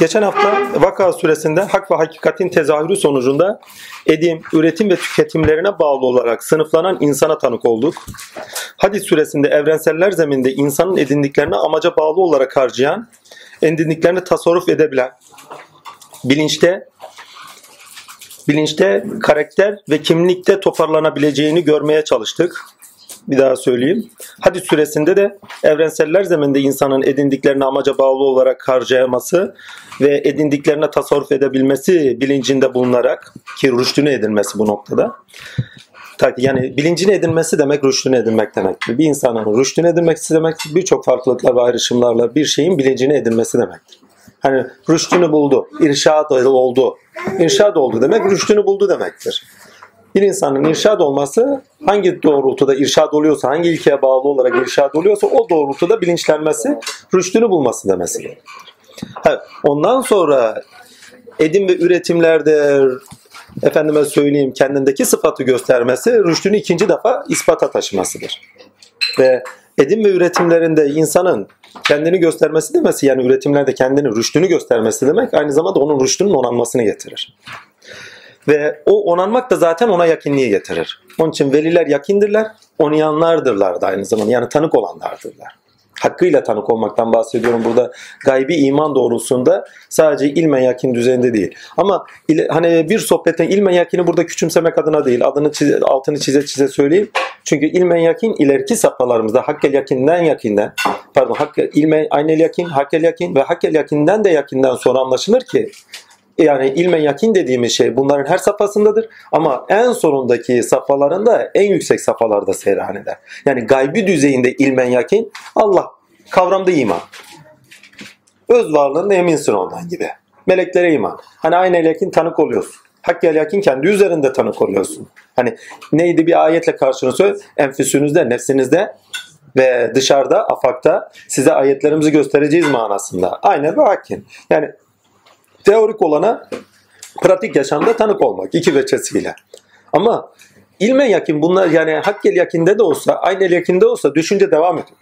Geçen hafta Vaka suresinde hak ve hakikatin tezahürü sonucunda edim, üretim ve tüketimlerine bağlı olarak sınıflanan insana tanık olduk. Hadis suresinde evrenseller zeminde insanın edindiklerini amaca bağlı olarak harcayan, edindiklerini tasarruf edebilen, bilinçte bilinçte karakter ve kimlikte toparlanabileceğini görmeye çalıştık. Bir daha söyleyeyim. Hadis süresinde de evrenseller zeminde insanın edindiklerini amaca bağlı olarak harcayaması ve edindiklerine tasarruf edebilmesi bilincinde bulunarak ki rüştünü edinmesi bu noktada. Yani bilincini edinmesi demek rüştünü edinmek demektir. Bir insanın rüştünü edinmesi demek birçok farklılıklar ve ayrışımlarla bir şeyin bilincini edinmesi demektir. Hani rüştünü buldu, irşad oldu. İrşad oldu demek rüştünü buldu demektir bir insanın irşad olması hangi doğrultuda irşad oluyorsa, hangi ilkeye bağlı olarak irşad oluyorsa o doğrultuda bilinçlenmesi, rüştünü bulması demesi. ondan sonra edim ve üretimlerde efendime söyleyeyim kendindeki sıfatı göstermesi rüştünü ikinci defa ispata taşımasıdır. Ve edim ve üretimlerinde insanın kendini göstermesi demesi yani üretimlerde kendini rüştünü göstermesi demek aynı zamanda onun rüştünün onanmasını getirir. Ve o onanmak da zaten ona yakinliği getirir. Onun için veliler yakindirler, onayanlardırlar da aynı zamanda. Yani tanık olanlardırlar. Hakkıyla tanık olmaktan bahsediyorum burada. Gaybi iman doğrusunda sadece ilme yakin düzeyinde değil. Ama hani bir sohbetten ilme yakini burada küçümsemek adına değil. Adını çize, altını çize çize söyleyeyim. Çünkü ilme yakin ileriki safhalarımızda hakkel yakinden yakinden pardon hakkel, ilme aynel yakin, hakkel yakin ve hakkel yakinden de yakinden sonra anlaşılır ki yani ilmen yakin dediğimiz şey bunların her safhasındadır ama en sonundaki safhalarında en yüksek safhalarda seyran eder. Yani gaybi düzeyinde ilmen yakin Allah kavramda iman. Öz varlığında eminsin ondan gibi. Meleklere iman. Hani aynı yakin tanık oluyorsun. Hakkel yakin kendi üzerinde tanık oluyorsun. Hani neydi bir ayetle karşına söyle. Enfüsünüzde, nefsinizde ve dışarıda, afakta size ayetlerimizi göstereceğiz manasında. Aynen ve hakin. Yani Teorik olana pratik yaşamda tanık olmak iki veçesiyle. Ama ilme yakin bunlar yani hakkel yakinde de olsa, aynel yakinde olsa düşünce devam ediyor.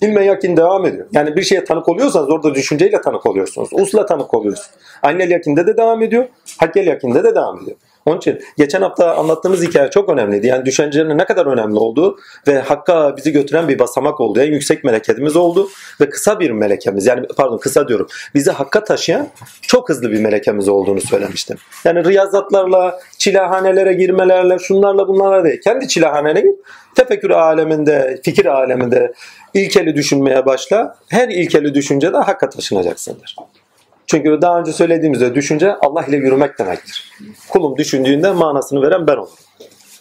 İlme yakin devam ediyor. Yani bir şeye tanık oluyorsanız orada düşünceyle tanık oluyorsunuz. Usla tanık oluyorsunuz. Aynel yakinde de devam ediyor. Hakkel yakinde de devam ediyor. Onun için geçen hafta anlattığımız hikaye çok önemliydi. Yani düşüncenin ne kadar önemli olduğu ve Hakk'a bizi götüren bir basamak oldu. En yüksek meleketimiz oldu ve kısa bir melekemiz. Yani pardon kısa diyorum. Bizi Hakk'a taşıyan çok hızlı bir melekemiz olduğunu söylemiştim. Yani riyazatlarla, çilehanelere girmelerle, şunlarla bunlarla değil. Kendi çilehanene gir. Tefekkür aleminde, fikir aleminde ilkeli düşünmeye başla. Her ilkeli düşüncede Hakk'a taşınacaksındır. Çünkü daha önce söylediğimizde düşünce Allah ile yürümek demektir. Kulum düşündüğünde manasını veren ben olurum.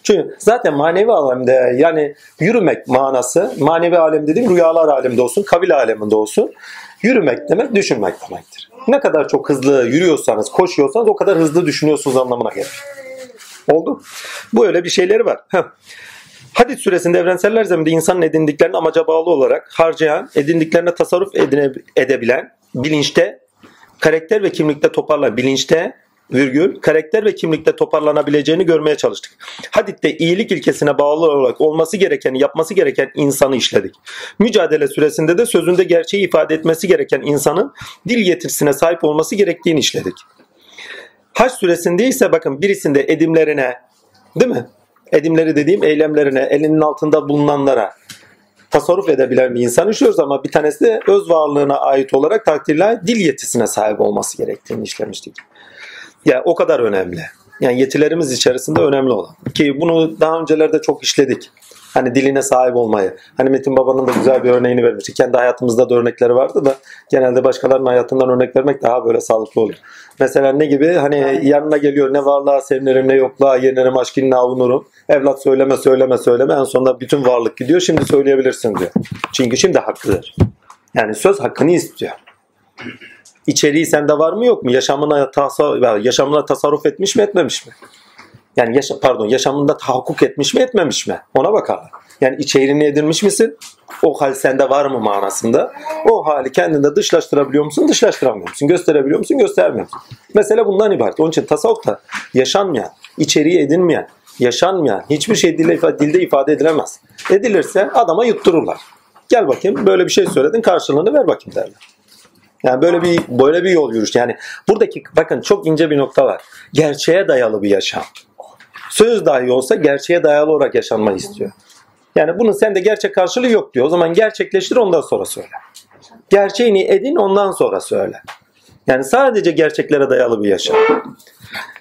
Çünkü zaten manevi alemde yani yürümek manası, manevi alem dediğim rüyalar aleminde olsun, kavil aleminde olsun. Yürümek demek düşünmek demektir. Ne kadar çok hızlı yürüyorsanız, koşuyorsanız o kadar hızlı düşünüyorsunuz anlamına gelir. Oldu. Bu öyle bir şeyleri var. Hadis süresinde evrenseller zeminde insanın edindiklerini amaca bağlı olarak harcayan, edindiklerine tasarruf edine, edebilen, bilinçte karakter ve kimlikte toparlan bilinçte virgül karakter ve kimlikte toparlanabileceğini görmeye çalıştık. Hadit'te iyilik ilkesine bağlı olarak olması gerekeni yapması gereken insanı işledik. Mücadele süresinde de sözünde gerçeği ifade etmesi gereken insanın dil yetirisine sahip olması gerektiğini işledik. Haç süresinde ise bakın birisinde edimlerine değil mi? Edimleri dediğim eylemlerine, elinin altında bulunanlara, tasarruf edebilen bir insan işliyoruz ama bir tanesi de öz varlığına ait olarak takdirle dil yetisine sahip olması gerektiğini işlemiştik. Ya yani o kadar önemli. Yani yetilerimiz içerisinde önemli olan. Ki bunu daha öncelerde çok işledik. Hani diline sahip olmayı. Hani Metin Baba'nın da güzel bir örneğini vermişti. Kendi hayatımızda da örnekleri vardı da genelde başkalarının hayatından örnek vermek daha böyle sağlıklı oluyor. Mesela ne gibi? Hani yanına geliyor ne varlığa sevinirim ne yokluğa yenirim aşkınla avunurum. Evlat söyleme söyleme söyleme en sonunda bütün varlık gidiyor. Şimdi söyleyebilirsin diyor. Çünkü şimdi hakkıdır. Yani söz hakkını istiyor. İçeriği sende var mı yok mu? Yaşamına, tasarruf, yaşamına tasarruf etmiş mi etmemiş mi? Yani yaşa, pardon yaşamında tahakkuk etmiş mi etmemiş mi? Ona bakarlar. Yani içeriğini edinmiş misin? O hal sende var mı manasında? O hali kendinde dışlaştırabiliyor musun? Dışlaştıramıyor musun? Gösterebiliyor musun? Göstermiyor musun? Mesela bundan ibaret. Onun için tasavvufta yaşanmayan, içeriği edinmeyen, yaşanmayan hiçbir şey dilde, dilde ifade edilemez. Edilirse adama yuttururlar. Gel bakayım böyle bir şey söyledin karşılığını ver bakayım derler. Yani böyle bir böyle bir yol yürüyüş. Yani buradaki bakın çok ince bir nokta var. Gerçeğe dayalı bir yaşam. Söz dahi olsa gerçeğe dayalı olarak yaşanmayı istiyor. Yani bunun sende gerçek karşılığı yok diyor. O zaman gerçekleştir ondan sonra söyle. Gerçeğini edin ondan sonra söyle. Yani sadece gerçeklere dayalı bir yaşam.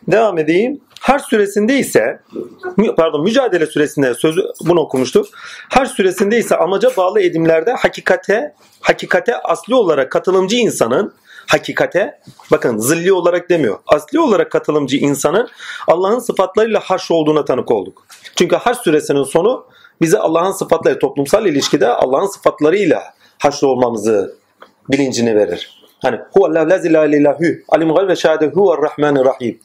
Devam edeyim. Harç süresinde ise pardon mücadele süresinde sözü bunu okumuştuk. Harç süresinde ise amaca bağlı edimlerde hakikate hakikate asli olarak katılımcı insanın hakikate bakın zilli olarak demiyor. Asli olarak katılımcı insanın Allah'ın sıfatlarıyla haş olduğuna tanık olduk. Çünkü harç süresinin sonu bize Allah'ın sıfatları toplumsal ilişkide Allah'ın sıfatlarıyla haşr olmamızı bilincini verir. Hani huvallahu la ilahe illahu alim gayb ve şehade huver rahmanir rahim.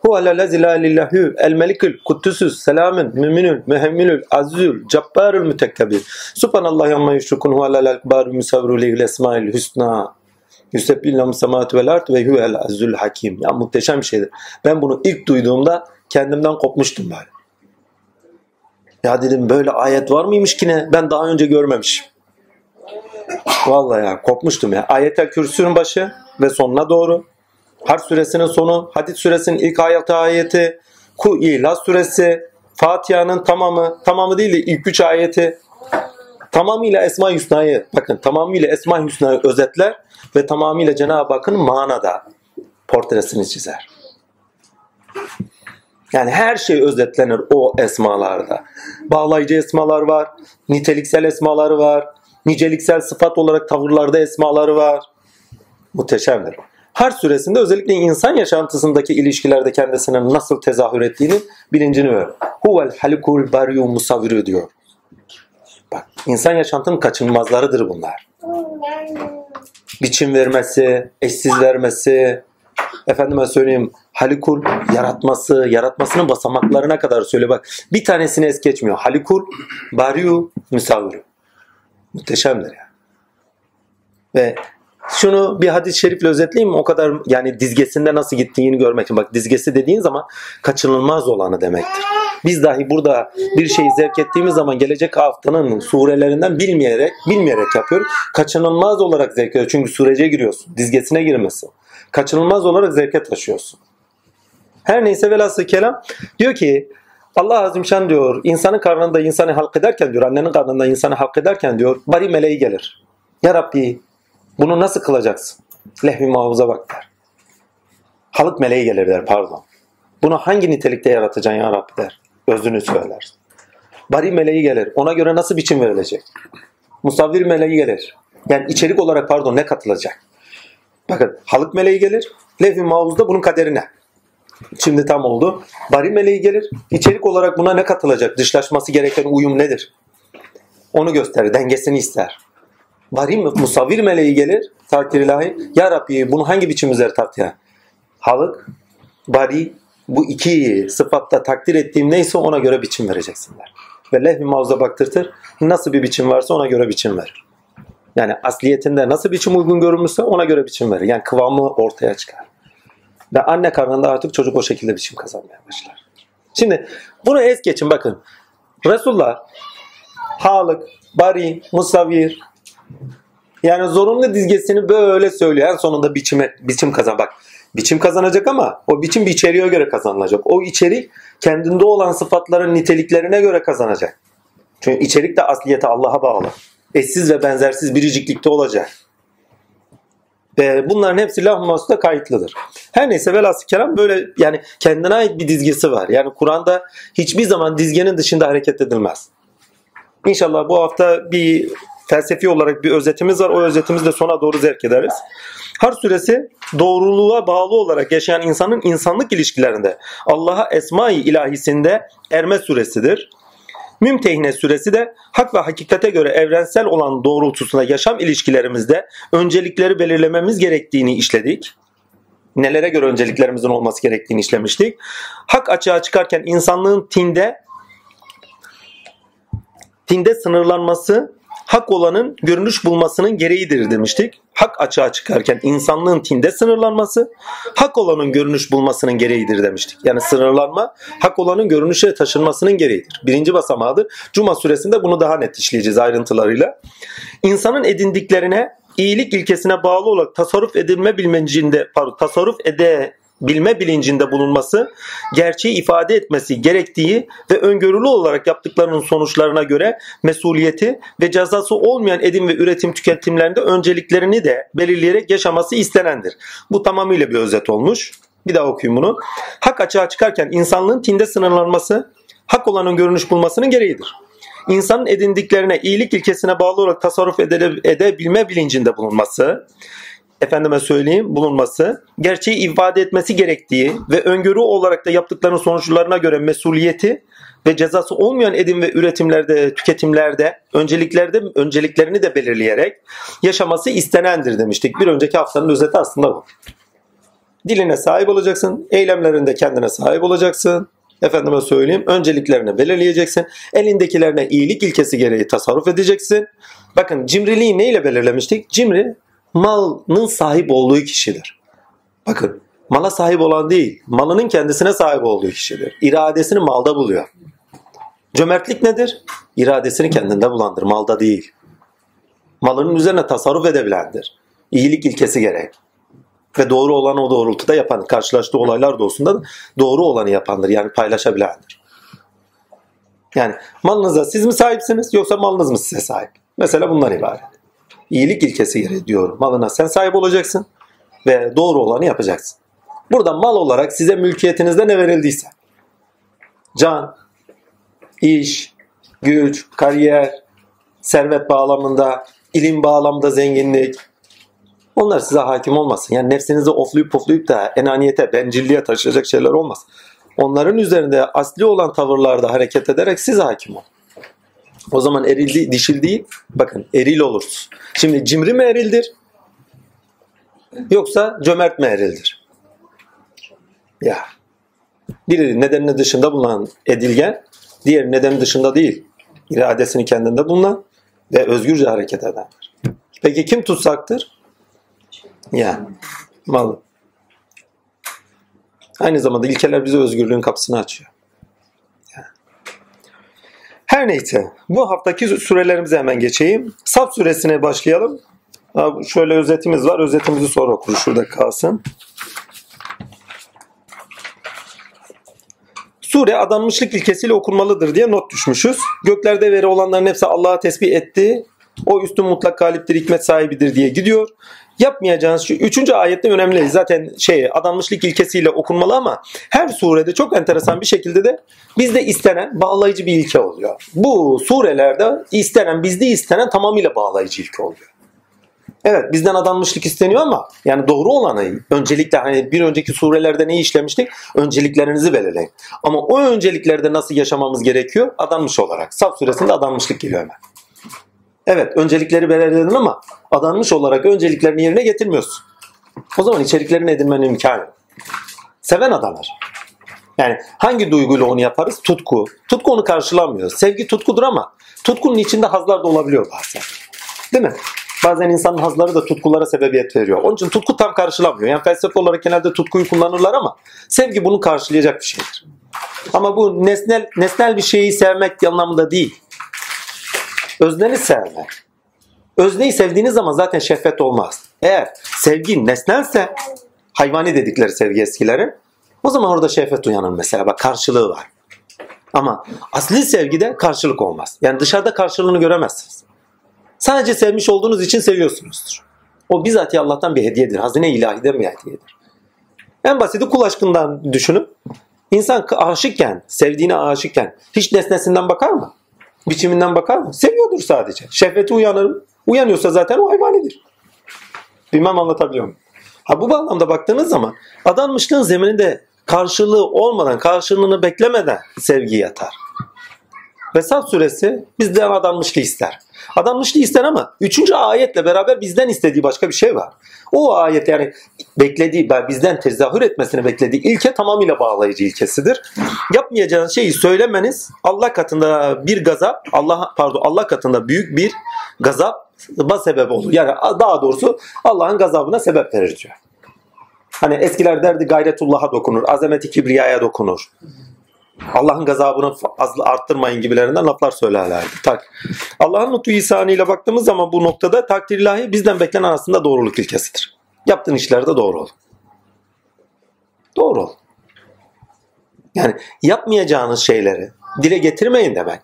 Huve lezi la illahu el melikül kuddüsüz selamün müminül mühemminül azizül cabbarül mütekkebir. Subhanallah amma yüşrikun huve lel ekbarü müsavru lehül esmail hüsna. Yüsebbillahum sematu vel art ve huvel azizül hakim. Ya muhteşem bir şeydir. Ben bunu ilk duyduğumda kendimden kopmuştum böyle. Ya dedim böyle ayet var mıymış ki ne? Ben daha önce görmemişim. Vallahi ya kopmuştum ya. Ayetel Kürsü'nün başı ve sonuna doğru Harf suresinin sonu, Hadid suresinin ilk ayet ayeti, Ku İhlas suresi, Fatiha'nın tamamı, tamamı değil de ilk üç ayeti, tamamıyla Esma-i Hüsna'yı, bakın tamamıyla Esma-i Hüsna'yı özetler ve tamamıyla Cenab-ı Hakk'ın manada portresini çizer. Yani her şey özetlenir o esmalarda. Bağlayıcı esmalar var, niteliksel esmaları var, niceliksel sıfat olarak tavırlarda esmaları var. Muhteşemdir. Harç suresinde özellikle insan yaşantısındaki ilişkilerde kendisinin nasıl tezahür ettiğini bilincini ver. Huvel halikul bariyu musavviru diyor. Bak insan yaşantının kaçınılmazlarıdır bunlar. Biçim vermesi, eşsiz vermesi, efendime söyleyeyim halikul yaratması, yaratmasının basamaklarına kadar söyle bak. Bir tanesini es geçmiyor. Halikul bariyu musavviru. Muhteşemdir ya. Ve şunu bir hadis-i şerifle özetleyeyim? O kadar yani dizgesinde nasıl gittiğini görmek için. Bak dizgesi dediğin zaman kaçınılmaz olanı demektir. Biz dahi burada bir şeyi zevk ettiğimiz zaman gelecek haftanın surelerinden bilmeyerek bilmeyerek yapıyoruz. Kaçınılmaz olarak zevk ediyoruz. Çünkü sürece giriyorsun. Dizgesine girmesin. Kaçınılmaz olarak zevke taşıyorsun. Her neyse velhasıl kelam diyor ki Allah Azimşan diyor insanın karnında insanı halk ederken diyor annenin karnında insanı halk ederken diyor bari meleği gelir. Ya Rabbi bunu nasıl kılacaksın? Lehvi mahfuza bak der. Halık meleği gelir der pardon. Bunu hangi nitelikte yaratacaksın ya Rabbi der. Özünü söyler. Bari meleği gelir. Ona göre nasıl biçim verilecek? Musavvir meleği gelir. Yani içerik olarak pardon ne katılacak? Bakın halık meleği gelir. Lehvi mahfuzda bunun kaderine. Şimdi tam oldu. Bari meleği gelir. İçerik olarak buna ne katılacak? Dışlaşması gereken uyum nedir? Onu gösterir. Dengesini ister. Bari musavvir meleği gelir takdir ilahi. Ya Rabbi bunu hangi biçim üzere tartıyor? Halık, bari bu iki sıfatta takdir ettiğim neyse ona göre biçim vereceksinler. Ve lehvi mavza baktırtır. Nasıl bir biçim varsa ona göre biçim verir. Yani asliyetinde nasıl biçim uygun görünmüşse ona göre biçim verir. Yani kıvamı ortaya çıkar. Ve anne karnında artık çocuk o şekilde biçim kazanmaya başlar. Şimdi bunu es geçin bakın. Resulullah halık, bari, musavir, yani zorunlu dizgesini böyle söylüyor. En sonunda biçime, biçim kazan. Bak biçim kazanacak ama o biçim bir içeriğe göre kazanılacak. O içerik kendinde olan sıfatların niteliklerine göre kazanacak. Çünkü içerik de asliyete Allah'a bağlı. Eşsiz ve benzersiz biriciklikte olacak. Ve bunların hepsi lah kayıtlıdır. Her neyse velhasıl kelam böyle yani kendine ait bir dizgesi var. Yani Kur'an'da hiçbir zaman dizgenin dışında hareket edilmez. İnşallah bu hafta bir felsefi olarak bir özetimiz var. O özetimizi de sona doğru zerk ederiz. Har suresi doğruluğa bağlı olarak yaşayan insanın insanlık ilişkilerinde Allah'a esma-i ilahisinde erme suresidir. Mümtehine suresi de hak ve hakikate göre evrensel olan doğrultusunda yaşam ilişkilerimizde öncelikleri belirlememiz gerektiğini işledik. Nelere göre önceliklerimizin olması gerektiğini işlemiştik. Hak açığa çıkarken insanlığın tinde tinde sınırlanması hak olanın görünüş bulmasının gereğidir demiştik. Hak açığa çıkarken insanlığın tinde sınırlanması, hak olanın görünüş bulmasının gereğidir demiştik. Yani sınırlanma hak olanın görünüşe taşınmasının gereğidir. Birinci basamağıdır. Cuma suresinde bunu daha net işleyeceğiz ayrıntılarıyla. İnsanın edindiklerine iyilik ilkesine bağlı olarak tasarruf edilme bilincinde, pardon, tasarruf ede bilme bilincinde bulunması, gerçeği ifade etmesi gerektiği ve öngörülü olarak yaptıklarının sonuçlarına göre mesuliyeti ve cezası olmayan edim ve üretim tüketimlerinde önceliklerini de belirleyerek yaşaması istenendir. Bu tamamıyla bir özet olmuş. Bir daha okuyayım bunu. Hak açığa çıkarken insanlığın tinde sınırlanması, hak olanın görünüş bulmasının gereğidir. İnsanın edindiklerine iyilik ilkesine bağlı olarak tasarruf edebilme bilincinde bulunması, efendime söyleyeyim bulunması, gerçeği ifade etmesi gerektiği ve öngörü olarak da yaptıklarının sonuçlarına göre mesuliyeti ve cezası olmayan edim ve üretimlerde, tüketimlerde, önceliklerde önceliklerini de belirleyerek yaşaması istenendir demiştik. Bir önceki haftanın özeti aslında bu. Diline sahip olacaksın, eylemlerinde kendine sahip olacaksın. Efendime söyleyeyim, önceliklerini belirleyeceksin. Elindekilerine iyilik ilkesi gereği tasarruf edeceksin. Bakın cimriliği neyle belirlemiştik? Cimri malının sahip olduğu kişidir. Bakın mala sahip olan değil, malının kendisine sahip olduğu kişidir. İradesini malda buluyor. Cömertlik nedir? İradesini kendinde bulandır, malda değil. Malının üzerine tasarruf edebilendir. İyilik ilkesi gerek. Ve doğru olanı o doğrultuda yapan, karşılaştığı olaylar doğusunda doğru olanı yapandır. Yani paylaşabilendir. Yani malınıza siz mi sahipsiniz yoksa malınız mı size sahip? Mesela bundan ibaret iyilik ilkesi gereği diyorum. Malına sen sahip olacaksın ve doğru olanı yapacaksın. Burada mal olarak size mülkiyetinizde ne verildiyse can, iş, güç, kariyer, servet bağlamında, ilim bağlamında zenginlik onlar size hakim olmasın. Yani nefsinizi oflayıp poflayıp da enaniyete, bencilliğe taşıyacak şeyler olmaz. Onların üzerinde asli olan tavırlarda hareket ederek siz hakim olun. O zaman eril dişil değil. Bakın eril oluruz. Şimdi cimri mi erildir? Yoksa cömert mi erildir? Ya. Biri nedeninin dışında bulunan edilgen, diğer nedeni dışında değil. İradesini kendinde bulunan ve özgürce hareket edendir. Peki kim tutsaktır? Ya. Mal. Aynı zamanda ilkeler bize özgürlüğün kapısını açıyor. Her neyse bu haftaki sürelerimize hemen geçeyim. Saf suresine başlayalım. Şöyle özetimiz var. Özetimizi sonra okuruz. Şurada kalsın. Sure adanmışlık ilkesiyle okunmalıdır diye not düşmüşüz. Göklerde veri olanların hepsi Allah'a tesbih etti. O üstün mutlak galiptir, hikmet sahibidir diye gidiyor yapmayacağınız şu üçüncü ayette önemli. Zaten şey adanmışlık ilkesiyle okunmalı ama her surede çok enteresan bir şekilde de bizde istenen bağlayıcı bir ilke oluyor. Bu surelerde istenen bizde istenen tamamıyla bağlayıcı ilke oluyor. Evet bizden adanmışlık isteniyor ama yani doğru olanı öncelikle hani bir önceki surelerde ne işlemiştik? Önceliklerinizi belirleyin. Ama o önceliklerde nasıl yaşamamız gerekiyor? Adanmış olarak. Saf suresinde adanmışlık geliyor hemen. Evet öncelikleri belirledin ama adanmış olarak önceliklerini yerine getirmiyorsun. O zaman içeriklerini edinmenin imkanı. Seven adanır. Yani hangi duyguyla onu yaparız? Tutku. Tutku onu karşılamıyor. Sevgi tutkudur ama tutkunun içinde hazlar da olabiliyor bazen. Değil mi? Bazen insanın hazları da tutkulara sebebiyet veriyor. Onun için tutku tam karşılamıyor. Yani felsefe olarak genelde tutkuyu kullanırlar ama sevgi bunu karşılayacak bir şeydir. Ama bu nesnel nesnel bir şeyi sevmek anlamında değil. Özneni sevme. Özneyi sevdiğiniz zaman zaten şehvet olmaz. Eğer sevgi nesnelse hayvani dedikleri sevgi eskileri o zaman orada şehvet uyanır mesela. Bak karşılığı var. Ama asli sevgide karşılık olmaz. Yani dışarıda karşılığını göremezsiniz. Sadece sevmiş olduğunuz için seviyorsunuzdur. O bizatihi Allah'tan bir hediyedir. Hazine ilahiden bir hediyedir. En basiti kul aşkından düşünün. İnsan aşıkken, sevdiğine aşıkken hiç nesnesinden bakar mı? Biçiminden bakar mı? Seviyordur sadece. Şehveti uyanır. Uyanıyorsa zaten o hayvanidir. Bilmem anlatabiliyor muyum? Ha bu bağlamda baktığınız zaman adanmışlığın zemininde karşılığı olmadan, karşılığını beklemeden sevgi yatar. Vesat suresi bizden adanmışlığı ister. Adanmışlığı ister ama 3. ayetle beraber bizden istediği başka bir şey var. O ayet yani beklediği, bizden tezahür etmesini beklediği ilke tamamıyla bağlayıcı ilkesidir. Yapmayacağınız şeyi söylemeniz Allah katında bir gazap, Allah pardon Allah katında büyük bir gazaba sebep olur. Yani daha doğrusu Allah'ın gazabına sebep verir diyor. Hani eskiler derdi gayretullah'a dokunur, azameti kibriyaya dokunur. Allah'ın gazabını fazla arttırmayın gibilerinden laflar söylerlerdi. Tak. Allah'ın lütfu ihsanıyla baktığımız zaman bu noktada takdir ilahi bizden beklenen aslında doğruluk ilkesidir. Yaptığın işlerde doğru ol. Doğru ol. Yani yapmayacağınız şeyleri dile getirmeyin demek.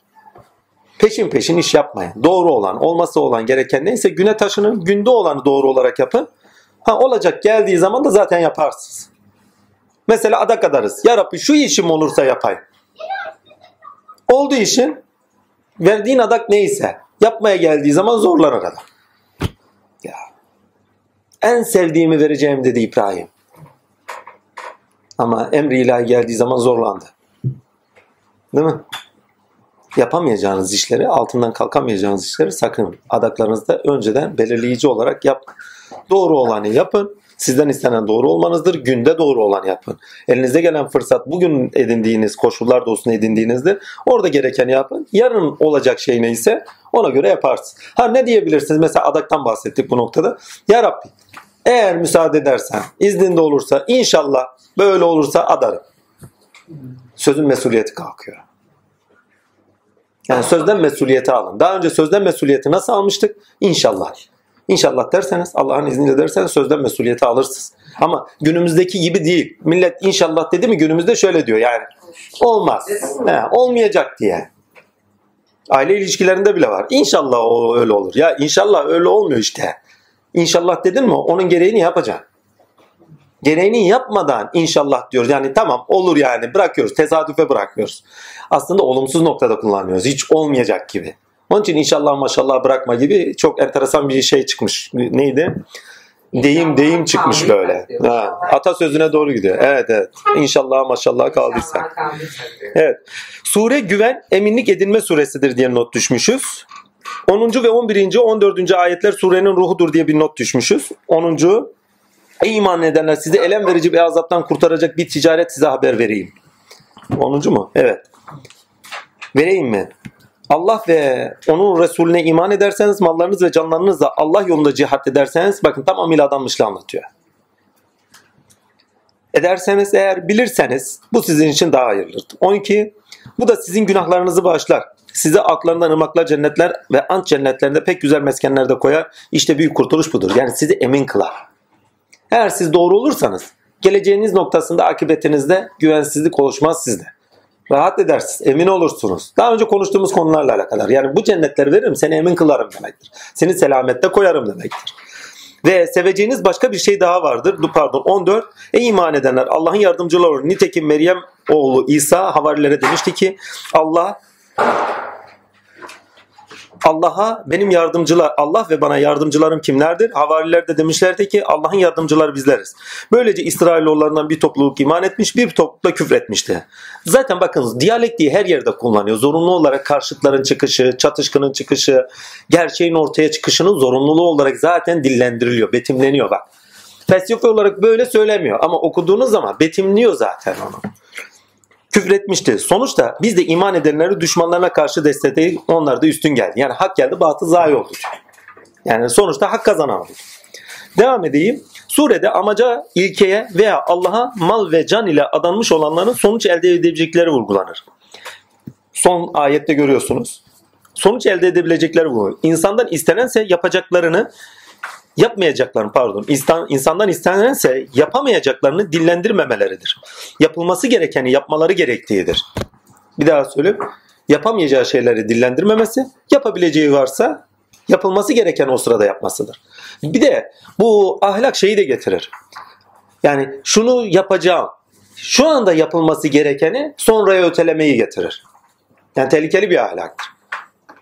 Peşin peşin iş yapmayın. Doğru olan, olması olan gereken neyse güne taşının, günde olanı doğru olarak yapın. Ha olacak geldiği zaman da zaten yaparsınız. Mesela adak adarız. Ya Rabbi şu işim olursa yapayım. Oldu işin. Verdiğin adak neyse. Yapmaya geldiği zaman zorlanır adam. Ya. En sevdiğimi vereceğim dedi İbrahim. Ama emri ilahi geldiği zaman zorlandı. Değil mi? Yapamayacağınız işleri, altından kalkamayacağınız işleri sakın adaklarınızda önceden belirleyici olarak yap. Doğru olanı yapın. Sizden istenen doğru olmanızdır. Günde doğru olanı yapın. Elinize gelen fırsat bugün edindiğiniz koşullar doğusunu edindiğinizde orada gerekeni yapın. Yarın olacak şey neyse ona göre yaparsınız. Ha ne diyebilirsiniz? Mesela adaktan bahsettik bu noktada. Ya Rabbi eğer müsaade edersen, izninde olursa, inşallah böyle olursa adarım. Sözün mesuliyeti kalkıyor. Yani sözden mesuliyeti alın. Daha önce sözden mesuliyeti nasıl almıştık? İnşallah. İnşallah derseniz, Allah'ın izniyle derseniz sözden mesuliyeti alırsınız. Ama günümüzdeki gibi değil. Millet inşallah dedi mi günümüzde şöyle diyor yani. Olmaz. He, olmayacak diye. Aile ilişkilerinde bile var. İnşallah o öyle olur. Ya inşallah öyle olmuyor işte. İnşallah dedin mi onun gereğini yapacaksın. Gereğini yapmadan inşallah diyoruz. Yani tamam olur yani bırakıyoruz. Tesadüfe bırakmıyoruz. Aslında olumsuz noktada kullanıyoruz. Hiç olmayacak gibi. Onun için inşallah maşallah bırakma gibi çok enteresan bir şey çıkmış. Neydi? Deyim deyim çıkmış böyle. Ha, atasözüne doğru gidiyor. Evet evet. İnşallah maşallah kaldıysak. Evet. Sure güven eminlik edinme suresidir diye not düşmüşüz. 10. ve 11. 14. ayetler surenin ruhudur diye bir not düşmüşüz. 10. Ey iman edenler sizi elem verici bir azaptan kurtaracak bir ticaret size haber vereyim. 10. mu? Evet. Vereyim mi? Allah ve onun Resulüne iman ederseniz mallarınız ve canlarınızla Allah yolunda cihat ederseniz bakın tamamıyla adanmışlığı anlatıyor. Ederseniz eğer bilirseniz bu sizin için daha hayırlıdır. 12. Bu da sizin günahlarınızı bağışlar. Size aklarından ırmaklar cennetler ve ant cennetlerinde pek güzel meskenlerde koyar. İşte büyük kurtuluş budur. Yani sizi emin kılar. Eğer siz doğru olursanız geleceğiniz noktasında akıbetinizde güvensizlik oluşmaz sizde. Rahat edersiniz, emin olursunuz. Daha önce konuştuğumuz konularla alakalı. Yani bu cennetleri veririm, seni emin kılarım demektir. Seni selamette koyarım demektir. Ve seveceğiniz başka bir şey daha vardır. Pardon 14. Ey iman edenler Allah'ın yardımcıları olun. Nitekim Meryem oğlu İsa havarilere demişti ki Allah Allah'a benim yardımcılar Allah ve bana yardımcılarım kimlerdir? Havariler de demişlerdi ki Allah'ın yardımcıları bizleriz. Böylece İsrailoğullarından bir topluluk iman etmiş, bir topluluk da küfretmişti. Zaten bakınız diyalektiği her yerde kullanıyor. Zorunlu olarak karşıtların çıkışı, çatışkının çıkışı, gerçeğin ortaya çıkışının zorunluluğu olarak zaten dillendiriliyor, betimleniyor bak. Felsefe olarak böyle söylemiyor ama okuduğunuz zaman betimliyor zaten onu küfretmişti. Sonuçta biz de iman edenleri düşmanlarına karşı destekledik. Onlar da üstün geldi. Yani hak geldi batıl zayi oldu. Yani sonuçta hak kazanan oldu. Devam edeyim. Surede amaca, ilkeye veya Allah'a mal ve can ile adanmış olanların sonuç elde edebilecekleri vurgulanır. Son ayette görüyorsunuz. Sonuç elde edebilecekleri bu. İnsandan istenense yapacaklarını yapmayacaklarını pardon insan, insandan istenense yapamayacaklarını dillendirmemeleridir. Yapılması gerekeni yapmaları gerektiğidir. Bir daha söyleyeyim. Yapamayacağı şeyleri dillendirmemesi, yapabileceği varsa yapılması gereken o sırada yapmasıdır. Bir de bu ahlak şeyi de getirir. Yani şunu yapacağım. Şu anda yapılması gerekeni sonraya ötelemeyi getirir. Yani tehlikeli bir ahlaktır.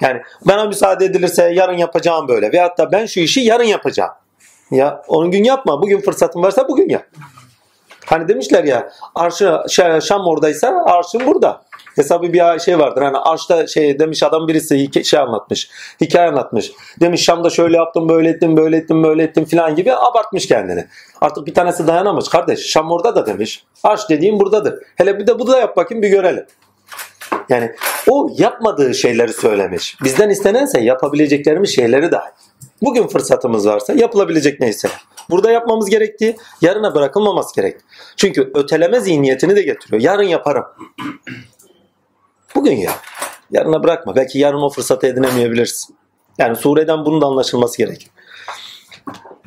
Yani bana müsaade edilirse yarın yapacağım böyle. Veyahut da ben şu işi yarın yapacağım. Ya 10 gün yapma. Bugün fırsatın varsa bugün yap. Hani demişler ya arşı Şam oradaysa arşın burada. Hesabı bir şey vardır. Hani arşta şey demiş adam birisi şey anlatmış. Hikaye anlatmış. Demiş Şam'da şöyle yaptım böyle ettim böyle ettim böyle ettim filan gibi abartmış kendini. Artık bir tanesi dayanamamış. Kardeş Şam orada da demiş. Arş dediğim buradadır. Hele bir de bu da yap bakayım bir görelim. Yani o yapmadığı şeyleri söylemiş. Bizden istenense yapabileceklerimiz şeyleri dahi. Bugün fırsatımız varsa yapılabilecek neyse. Burada yapmamız gerektiği yarına bırakılmaması gerek. Çünkü öteleme zihniyetini de getiriyor. Yarın yaparım. Bugün ya. Yarına bırakma. Belki yarın o fırsatı edinemeyebilirsin. Yani sureden bunun da anlaşılması gerekir.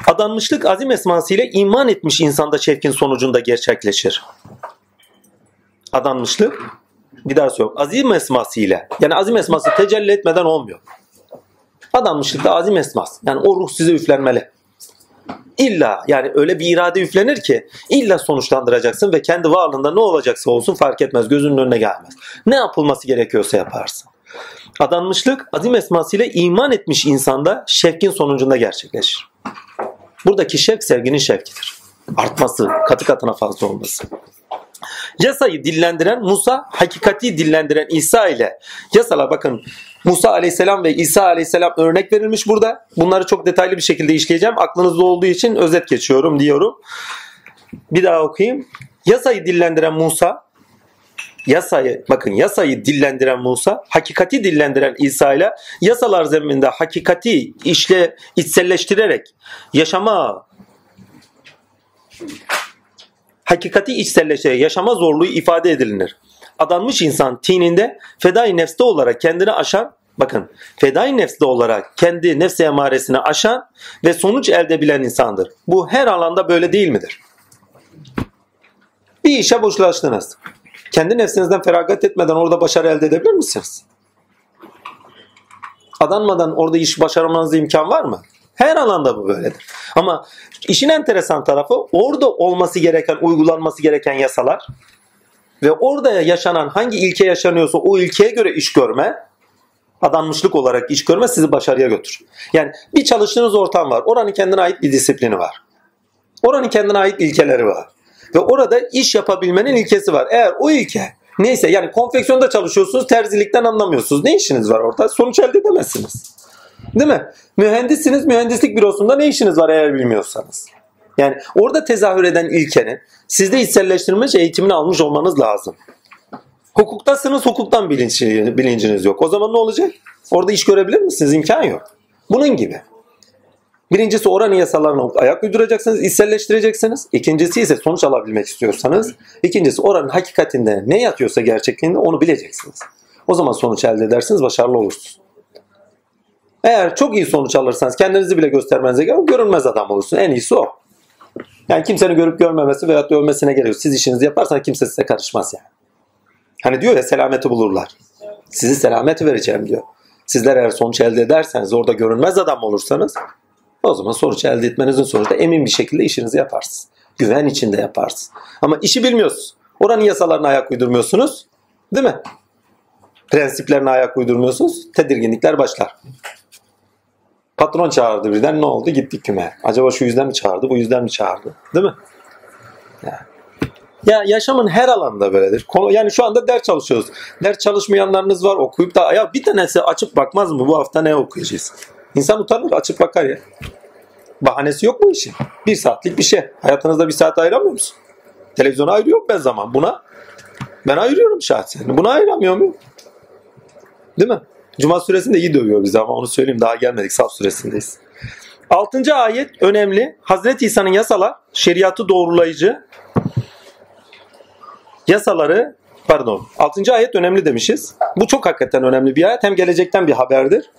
Adanmışlık azim esmasıyla iman etmiş insanda çevkin sonucunda gerçekleşir. Adanmışlık daha söylüyorum. Azim esması ile yani azim esması tecelli etmeden olmuyor. Adanmışlık da azim esmas. Yani o ruh size üflenmeli. İlla yani öyle bir irade üflenir ki illa sonuçlandıracaksın ve kendi varlığında ne olacaksa olsun fark etmez. Gözünün önüne gelmez. Ne yapılması gerekiyorsa yaparsın. Adanmışlık azim esmasıyla iman etmiş insanda şevkin sonucunda gerçekleşir. Buradaki şevk sevginin şevkidir. Artması, katı katına fazla olması. Yasayı dillendiren Musa, hakikati dillendiren İsa ile yasalar bakın Musa aleyhisselam ve İsa aleyhisselam örnek verilmiş burada. Bunları çok detaylı bir şekilde işleyeceğim. Aklınızda olduğu için özet geçiyorum diyorum. Bir daha okuyayım. Yasayı dillendiren Musa, yasayı bakın yasayı dillendiren Musa, hakikati dillendiren İsa ile yasalar zemininde hakikati işle içselleştirerek yaşama hakikati içselleşerek yaşama zorluğu ifade edilir. Adanmış insan tininde fedai nefste olarak kendini aşan bakın fedai nefste olarak kendi nefsi emaresini aşan ve sonuç elde bilen insandır. Bu her alanda böyle değil midir? Bir işe boşlaştınız. Kendi nefsinizden feragat etmeden orada başarı elde edebilir misiniz? Adanmadan orada iş başarmanız imkan var mı? Her alanda bu böyledir. Ama işin enteresan tarafı orada olması gereken, uygulanması gereken yasalar ve orada yaşanan hangi ilke yaşanıyorsa o ilkeye göre iş görme, adanmışlık olarak iş görme sizi başarıya götür. Yani bir çalıştığınız ortam var. Oranın kendine ait bir disiplini var. Oranın kendine ait ilkeleri var. Ve orada iş yapabilmenin ilkesi var. Eğer o ilke neyse yani konfeksiyonda çalışıyorsunuz terzilikten anlamıyorsunuz. Ne işiniz var orada? Sonuç elde edemezsiniz. Değil mi? Mühendissiniz mühendislik bürosunda ne işiniz var eğer bilmiyorsanız? Yani orada tezahür eden ilkenin sizde içselleştirilmiş eğitimini almış olmanız lazım. Hukuktasınız hukuktan bilinç, bilinciniz yok. O zaman ne olacak? Orada iş görebilir misiniz? İmkan yok. Bunun gibi. Birincisi oranın yasalarına ayak uyduracaksınız, içselleştireceksiniz. İkincisi ise sonuç alabilmek istiyorsanız, ikincisi oranın hakikatinde ne yatıyorsa gerçekliğinde onu bileceksiniz. O zaman sonuç elde edersiniz, başarılı olursunuz. Eğer çok iyi sonuç alırsanız kendinizi bile göstermenize gerek görünmez adam olursun. En iyisi o. Yani kimsenin görüp görmemesi veya övmesine gerek yok. Siz işinizi yaparsanız kimse size karışmaz yani. Hani diyor ya selameti bulurlar. Sizi selameti vereceğim diyor. Sizler eğer sonuç elde ederseniz orada görünmez adam olursanız o zaman sonuç elde etmenizin sonucunda emin bir şekilde işinizi yaparsınız. Güven içinde yaparsınız. Ama işi bilmiyorsunuz. Oranın yasalarına ayak uydurmuyorsunuz. Değil mi? Prensiplerine ayak uydurmuyorsunuz. Tedirginlikler başlar. Patron çağırdı birden ne oldu? Gittik küme. Acaba şu yüzden mi çağırdı? Bu yüzden mi çağırdı? Değil mi? Yani. Ya yaşamın her alanda böyledir. Yani şu anda ders çalışıyoruz. Ders çalışmayanlarınız var. Okuyup da ya bir tanesi açıp bakmaz mı? Bu hafta ne okuyacağız? İnsan utanır açıp bakar ya. Bahanesi yok mu işin? Bir saatlik bir şey. Hayatınızda bir saat ayıramıyor musun? Televizyona ayırıyor ben zaman. Buna ben ayırıyorum şahsen. Buna ayıramıyor muyum? Değil mi? Cuma suresinde iyi dövüyor bizi ama onu söyleyeyim daha gelmedik. Saf suresindeyiz. Altıncı ayet önemli. Hazreti İsa'nın yasalar şeriatı doğrulayıcı. Yasaları pardon 6. ayet önemli demişiz. Bu çok hakikaten önemli bir ayet. Hem gelecekten bir haberdir.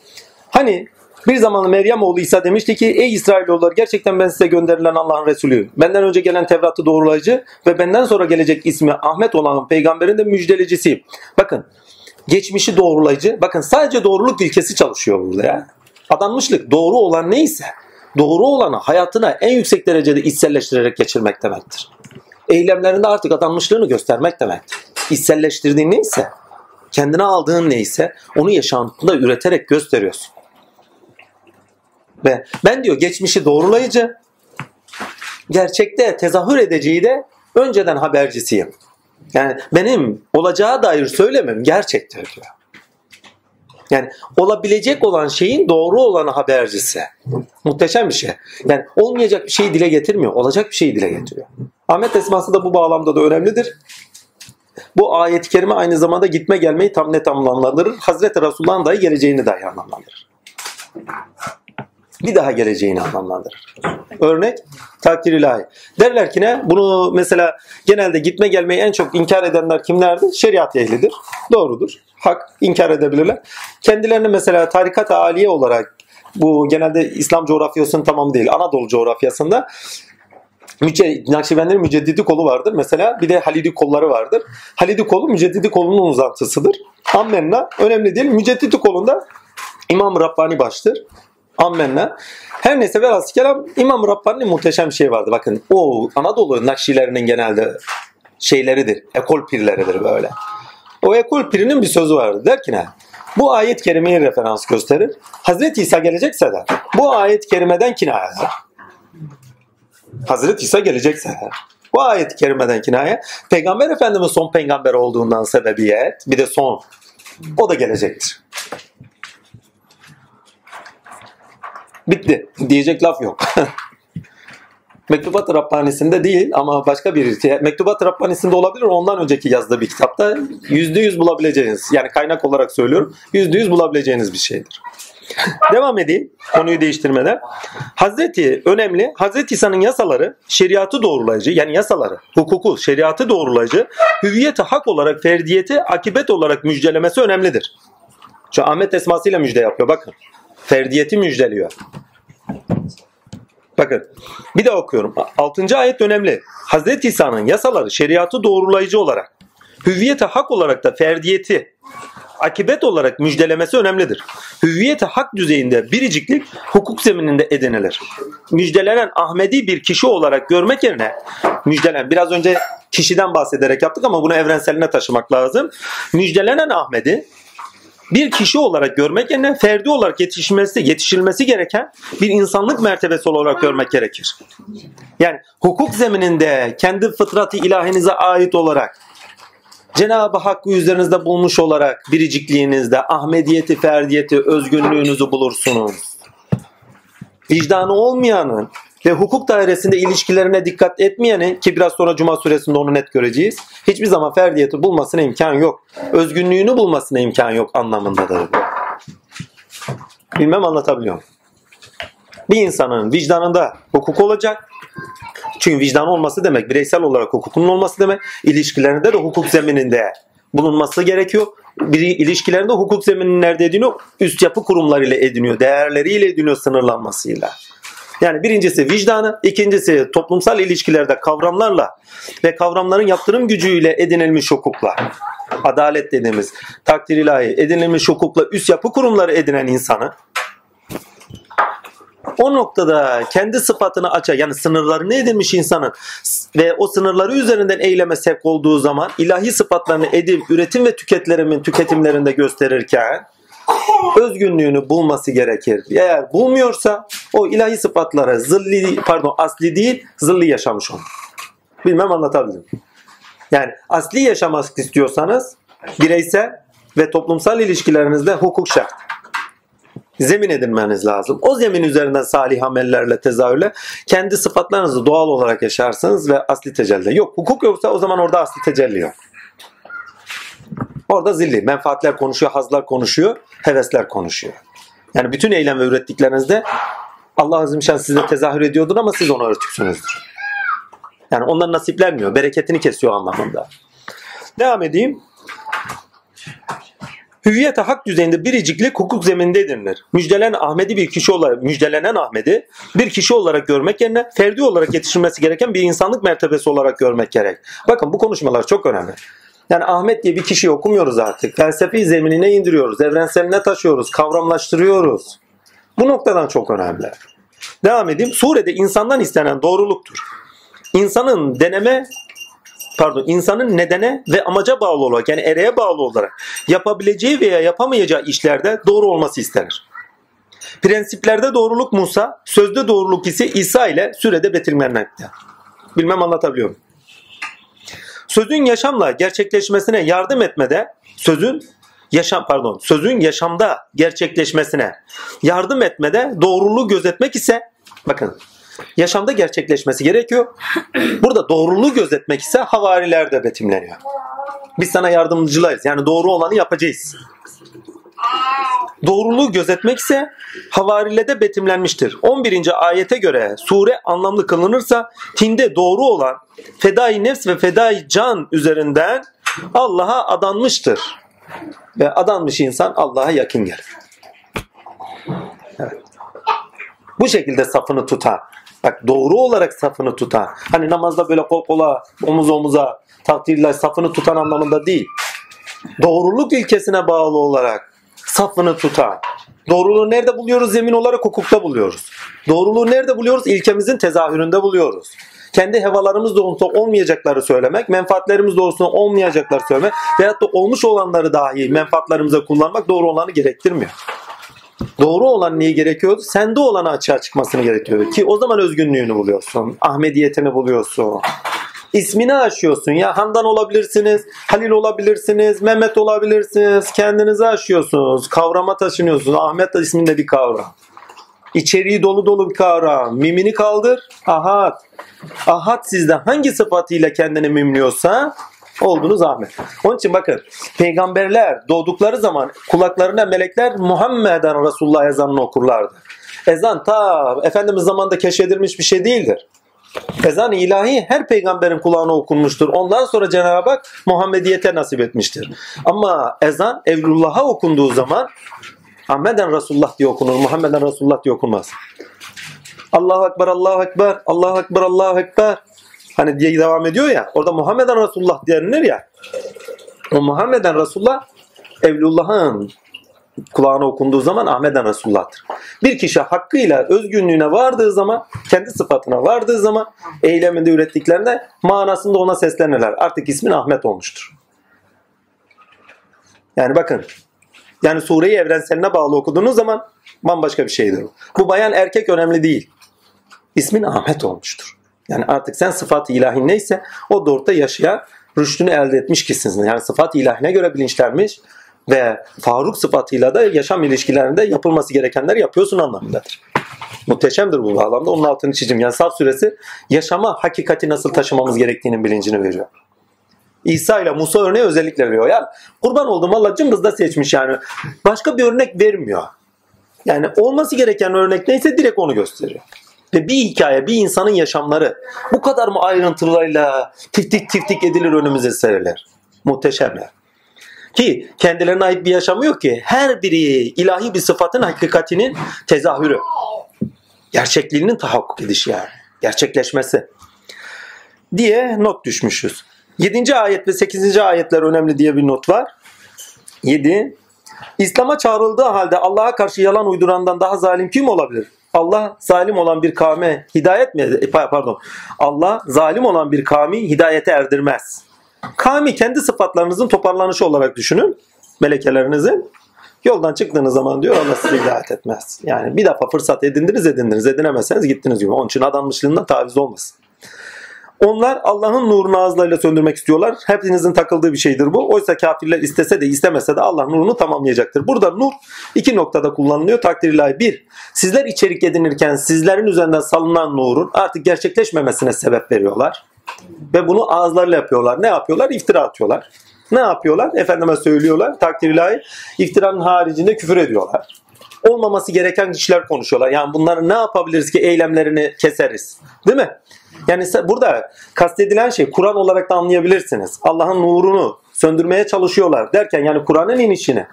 Hani bir zaman Meryem oğlu İsa demişti ki ey İsrailoğulları gerçekten ben size gönderilen Allah'ın Resulüyüm. Benden önce gelen Tevrat'ı doğrulayıcı ve benden sonra gelecek ismi Ahmet olan peygamberin de müjdelecisiyim. Bakın geçmişi doğrulayıcı. Bakın sadece doğruluk ilkesi çalışıyor burada ya. Adanmışlık doğru olan neyse doğru olanı hayatına en yüksek derecede içselleştirerek geçirmek demektir. Eylemlerinde artık adanmışlığını göstermek demektir. İçselleştirdiğin neyse, kendine aldığın neyse onu yaşantında üreterek gösteriyorsun. Ve ben diyor geçmişi doğrulayıcı, gerçekte tezahür edeceği de önceden habercisiyim. Yani benim olacağı dair söylemem gerçektir diyor. Yani olabilecek olan şeyin doğru olanı habercisi. Muhteşem bir şey. Yani olmayacak bir şeyi dile getirmiyor. Olacak bir şeyi dile getiriyor. Ahmet esması da bu bağlamda da önemlidir. Bu ayet-i kerime aynı zamanda gitme gelmeyi tam net anlamlandırır. Hazreti Resulullah'ın dahi geleceğini dahi anlamlandırır. Bir daha geleceğini anlamlandırır. Örnek takdir ilahi. Derler ki ne? Bunu mesela genelde gitme gelmeyi en çok inkar edenler kimlerdir? Şeriat ehlidir. Doğrudur. hak inkar edebilirler. Kendilerini mesela tarikat aliye olarak bu genelde İslam coğrafyasının tamamı değil Anadolu coğrafyasında Müce, Nakşibendi'nin müceddidi kolu vardır. Mesela bir de Halidi kolları vardır. Halidi kolu müceddidi kolunun uzantısıdır. Ammenna önemli değil. Müceddidi kolunda İmam Rabbani baştır. Ammenna. Her neyse velhasıl kelam İmam Rabbani'nin muhteşem bir şey vardı. Bakın o Anadolu Nakşilerinin genelde şeyleridir. Ekol pirleridir böyle. O ekol pirinin bir sözü vardı. Der ki ne? Bu ayet kerimeyi referans gösterir. Hazreti İsa gelecekse der. Bu ayet kerimeden kinaye eder. Hazreti İsa gelecekse der. Bu ayet kerimeden kinaye. Peygamber Efendimiz son peygamber olduğundan sebebiyet bir de son. O da gelecektir. Bitti. Diyecek laf yok. Mektubat Rabbani'sinde değil ama başka bir Mektubat Rabbani'sinde olabilir ondan önceki yazdığı bir kitapta yüzde yüz bulabileceğiniz yani kaynak olarak söylüyorum yüzde yüz bulabileceğiniz bir şeydir. Devam edeyim konuyu değiştirmeden. Hazreti önemli. Hazreti İsa'nın yasaları şeriatı doğrulayıcı yani yasaları, hukuku, şeriatı doğrulayıcı, hüviyeti hak olarak ferdiyeti akibet olarak müjdelemesi önemlidir. Şu Ahmet esmasıyla müjde yapıyor bakın. Ferdiyeti müjdeliyor. Bakın bir de okuyorum. 6. ayet önemli. Hazreti İsa'nın yasaları şeriatı doğrulayıcı olarak, hüviyeti hak olarak da ferdiyeti akibet olarak müjdelemesi önemlidir. Hüviyeti hak düzeyinde biriciklik hukuk zemininde edinilir. Müjdelenen Ahmedi bir kişi olarak görmek yerine müjdelen biraz önce kişiden bahsederek yaptık ama bunu evrenseline taşımak lazım. Müjdelenen Ahmedi bir kişi olarak görmek yerine ferdi olarak yetişmesi, yetişilmesi gereken bir insanlık mertebesi olarak görmek gerekir. Yani hukuk zemininde kendi fıtratı ilahinize ait olarak Cenab-ı Hakk'ı üzerinizde bulmuş olarak biricikliğinizde Ahmediyeti, ferdiyeti, özgünlüğünüzü bulursunuz. Vicdanı olmayanın ve hukuk dairesinde ilişkilerine dikkat etmeyenin ki biraz sonra Cuma suresinde onu net göreceğiz. Hiçbir zaman ferdiyeti bulmasına imkan yok. Özgünlüğünü bulmasına imkan yok anlamındadır bu. Bilmem anlatabiliyor? Bir insanın vicdanında hukuk olacak. Çünkü vicdan olması demek bireysel olarak hukukunun olması demek. İlişkilerinde de hukuk zemininde bulunması gerekiyor. Bir ilişkilerinde hukuk zeminini nerede ediniyor? Üst yapı kurumlarıyla ediniyor. Değerleriyle ediniyor sınırlanmasıyla. Yani birincisi vicdanı, ikincisi toplumsal ilişkilerde kavramlarla ve kavramların yaptırım gücüyle edinilmiş hukuklar. Adalet dediğimiz takdir ilahi edinilmiş hukukla üst yapı kurumları edinen insanı o noktada kendi sıfatını açar yani sınırlarını edinmiş insanın ve o sınırları üzerinden eyleme sevk olduğu zaman ilahi sıfatlarını edip üretim ve tüketlerimin tüketimlerinde gösterirken özgünlüğünü bulması gerekir. Eğer bulmuyorsa o ilahi sıfatlara zilli pardon asli değil zilli yaşamış olur. Bilmem anlatabildim. Yani asli yaşamak istiyorsanız bireysel ve toplumsal ilişkilerinizde hukuk şart. Zemin edinmeniz lazım. O zemin üzerinden salih amellerle, tezahürle kendi sıfatlarınızı doğal olarak yaşarsınız ve asli tecelli. Yok hukuk yoksa o zaman orada asli tecelli yok. Orada zilli. Menfaatler konuşuyor, hazlar konuşuyor, hevesler konuşuyor. Yani bütün eylem ve ürettiklerinizde Allah Azimşan size tezahür ediyordur ama siz ona örtüksünüzdür. Yani ondan nasiplenmiyor. Bereketini kesiyor anlamında. Devam edeyim. Hüviyete hak düzeyinde biriciklik hukuk zeminde edinilir. Müjdelen Ahmet'i bir kişi olarak, müjdelenen Ahmet'i bir kişi olarak görmek yerine ferdi olarak yetiştirilmesi gereken bir insanlık mertebesi olarak görmek gerek. Bakın bu konuşmalar çok önemli. Yani Ahmet diye bir kişiyi okumuyoruz artık. Felsefi zeminine indiriyoruz, evrenseline taşıyoruz, kavramlaştırıyoruz. Bu noktadan çok önemli. Devam edeyim. Surede insandan istenen doğruluktur. İnsanın deneme pardon insanın nedene ve amaca bağlı olarak yani ereğe bağlı olarak yapabileceği veya yapamayacağı işlerde doğru olması istenir. Prensiplerde doğruluk Musa, sözde doğruluk ise İsa ile sürede betimlenmekte. Bilmem anlatabiliyor muyum? Sözün yaşamla gerçekleşmesine yardım etmede sözün yaşam pardon sözün yaşamda gerçekleşmesine yardım etmede doğruluğu gözetmek ise bakın yaşamda gerçekleşmesi gerekiyor. Burada doğruluğu gözetmek ise havarilerde betimleniyor. Biz sana yardımcılarız. Yani doğru olanı yapacağız. Doğruluğu gözetmek ise havarilede betimlenmiştir. 11. ayete göre sure anlamlı kılınırsa tinde doğru olan fedai nefs ve fedai can üzerinden Allah'a adanmıştır. Ve adanmış insan Allah'a yakın gelir. Evet. Bu şekilde safını tutan. Bak doğru olarak safını tutan. Hani namazda böyle kol kola, omuz omuza, takdirle safını tutan anlamında değil. Doğruluk ilkesine bağlı olarak safını tutan. Doğruluğu nerede buluyoruz? Zemin olarak hukukta buluyoruz. Doğruluğu nerede buluyoruz? İlkemizin tezahüründe buluyoruz. Kendi hevalarımız doğrultusunda olmayacakları söylemek, menfaatlerimiz doğrultusunda olmayacakları söylemek veyahut da olmuş olanları dahi menfaatlarımıza kullanmak doğru olanı gerektirmiyor. Doğru olan neyi gerekiyordu? Sende olanı açığa çıkmasını gerekiyordu. Ki o zaman özgünlüğünü buluyorsun. Ahmediyetini buluyorsun. İsmini aşıyorsun ya. Handan olabilirsiniz, Halil olabilirsiniz, Mehmet olabilirsiniz. Kendinizi aşıyorsunuz. Kavrama taşınıyorsunuz. Ahmet de isminde bir kavram. İçeriği dolu dolu bir kavram. Mimini kaldır. Ahad. Ahad sizde hangi sıfatıyla kendini mimliyorsa oldunuz Ahmet. Onun için bakın peygamberler doğdukları zaman kulaklarına melekler Muhammeden Resulullah ezanını okurlardı. Ezan ta Efendimiz zamanında keşfedilmiş bir şey değildir. Ezan ilahi her peygamberin kulağına okunmuştur. Ondan sonra Cenab-ı Hak Muhammediyete nasip etmiştir. Ama ezan Evlullah'a okunduğu zaman Ahmeden Resulullah diye okunur. Muhammeden Resulullah diye okunmaz. Allahu Ekber, Allahu Ekber, Allahu Ekber, Allahu Ekber. Hani diye devam ediyor ya. Orada Muhammeden Resulullah denilir ya. O Muhammeden Resulullah Evlullah'ın kulağına okunduğu zaman Ahmeden Resulullah'tır. Bir kişi hakkıyla özgünlüğüne vardığı zaman, kendi sıfatına vardığı zaman eyleminde ürettiklerinde manasında ona seslenirler. Artık ismin Ahmet olmuştur. Yani bakın yani sureyi evrenseline bağlı okuduğunuz zaman bambaşka bir şeydir. Bu bayan erkek önemli değil. İsmin Ahmet olmuştur. Yani artık sen sıfat ilahin neyse o doğrultuda yaşayan rüştünü elde etmiş kişisin. Yani sıfat ilahine göre bilinçlenmiş ve Faruk sıfatıyla da yaşam ilişkilerinde yapılması gerekenler yapıyorsun anlamındadır. Muhteşemdir bu bağlamda. Onun altını çizim. Yani Saf suresi yaşama hakikati nasıl taşımamız gerektiğinin bilincini veriyor. İsa ile Musa örneği özellikle veriyor. Yani kurban oldum Allah cımbızda seçmiş yani. Başka bir örnek vermiyor. Yani olması gereken örnek neyse direkt onu gösteriyor. Ve bir hikaye, bir insanın yaşamları bu kadar mı ayrıntılarıyla tiftik tiftik edilir önümüze serilir. Muhteşemler. Ki kendilerine ait bir yaşamı yok ki. Her biri ilahi bir sıfatın hakikatinin tezahürü. Gerçekliğinin tahakkuk edişi yani. Gerçekleşmesi. Diye not düşmüşüz. 7. ayet ve 8. ayetler önemli diye bir not var. 7. İslam'a çağrıldığı halde Allah'a karşı yalan uydurandan daha zalim kim olabilir? Allah zalim olan bir kavme hidayet mi? Pardon. Allah zalim olan bir kavmi hidayete erdirmez. Kavmi kendi sıfatlarınızın toparlanışı olarak düşünün. Melekelerinizin. Yoldan çıktığınız zaman diyor Allah sizi hidayet etmez. Yani bir defa fırsat edindiniz edindiniz. Edinemezseniz gittiniz gibi. Onun için adanmışlığından taviz olmasın. Onlar Allah'ın nurunu ağızlarıyla söndürmek istiyorlar. Hepinizin takıldığı bir şeydir bu. Oysa kafirler istese de istemese de Allah nurunu tamamlayacaktır. Burada nur iki noktada kullanılıyor. Takdir ilahi. Bir, sizler içerik edinirken sizlerin üzerinden salınan nurun artık gerçekleşmemesine sebep veriyorlar. Ve bunu ağızlarıyla yapıyorlar. Ne yapıyorlar? İftira atıyorlar. Ne yapıyorlar? Efendime söylüyorlar. Takdir ilahi. İftiranın haricinde küfür ediyorlar. Olmaması gereken kişiler konuşuyorlar. Yani bunları ne yapabiliriz ki eylemlerini keseriz. Değil mi? Yani burada kastedilen şey Kur'an olarak da anlayabilirsiniz. Allah'ın nurunu söndürmeye çalışıyorlar derken yani Kur'an'ın inişini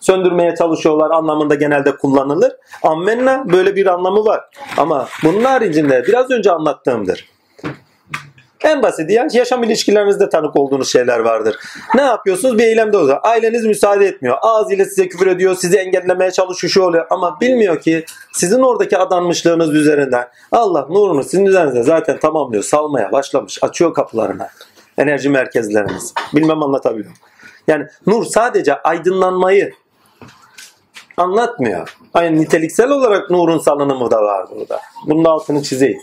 söndürmeye çalışıyorlar anlamında genelde kullanılır. Ammenna böyle bir anlamı var. Ama bunun haricinde biraz önce anlattığımdır. En basit ya yaşam ilişkilerinizde tanık olduğunuz şeyler vardır. Ne yapıyorsunuz? Bir eylemde oluyor. Aileniz müsaade etmiyor. Ağzıyla size küfür ediyor. Sizi engellemeye çalışıyor şu oluyor. Ama bilmiyor ki sizin oradaki adanmışlığınız üzerinden Allah nurunu sizin üzerinizde zaten tamamlıyor. Salmaya başlamış. Açıyor kapılarını. Enerji merkezleriniz. Bilmem anlatabiliyor. Yani nur sadece aydınlanmayı anlatmıyor. Aynı niteliksel olarak nurun salınımı da var burada. Bunun altını çizeyim.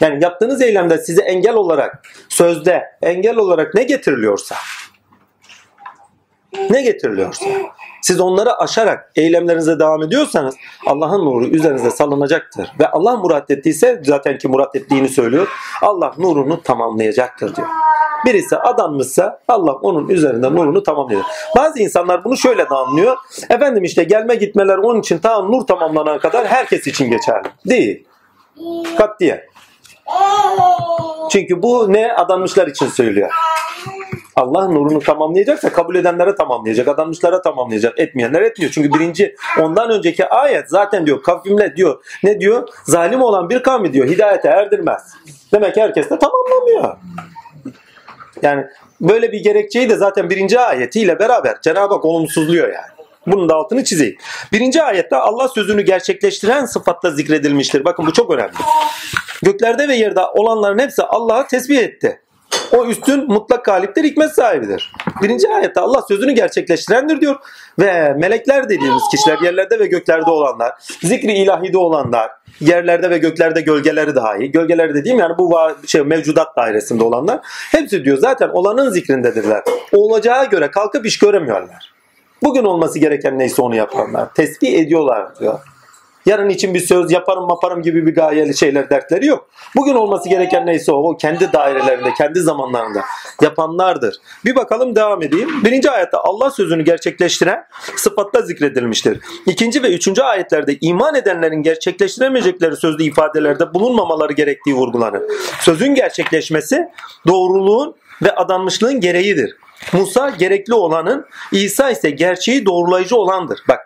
Yani yaptığınız eylemde size engel olarak, sözde engel olarak ne getiriliyorsa, ne getiriliyorsa, siz onları aşarak eylemlerinize devam ediyorsanız Allah'ın nuru üzerinize salınacaktır. Ve Allah murat ettiyse zaten ki murat ettiğini söylüyor. Allah nurunu tamamlayacaktır diyor. Birisi adanmışsa Allah onun üzerinde nurunu tamamlıyor. Bazı insanlar bunu şöyle de anlıyor. Efendim işte gelme gitmeler onun için ta nur tamamlanana kadar herkes için geçerli. Değil. Katiyen. Çünkü bu ne adanmışlar için söylüyor. Allah nurunu tamamlayacaksa kabul edenlere tamamlayacak, adanmışlara tamamlayacak, etmeyenler etmiyor. Çünkü birinci ondan önceki ayet zaten diyor kavimle diyor ne diyor? Zalim olan bir kavmi diyor hidayete erdirmez. Demek ki herkes de tamamlamıyor. Yani böyle bir gerekçeyi de zaten birinci ayetiyle beraber Cenab-ı Hak olumsuzluyor yani. Bunun da altını çizeyim. Birinci ayette Allah sözünü gerçekleştiren sıfatla zikredilmiştir. Bakın bu çok önemli. Göklerde ve yerde olanların hepsi Allah'a tesbih etti. O üstün mutlak galiptir, hikmet sahibidir. Birinci ayette Allah sözünü gerçekleştirendir diyor. Ve melekler dediğimiz kişiler yerlerde ve göklerde olanlar, zikri ilahide olanlar, yerlerde ve göklerde gölgeleri dahi, gölgeleri dediğim yani bu şey mevcudat dairesinde olanlar, hepsi diyor zaten olanın zikrindedirler. Olacağı göre kalkıp iş göremiyorlar. Bugün olması gereken neyse onu yapanlar. Tesbih ediyorlar diyor. Yarın için bir söz yaparım yaparım gibi bir gayeli şeyler dertleri yok. Bugün olması gereken neyse o, o kendi dairelerinde, kendi zamanlarında yapanlardır. Bir bakalım devam edeyim. Birinci ayette Allah sözünü gerçekleştiren sıfatla zikredilmiştir. İkinci ve üçüncü ayetlerde iman edenlerin gerçekleştiremeyecekleri sözlü ifadelerde bulunmamaları gerektiği vurgulanır. Sözün gerçekleşmesi doğruluğun ve adanmışlığın gereğidir. Musa gerekli olanın, İsa ise gerçeği doğrulayıcı olandır. Bak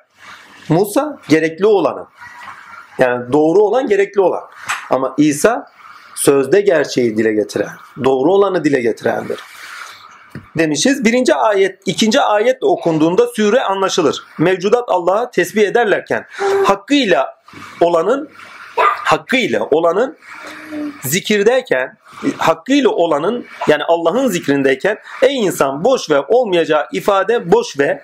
Musa gerekli olanı. Yani doğru olan gerekli olan. Ama İsa sözde gerçeği dile getiren, doğru olanı dile getirendir. Demişiz. Birinci ayet, ikinci ayet okunduğunda süre anlaşılır. Mevcudat Allah'a tesbih ederlerken hakkıyla olanın hakkıyla olanın zikirdeyken hakkıyla olanın yani Allah'ın zikrindeyken ey insan boş ve olmayacağı ifade boş ve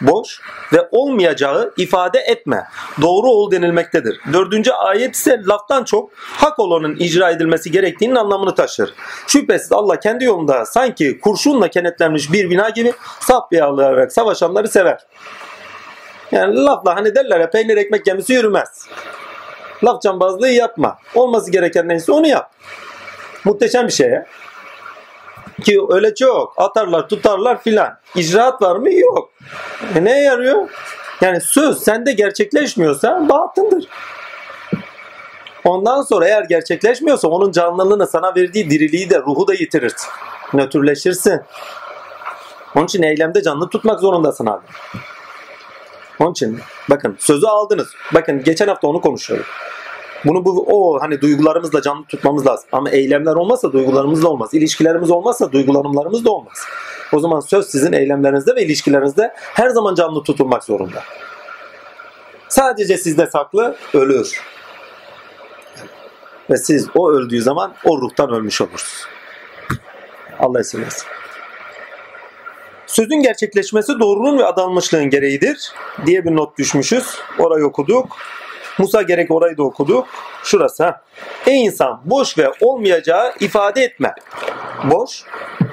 boş ve olmayacağı ifade etme. Doğru ol denilmektedir. Dördüncü ayet ise laftan çok hak olanın icra edilmesi gerektiğinin anlamını taşır. Şüphesiz Allah kendi yolunda sanki kurşunla kenetlenmiş bir bina gibi saf yağlayarak savaşanları sever. Yani lafla hani derler ya peynir ekmek gemisi yürümez. Laf cambazlığı yapma. Olması gereken neyse onu yap. Muhteşem bir şey ya. Ki öyle çok. Atarlar tutarlar filan. İcraat var mı? Yok. E neye yarıyor? Yani söz sende gerçekleşmiyorsa batındır. Ondan sonra eğer gerçekleşmiyorsa onun canlılığını sana verdiği diriliği de ruhu da yitirir. Nötrleşirsin. Onun için eylemde canlı tutmak zorundasın abi. Onun için bakın sözü aldınız. Bakın geçen hafta onu konuşuyorduk. Bunu bu o hani duygularımızla canlı tutmamız lazım. Ama eylemler olmazsa duygularımız da olmaz. İlişkilerimiz olmazsa duygularımlarımız da olmaz. O zaman söz sizin eylemlerinizde ve ilişkilerinizde her zaman canlı tutulmak zorunda. Sadece sizde saklı ölür. Ve siz o öldüğü zaman o ruhtan ölmüş olursunuz. Allah esirgesin. Sözün gerçekleşmesi doğruluğun ve adanmışlığın gereğidir diye bir not düşmüşüz. Orayı okuduk. Musa gerek orayı da okudu. Şurası ha. Ey insan boş ve olmayacağı ifade etme. Boş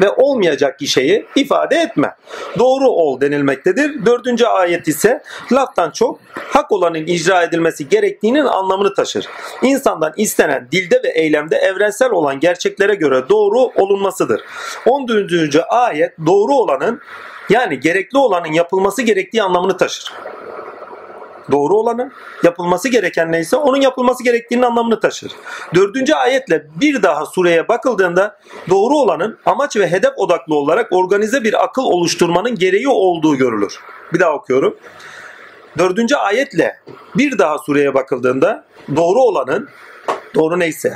ve olmayacak şeyi ifade etme. Doğru ol denilmektedir. Dördüncü ayet ise laftan çok hak olanın icra edilmesi gerektiğinin anlamını taşır. İnsandan istenen dilde ve eylemde evrensel olan gerçeklere göre doğru olunmasıdır. 14. ayet doğru olanın yani gerekli olanın yapılması gerektiği anlamını taşır doğru olanı, yapılması gereken neyse onun yapılması gerektiğinin anlamını taşır. Dördüncü ayetle bir daha sureye bakıldığında doğru olanın amaç ve hedef odaklı olarak organize bir akıl oluşturmanın gereği olduğu görülür. Bir daha okuyorum. Dördüncü ayetle bir daha sureye bakıldığında doğru olanın, doğru neyse,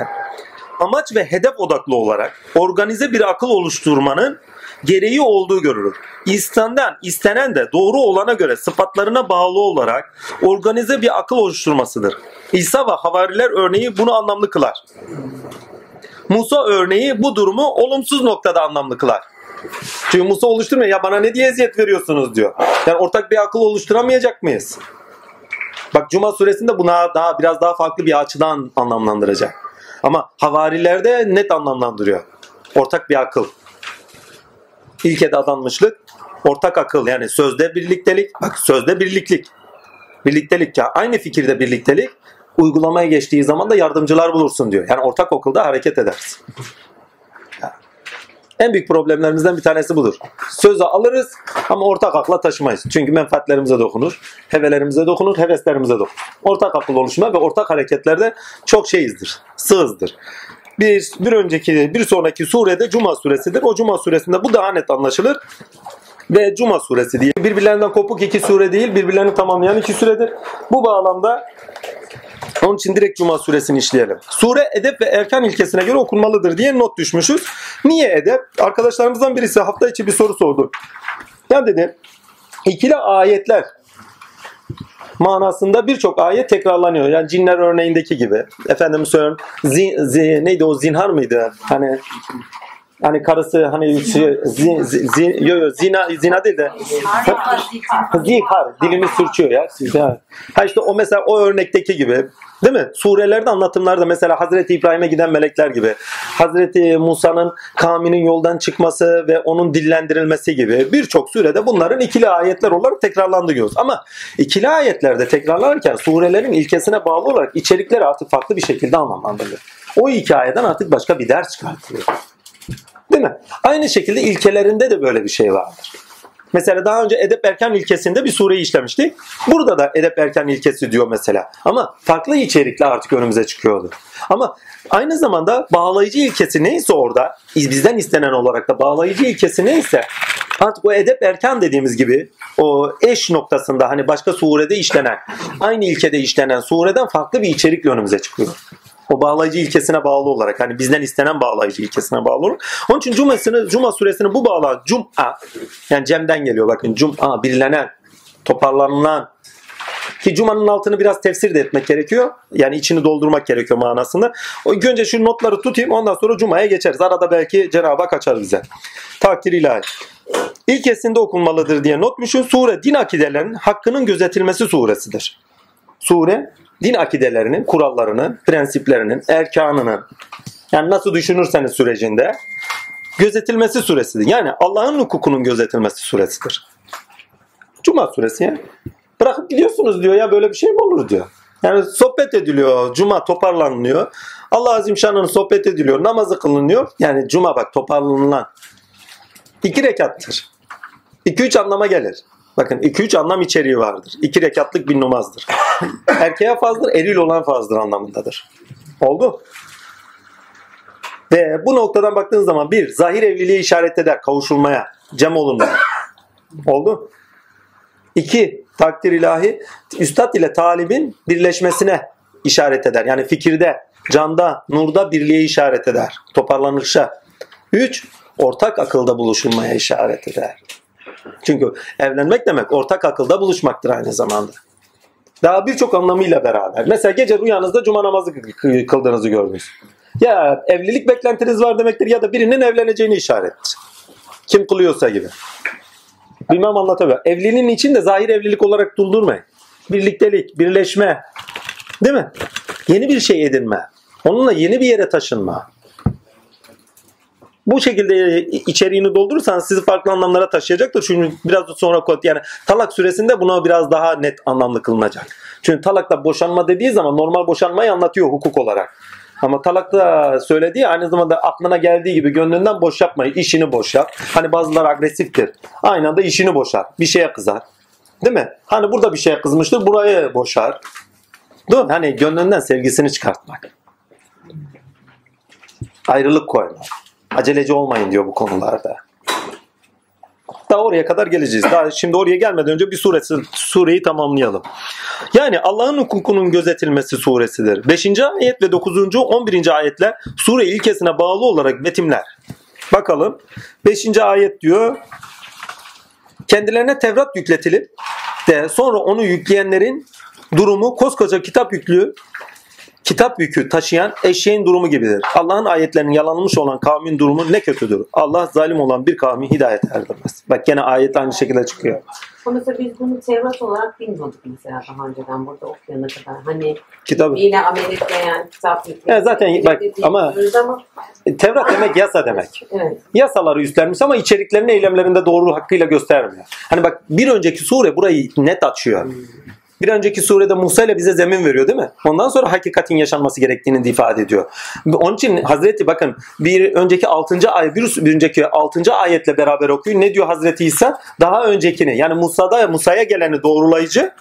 amaç ve hedef odaklı olarak organize bir akıl oluşturmanın gereği olduğu görülür. İstenden, istenen de doğru olana göre sıfatlarına bağlı olarak organize bir akıl oluşturmasıdır. İsa ve havariler örneği bunu anlamlı kılar. Musa örneği bu durumu olumsuz noktada anlamlı kılar. Çünkü Musa oluşturmuyor. Ya bana ne diye eziyet veriyorsunuz diyor. Yani ortak bir akıl oluşturamayacak mıyız? Bak Cuma suresinde buna daha biraz daha farklı bir açıdan anlamlandıracak. Ama havarilerde net anlamlandırıyor. Ortak bir akıl. İlkede adanmışlık, ortak akıl yani sözde birliktelik, bak sözde birliklik. Birliktelik ya aynı fikirde birliktelik uygulamaya geçtiği zaman da yardımcılar bulursun diyor. Yani ortak okulda hareket edersin. En büyük problemlerimizden bir tanesi budur. Sözü alırız ama ortak akla taşımayız. Çünkü menfaatlerimize dokunur, hevelerimize dokunur, heveslerimize dokunur. Ortak akıl oluşma ve ortak hareketlerde çok şeyizdir, sığızdır. Bir, bir önceki, bir sonraki surede Cuma suresidir. O Cuma suresinde bu daha net anlaşılır. Ve Cuma suresi diye. Birbirlerinden kopuk iki sure değil, birbirlerini tamamlayan iki suredir. Bu bağlamda onun için direkt Cuma suresini işleyelim. Sure edep ve erkan ilkesine göre okunmalıdır diye not düşmüşüz. Niye edep? Arkadaşlarımızdan birisi hafta içi bir soru sordu. Ya dedi ikili ayetler manasında birçok ayet tekrarlanıyor. Yani cinler örneğindeki gibi. Efendim söylüyorum zin, zin, neydi o zinhar mıydı? Hani hani karısı hani şey, zin, zin, yo, yo, zina zina değil de zihar dilimi sürçüyor ya. ya. Ha işte o mesela o örnekteki gibi değil mi? Surelerde anlatımlarda mesela Hazreti İbrahim'e giden melekler gibi. Hazreti Musa'nın kavminin yoldan çıkması ve onun dillendirilmesi gibi birçok surede bunların ikili ayetler olarak tekrarlandı görüyoruz. Ama ikili ayetlerde tekrarlanırken surelerin ilkesine bağlı olarak içerikleri artık farklı bir şekilde anlamlandırılıyor. O hikayeden artık başka bir ders çıkartılıyor. Değil mi? Aynı şekilde ilkelerinde de böyle bir şey vardır. Mesela daha önce edep erken ilkesinde bir sureyi işlemiştik. Burada da edep erken ilkesi diyor mesela. Ama farklı içerikle artık önümüze çıkıyordu. Ama aynı zamanda bağlayıcı ilkesi neyse orada bizden istenen olarak da bağlayıcı ilkesi neyse artık o edep erken dediğimiz gibi o eş noktasında hani başka surede işlenen aynı ilkede işlenen sureden farklı bir içerikle önümüze çıkıyor. O bağlayıcı ilkesine bağlı olarak hani bizden istenen bağlayıcı ilkesine bağlı olarak. Onun için Cuma'sını, Cuma suresini bu bağla Cum'a yani Cem'den geliyor bakın Cum'a birilenen, toparlanılan ki Cuma'nın altını biraz tefsir de etmek gerekiyor. Yani içini doldurmak gerekiyor manasında. O önce şu notları tutayım ondan sonra Cuma'ya geçeriz. Arada belki Cenab-ı Hak açar bize. Takdir ilahi. İlkesinde okunmalıdır diye notmuşum. Sure din akidelerinin hakkının gözetilmesi suresidir. Sure din akidelerinin, kurallarının, prensiplerinin, erkanının yani nasıl düşünürseniz sürecinde gözetilmesi suresidir. Yani Allah'ın hukukunun gözetilmesi suresidir. Cuma suresi ya. Bırakıp gidiyorsunuz diyor ya böyle bir şey mi olur diyor. Yani sohbet ediliyor. Cuma toparlanıyor. Allah Azim Şan'ın sohbet ediliyor. Namazı kılınıyor. Yani cuma bak toparlanılan. iki rekattır. İki üç anlama gelir. Bakın 2-3 anlam içeriği vardır. 2 rekatlık bir namazdır. Erkeğe fazdır, eril olan fazdır anlamındadır. Oldu? Ve bu noktadan baktığın zaman bir, zahir evliliği işaret eder, kavuşulmaya, cem olunmaya. Oldu? İki, takdir ilahi, üstad ile talibin birleşmesine işaret eder. Yani fikirde, canda, nurda birliğe işaret eder. Toparlanışa. Üç, ortak akılda buluşulmaya işaret eder. Çünkü evlenmek demek ortak akılda buluşmaktır aynı zamanda. Daha birçok anlamıyla beraber. Mesela gece rüyanızda cuma namazı kıldığınızı gördünüz. Ya evlilik beklentiniz var demektir ya da birinin evleneceğini işarettir. Kim kılıyorsa gibi. Bilmem anlatabiliyor. Evliliğin için de zahir evlilik olarak durdurmayın. Birliktelik, birleşme. Değil mi? Yeni bir şey edinme. Onunla yeni bir yere taşınma bu şekilde içeriğini doldurursanız sizi farklı anlamlara taşıyacaktır. Çünkü biraz sonra yani talak süresinde buna biraz daha net anlamlı kılınacak. Çünkü talakta boşanma dediği zaman normal boşanmayı anlatıyor hukuk olarak. Ama talakta söylediği aynı zamanda aklına geldiği gibi gönlünden boş yapmayı, işini boş yap. Hani bazıları agresiftir. Aynı anda işini boşar. Bir şeye kızar. Değil mi? Hani burada bir şeye kızmıştır, burayı boşar. Değil mi? Hani gönlünden sevgisini çıkartmak. Ayrılık koymak. Aceleci olmayın diyor bu konularda. Daha oraya kadar geleceğiz. Daha şimdi oraya gelmeden önce bir suresi, sureyi tamamlayalım. Yani Allah'ın hukukunun gözetilmesi suresidir. 5. ayet ve 9. 11. ayetler sure ilkesine bağlı olarak betimler. Bakalım. 5. ayet diyor. Kendilerine Tevrat yükletilip de sonra onu yükleyenlerin durumu koskoca kitap yüklü kitap yükü taşıyan eşeğin durumu gibidir. Allah'ın ayetlerinin yalanılmış olan kavmin durumu ne kötüdür. Allah zalim olan bir kavmi hidayet erdirmez. Bak gene ayet aynı şekilde çıkıyor. Ama mesela biz bunu Tevrat olarak bilmiyorduk mesela daha önceden burada okuyana kadar. Hani Kitabı. yine Amerika'ya kitap yüklü. Ya zaten bak ama ama Tevrat demek yasa demek. evet. Yasaları üstlenmiş ama içeriklerini eylemlerinde doğru hakkıyla göstermiyor. Hani bak bir önceki sure burayı net açıyor. Bir önceki surede Musa ile bize zemin veriyor değil mi? Ondan sonra hakikatin yaşanması gerektiğini ifade ediyor. Onun için Hazreti bakın bir önceki 6. ayet bir, bir önceki 6. ayetle beraber okuyor. Ne diyor Hazreti İsa? Daha öncekini yani Musa'da Musa'ya geleni doğrulayıcı.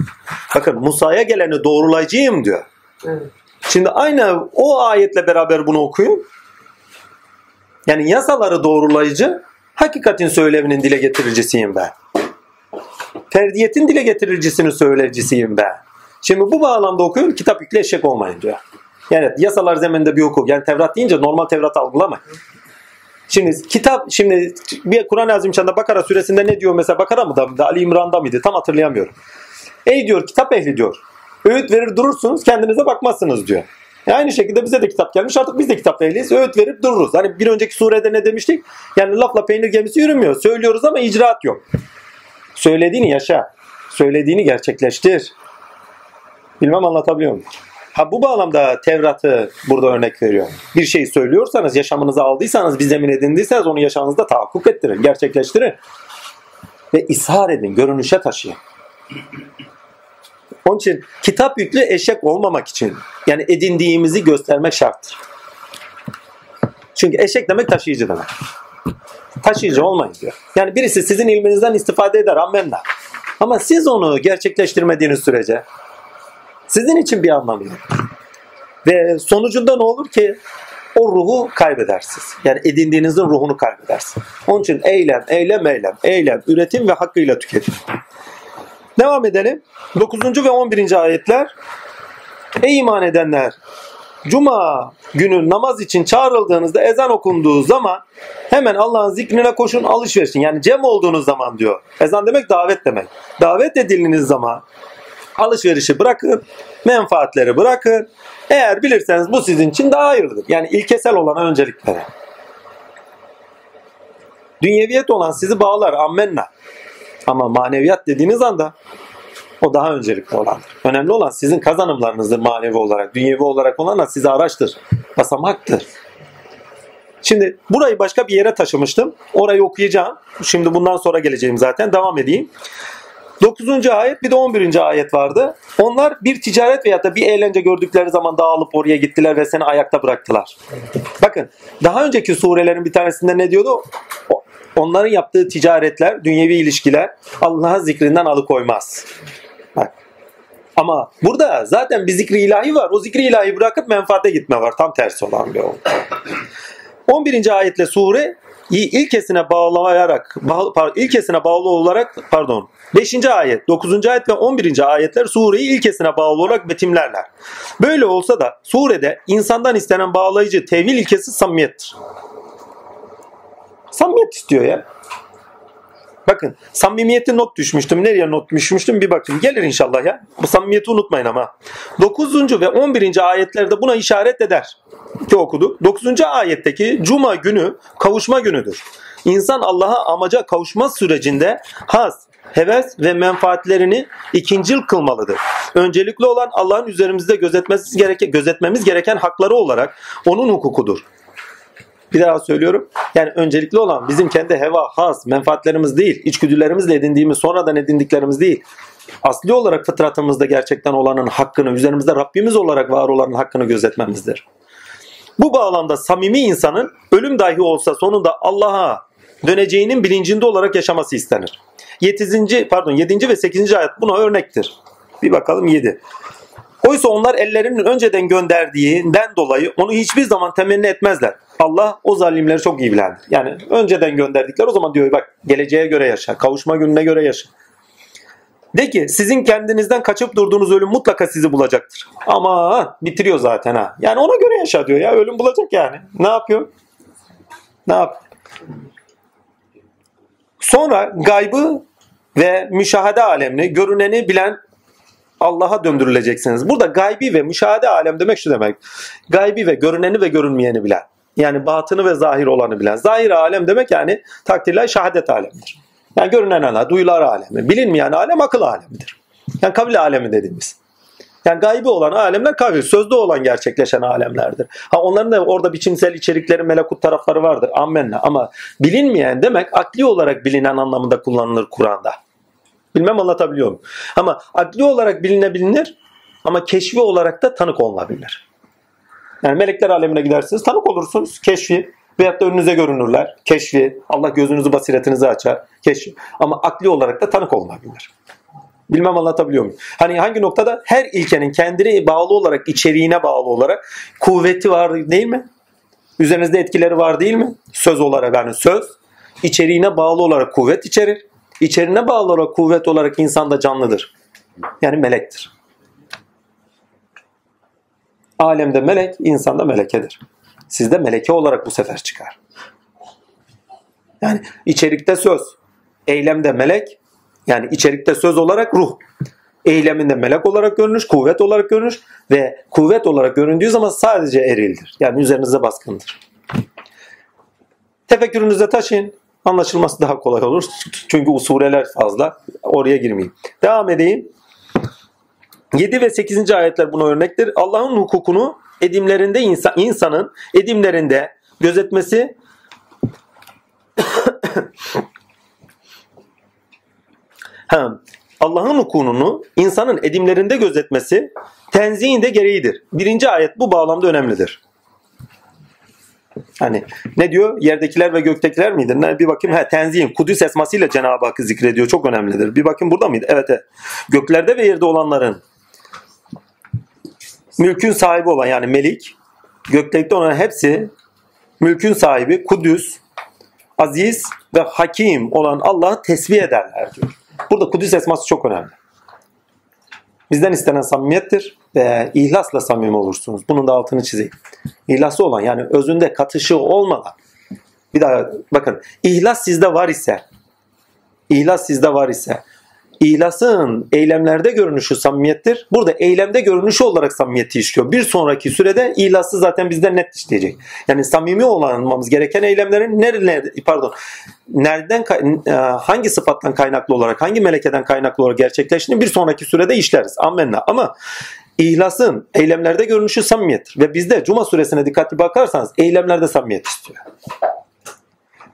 Bakın Musa'ya geleni doğrulayıcıyım diyor. evet. Şimdi aynı o ayetle beraber bunu okuyun. Yani yasaları doğrulayıcı, hakikatin söylevinin dile getiricisiyim ben. Ferdiyetin dile getiricisinin söyleyicisiyim ben. Şimdi bu bağlamda okuyorum kitap yükle eşek olmayın diyor. Yani yasalar zeminde bir hukuk. Yani Tevrat deyince normal Tevrat algılamayın. Şimdi kitap şimdi bir Kur'an-ı Azimşan'da Bakara suresinde ne diyor mesela Bakara mı da mıydı Ali İmran'da mıydı tam hatırlayamıyorum. Ey diyor kitap ehli diyor. Öğüt verir durursunuz kendinize bakmazsınız diyor. E aynı şekilde bize de kitap gelmiş artık biz de kitap ehliyiz. Öğüt verip dururuz. Hani bir önceki surede ne demiştik? Yani lafla peynir gemisi yürümüyor. Söylüyoruz ama icraat yok. Söylediğini yaşa. Söylediğini gerçekleştir. Bilmem anlatabiliyor muyum? Ha bu bağlamda Tevrat'ı burada örnek veriyor. Bir şeyi söylüyorsanız, yaşamınıza aldıysanız, bir zemin edindiyseniz onu yaşamınızda tahakkuk ettirin, gerçekleştirin. Ve ishar edin, görünüşe taşıyın. Onun için kitap yüklü eşek olmamak için yani edindiğimizi göstermek şarttır. Çünkü eşek demek taşıyıcı demek. Taşıyıcı olmayın diyor. Yani birisi sizin ilminizden istifade eder ammenna. Ama siz onu gerçekleştirmediğiniz sürece sizin için bir anlamı yok. Ve sonucunda ne olur ki? O ruhu kaybedersiniz. Yani edindiğinizin ruhunu kaybedersiniz. Onun için eylem, eylem, eylem, eylem, üretim ve hakkıyla tüketim. Devam edelim. 9. ve 11. ayetler. Ey iman edenler! Cuma günü namaz için çağrıldığınızda ezan okunduğu zaman hemen Allah'ın zikrine koşun alışverişin. Yani cem olduğunuz zaman diyor. Ezan demek davet demek. Davet edildiğiniz zaman alışverişi bırakın, menfaatleri bırakın. Eğer bilirseniz bu sizin için daha hayırlıdır. Yani ilkesel olana öncelik verin. Dünyeviyet olan sizi bağlar ammenna. Ama maneviyat dediğiniz anda o daha öncelikli olandır. Önemli olan sizin kazanımlarınızdır manevi olarak. Dünyevi olarak olan da size araçtır. Basamaktır. Şimdi burayı başka bir yere taşımıştım. Orayı okuyacağım. Şimdi bundan sonra geleceğim zaten. Devam edeyim. 9. ayet bir de 11. ayet vardı. Onlar bir ticaret veya da bir eğlence gördükleri zaman dağılıp oraya gittiler ve seni ayakta bıraktılar. Bakın daha önceki surelerin bir tanesinde ne diyordu? Onların yaptığı ticaretler, dünyevi ilişkiler Allah'a zikrinden alıkoymaz. Bak. Ama burada zaten bir zikri ilahi var. O zikri ilahi bırakıp menfaate gitme var. Tam tersi olan bir olay. 11. ayetle sure ilkesine bağlayarak ilkesine bağlı olarak pardon 5. ayet 9. ayet ve 11. ayetler sureyi ilkesine bağlı olarak betimlerler. Böyle olsa da surede insandan istenen bağlayıcı tevil ilkesi samimiyettir. Samimiyet istiyor ya. Bakın samimiyeti not düşmüştüm. Nereye not düşmüştüm bir bakın. Gelir inşallah ya. Bu samimiyeti unutmayın ama. 9. ve 11. ayetlerde buna işaret eder. Ki okuduk. 9. ayetteki cuma günü kavuşma günüdür. İnsan Allah'a amaca kavuşma sürecinde has, heves ve menfaatlerini ikincil kılmalıdır. Öncelikli olan Allah'ın üzerimizde gözetmemiz gereken, gözetmemiz gereken hakları olarak onun hukukudur. Bir daha söylüyorum. Yani öncelikli olan bizim kendi heva, has, menfaatlerimiz değil, içgüdülerimizle edindiğimiz, sonradan edindiklerimiz değil. Asli olarak fıtratımızda gerçekten olanın hakkını, üzerimizde Rabbimiz olarak var olanın hakkını gözetmemizdir. Bu bağlamda samimi insanın ölüm dahi olsa sonunda Allah'a döneceğinin bilincinde olarak yaşaması istenir. 7. pardon 7. ve 8. ayet buna örnektir. Bir bakalım 7. Oysa onlar ellerinin önceden gönderdiğinden dolayı onu hiçbir zaman temenni etmezler. Allah o zalimleri çok iyi bilendir. Yani önceden gönderdikler o zaman diyor bak geleceğe göre yaşa, kavuşma gününe göre yaşa. De ki sizin kendinizden kaçıp durduğunuz ölüm mutlaka sizi bulacaktır. Ama bitiriyor zaten ha. Yani ona göre yaşa diyor ya ölüm bulacak yani. Ne yapıyor? Ne yap? Sonra gaybı ve müşahede alemini, görüneni bilen Allah'a döndürüleceksiniz. Burada gaybi ve müşahede alem demek şu demek. Gaybi ve görüneni ve görünmeyeni bilen. Yani batını ve zahir olanı bilen. Zahir alem demek yani takdirler şehadet alemdir. Yani görünen alem, duyular alemi. Bilinmeyen alem akıl alemidir. Yani kavil alemi dediğimiz. Yani gaybi olan alemler kavil, sözde olan gerçekleşen alemlerdir. Ha onların da orada biçimsel içerikleri, melekut tarafları vardır. Ammenna. Ama bilinmeyen demek akli olarak bilinen anlamında kullanılır Kur'an'da. Bilmem anlatabiliyor muyum? Ama akli olarak bilinebilir ama keşfi olarak da tanık olunabilir. Yani melekler alemine gidersiniz tanık olursunuz. Keşfi veyahut da önünüze görünürler. Keşfi. Allah gözünüzü basiretinizi açar. Keşfi. Ama akli olarak da tanık olunabilir. Bilmem anlatabiliyor muyum? Hani hangi noktada her ilkenin kendine bağlı olarak, içeriğine bağlı olarak kuvveti var değil mi? Üzerinizde etkileri var değil mi? Söz olarak yani söz içeriğine bağlı olarak kuvvet içerir. İçeriğine bağlı olarak kuvvet olarak insan da canlıdır. Yani melektir. Alemde melek, insanda melekedir. Sizde meleke olarak bu sefer çıkar. Yani içerikte söz, eylemde melek, yani içerikte söz olarak ruh. Eyleminde melek olarak görünür, kuvvet olarak görünür ve kuvvet olarak göründüğü zaman sadece erildir. Yani üzerinize baskındır. Tefekkürünüze taşıyın. Anlaşılması daha kolay olur. Çünkü usuleler fazla. Oraya girmeyeyim. Devam edeyim. 7 ve 8. ayetler buna örnektir. Allah'ın hukukunu edimlerinde insan, insanın edimlerinde gözetmesi ha, Allah'ın hukukunu insanın edimlerinde gözetmesi tenzihin de gereğidir. Birinci ayet bu bağlamda önemlidir. Hani ne diyor? Yerdekiler ve göktekiler miydi? Ne, bir bakayım. He, tenzihin, Kudüs esmasıyla Cenab-ı Hakk'ı zikrediyor. Çok önemlidir. Bir bakayım burada mıydı? Evet, evet. Göklerde ve yerde olanların mülkün sahibi olan yani melik, göktekte olan hepsi mülkün sahibi, Kudüs, aziz ve hakim olan Allah'ı tesbih ederler diyor. Burada Kudüs esması çok önemli. Bizden istenen samimiyettir ve ihlasla samimi olursunuz. Bunun da altını çizeyim. İhlası olan yani özünde katışı olmadan bir daha bakın ihlas sizde var ise ihlas sizde var ise İhlasın eylemlerde görünüşü samimiyettir. Burada eylemde görünüşü olarak samimiyeti işliyor. Bir sonraki sürede ihlası zaten bizden net işleyecek. Yani samimi olmamız gereken eylemlerin nerede pardon nereden e, hangi sıfattan kaynaklı olarak hangi melekeden kaynaklı olarak gerçekleştiğini bir sonraki sürede işleriz. Amenna. Ama İhlasın eylemlerde görünüşü samimiyettir. Ve bizde Cuma suresine dikkatli bakarsanız eylemlerde samimiyet istiyor.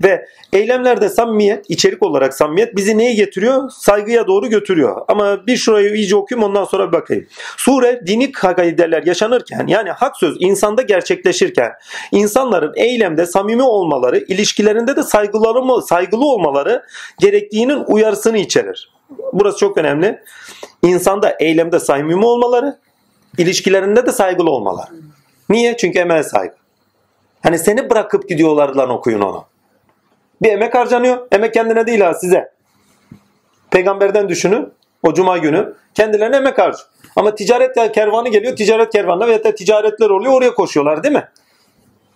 Ve eylemlerde samimiyet, içerik olarak samimiyet bizi neye getiriyor? Saygıya doğru götürüyor. Ama bir şurayı iyice okuyayım ondan sonra bir bakayım. Sure dini kaideler yaşanırken yani hak söz insanda gerçekleşirken insanların eylemde samimi olmaları, ilişkilerinde de saygılı, saygılı olmaları gerektiğinin uyarısını içerir. Burası çok önemli. İnsanda eylemde samimi olmaları, ilişkilerinde de saygılı olmaları. Niye? Çünkü emel saygı. Hani seni bırakıp gidiyorlar lan okuyun onu. Bir emek harcanıyor. Emek kendine değil ha size. Peygamberden düşünün. O cuma günü kendilerine emek harcıyor. Ama ticaret kervanı geliyor. Ticaret kervanına veya da ticaretler oluyor. Oraya koşuyorlar değil mi?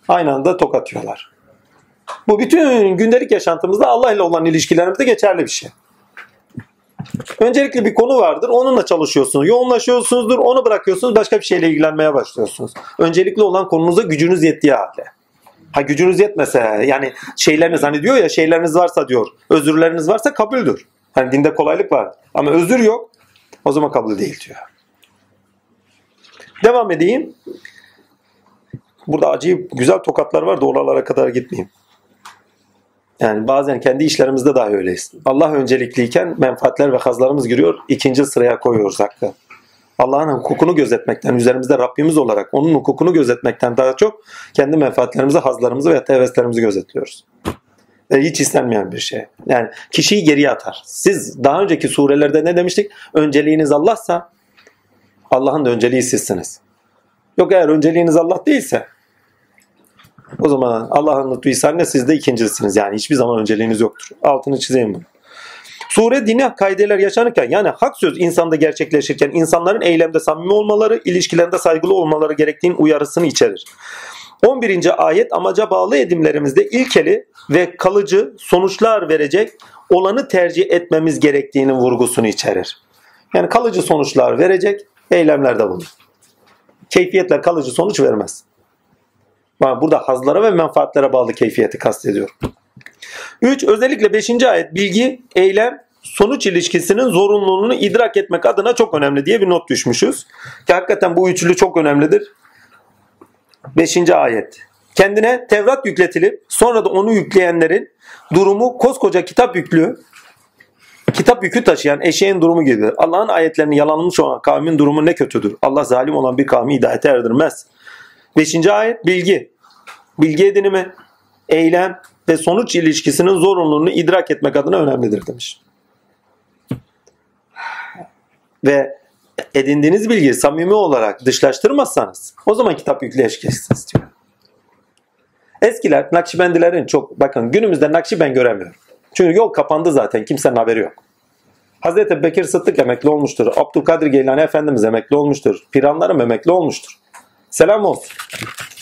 Aynı anda tok atıyorlar. Bu bütün gündelik yaşantımızda Allah ile olan ilişkilerimizde geçerli bir şey. Öncelikli bir konu vardır. Onunla çalışıyorsunuz. Yoğunlaşıyorsunuzdur. Onu bırakıyorsunuz. Başka bir şeyle ilgilenmeye başlıyorsunuz. Öncelikli olan konunuza gücünüz yettiği halde. Ha gücünüz yetmese yani şeyleriniz hani diyor ya şeyleriniz varsa diyor özürleriniz varsa kabuldür. Hani dinde kolaylık var ama özür yok o zaman kabul değil diyor. Devam edeyim. Burada acayip güzel tokatlar var da oralara kadar gitmeyeyim. Yani bazen kendi işlerimizde dahi öyleyiz. Allah öncelikliyken menfaatler ve hazlarımız giriyor. ikinci sıraya koyuyoruz hakkı. Allah'ın hukukunu gözetmekten, üzerimizde Rabbimiz olarak onun hukukunu gözetmekten daha çok kendi menfaatlerimizi, hazlarımızı ve heveslerimizi gözetliyoruz. Ve hiç istenmeyen bir şey. Yani kişiyi geriye atar. Siz daha önceki surelerde ne demiştik? Önceliğiniz Allah'sa Allah'ın da önceliği sizsiniz. Yok eğer önceliğiniz Allah değilse o zaman Allah'ın lütfu ne siz de ikincisiniz. Yani hiçbir zaman önceliğiniz yoktur. Altını çizeyim bunu. Sure dini kaideler yaşanırken yani hak söz insanda gerçekleşirken insanların eylemde samimi olmaları, ilişkilerinde saygılı olmaları gerektiğinin uyarısını içerir. 11. ayet amaca bağlı edimlerimizde ilkeli ve kalıcı sonuçlar verecek olanı tercih etmemiz gerektiğinin vurgusunu içerir. Yani kalıcı sonuçlar verecek eylemlerde bulunur. Keyfiyetle kalıcı sonuç vermez. Burada hazlara ve menfaatlere bağlı keyfiyeti kastediyor. 3. Özellikle 5. ayet bilgi, eylem, sonuç ilişkisinin zorunluluğunu idrak etmek adına çok önemli diye bir not düşmüşüz. Ki hakikaten bu üçlü çok önemlidir. 5. ayet. Kendine Tevrat yükletilip sonra da onu yükleyenlerin durumu koskoca kitap yüklü kitap yükü taşıyan eşeğin durumu gibidir. Allah'ın ayetlerini yalanlamış olan kavmin durumu ne kötüdür. Allah zalim olan bir kavmi hidayete erdirmez. Beşinci ayet bilgi. Bilgi edinimi, eylem, ve sonuç ilişkisinin zorunluluğunu idrak etmek adına önemlidir demiş. Ve edindiğiniz bilgiyi samimi olarak dışlaştırmazsanız o zaman kitap yükleyeşkesiniz diyor. Eskiler Nakşibendilerin çok bakın günümüzde Nakşibend göremiyorum. Çünkü yol kapandı zaten kimsenin haberi yok. Hazreti Bekir Sıddık emekli olmuştur. Abdülkadir Geylani Efendimiz emekli olmuştur. Piranlarım emekli olmuştur. Selam olsun.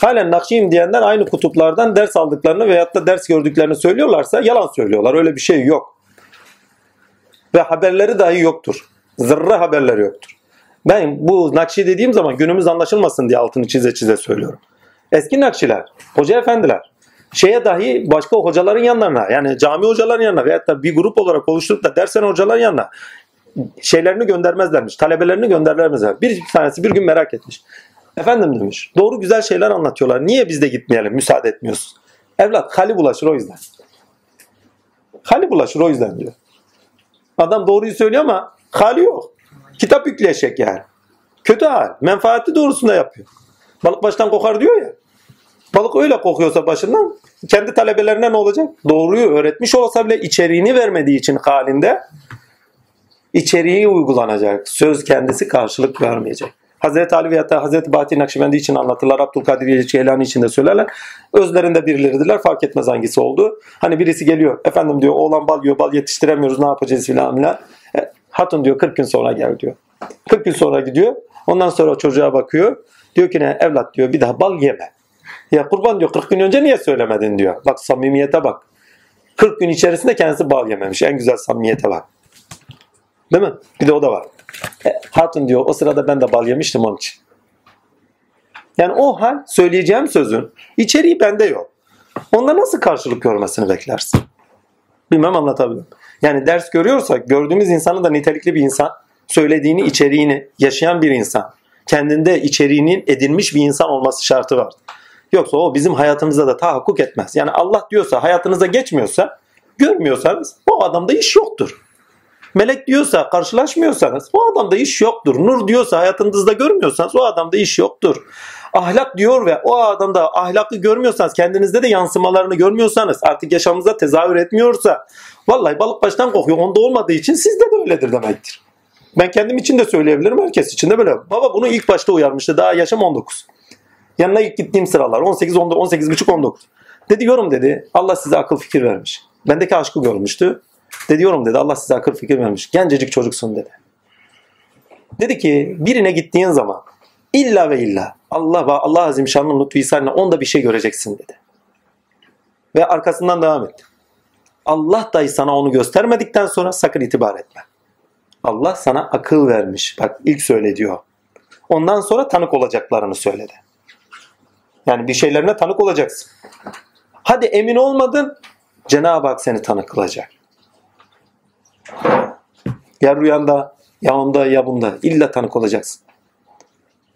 Halen Nakşiyim diyenler aynı kutuplardan ders aldıklarını veyahut da ders gördüklerini söylüyorlarsa yalan söylüyorlar. Öyle bir şey yok. Ve haberleri dahi yoktur. Zırra haberleri yoktur. Ben bu Nakşi dediğim zaman günümüz anlaşılmasın diye altını çize çize söylüyorum. Eski Nakşiler, hoca efendiler, şeye dahi başka hocaların yanlarına yani cami hocaların yanına veyahut da bir grup olarak oluşturup da dersen hocaların yanına şeylerini göndermezlermiş. Talebelerini göndermezler. Bir tanesi bir gün merak etmiş. Efendim demiş. Doğru güzel şeyler anlatıyorlar. Niye biz de gitmeyelim? Müsaade etmiyorsun. Evlat hali bulaşır o yüzden. Hali bulaşır o yüzden diyor. Adam doğruyu söylüyor ama hali yok. Kitap yükleyecek yani. Kötü hal. Menfaati doğrusunda yapıyor. Balık baştan kokar diyor ya. Balık öyle kokuyorsa başından kendi talebelerine ne olacak? Doğruyu öğretmiş olsa bile içeriğini vermediği için halinde içeriği uygulanacak. Söz kendisi karşılık vermeyecek. Hazreti Ali veyahut da Hazreti Bahattin Nakşibendi için anlatırlar. Abdülkadir Geylani için de söylerler. Özlerinde birileridirler. Fark etmez hangisi oldu. Hani birisi geliyor. Efendim diyor oğlan bal yiyor. Bal yetiştiremiyoruz. Ne yapacağız filan filan. E, hatun diyor 40 gün sonra gel diyor. 40 gün sonra gidiyor. Ondan sonra çocuğa bakıyor. Diyor ki ne evlat diyor bir daha bal yeme. Ya kurban diyor 40 gün önce niye söylemedin diyor. Bak samimiyete bak. 40 gün içerisinde kendisi bal yememiş. En güzel samimiyete bak. Değil mi? Bir de o da var. Hatun diyor o sırada ben de bal yemiştim onun için. Yani o hal söyleyeceğim sözün içeriği bende yok. Onda nasıl karşılık görmesini beklersin? Bilmem anlatabilirim. Yani ders görüyorsak gördüğümüz insanın da nitelikli bir insan, söylediğini, içeriğini yaşayan bir insan, kendinde içeriğinin edinmiş bir insan olması şartı var. Yoksa o bizim hayatımıza da tahakkuk etmez. Yani Allah diyorsa hayatınıza geçmiyorsa, görmüyorsanız o adamda iş yoktur. Melek diyorsa karşılaşmıyorsanız o adamda iş yoktur. Nur diyorsa hayatınızda görmüyorsanız o adamda iş yoktur. Ahlak diyor ve o adamda ahlakı görmüyorsanız kendinizde de yansımalarını görmüyorsanız artık yaşamınızda tezahür etmiyorsa vallahi balık baştan kokuyor. Onda olmadığı için sizde de öyledir demektir. Ben kendim için de söyleyebilirim. Herkes için de böyle. Baba bunu ilk başta uyarmıştı. Daha yaşam 19. Yanına ilk gittiğim sıralar 18, 19, 18 buçuk 19. Dedi yorum dedi. Allah size akıl fikir vermiş. Bendeki aşkı görmüştü. Dedi yorum dedi. Allah size akıl fikir vermiş. Gencecik çocuksun dedi. Dedi ki birine gittiğin zaman illa ve illa Allah ve Allah Azim Şanlı lütfu ihsanıyla onda bir şey göreceksin dedi. Ve arkasından devam etti. Allah dahi sana onu göstermedikten sonra sakın itibar etme. Allah sana akıl vermiş. Bak ilk söyle diyor. Ondan sonra tanık olacaklarını söyledi. Yani bir şeylerine tanık olacaksın. Hadi emin olmadın Cenab-ı Hak seni tanık kılacak. Ya rüyanda ya onda ya bunda illa tanık olacaksın.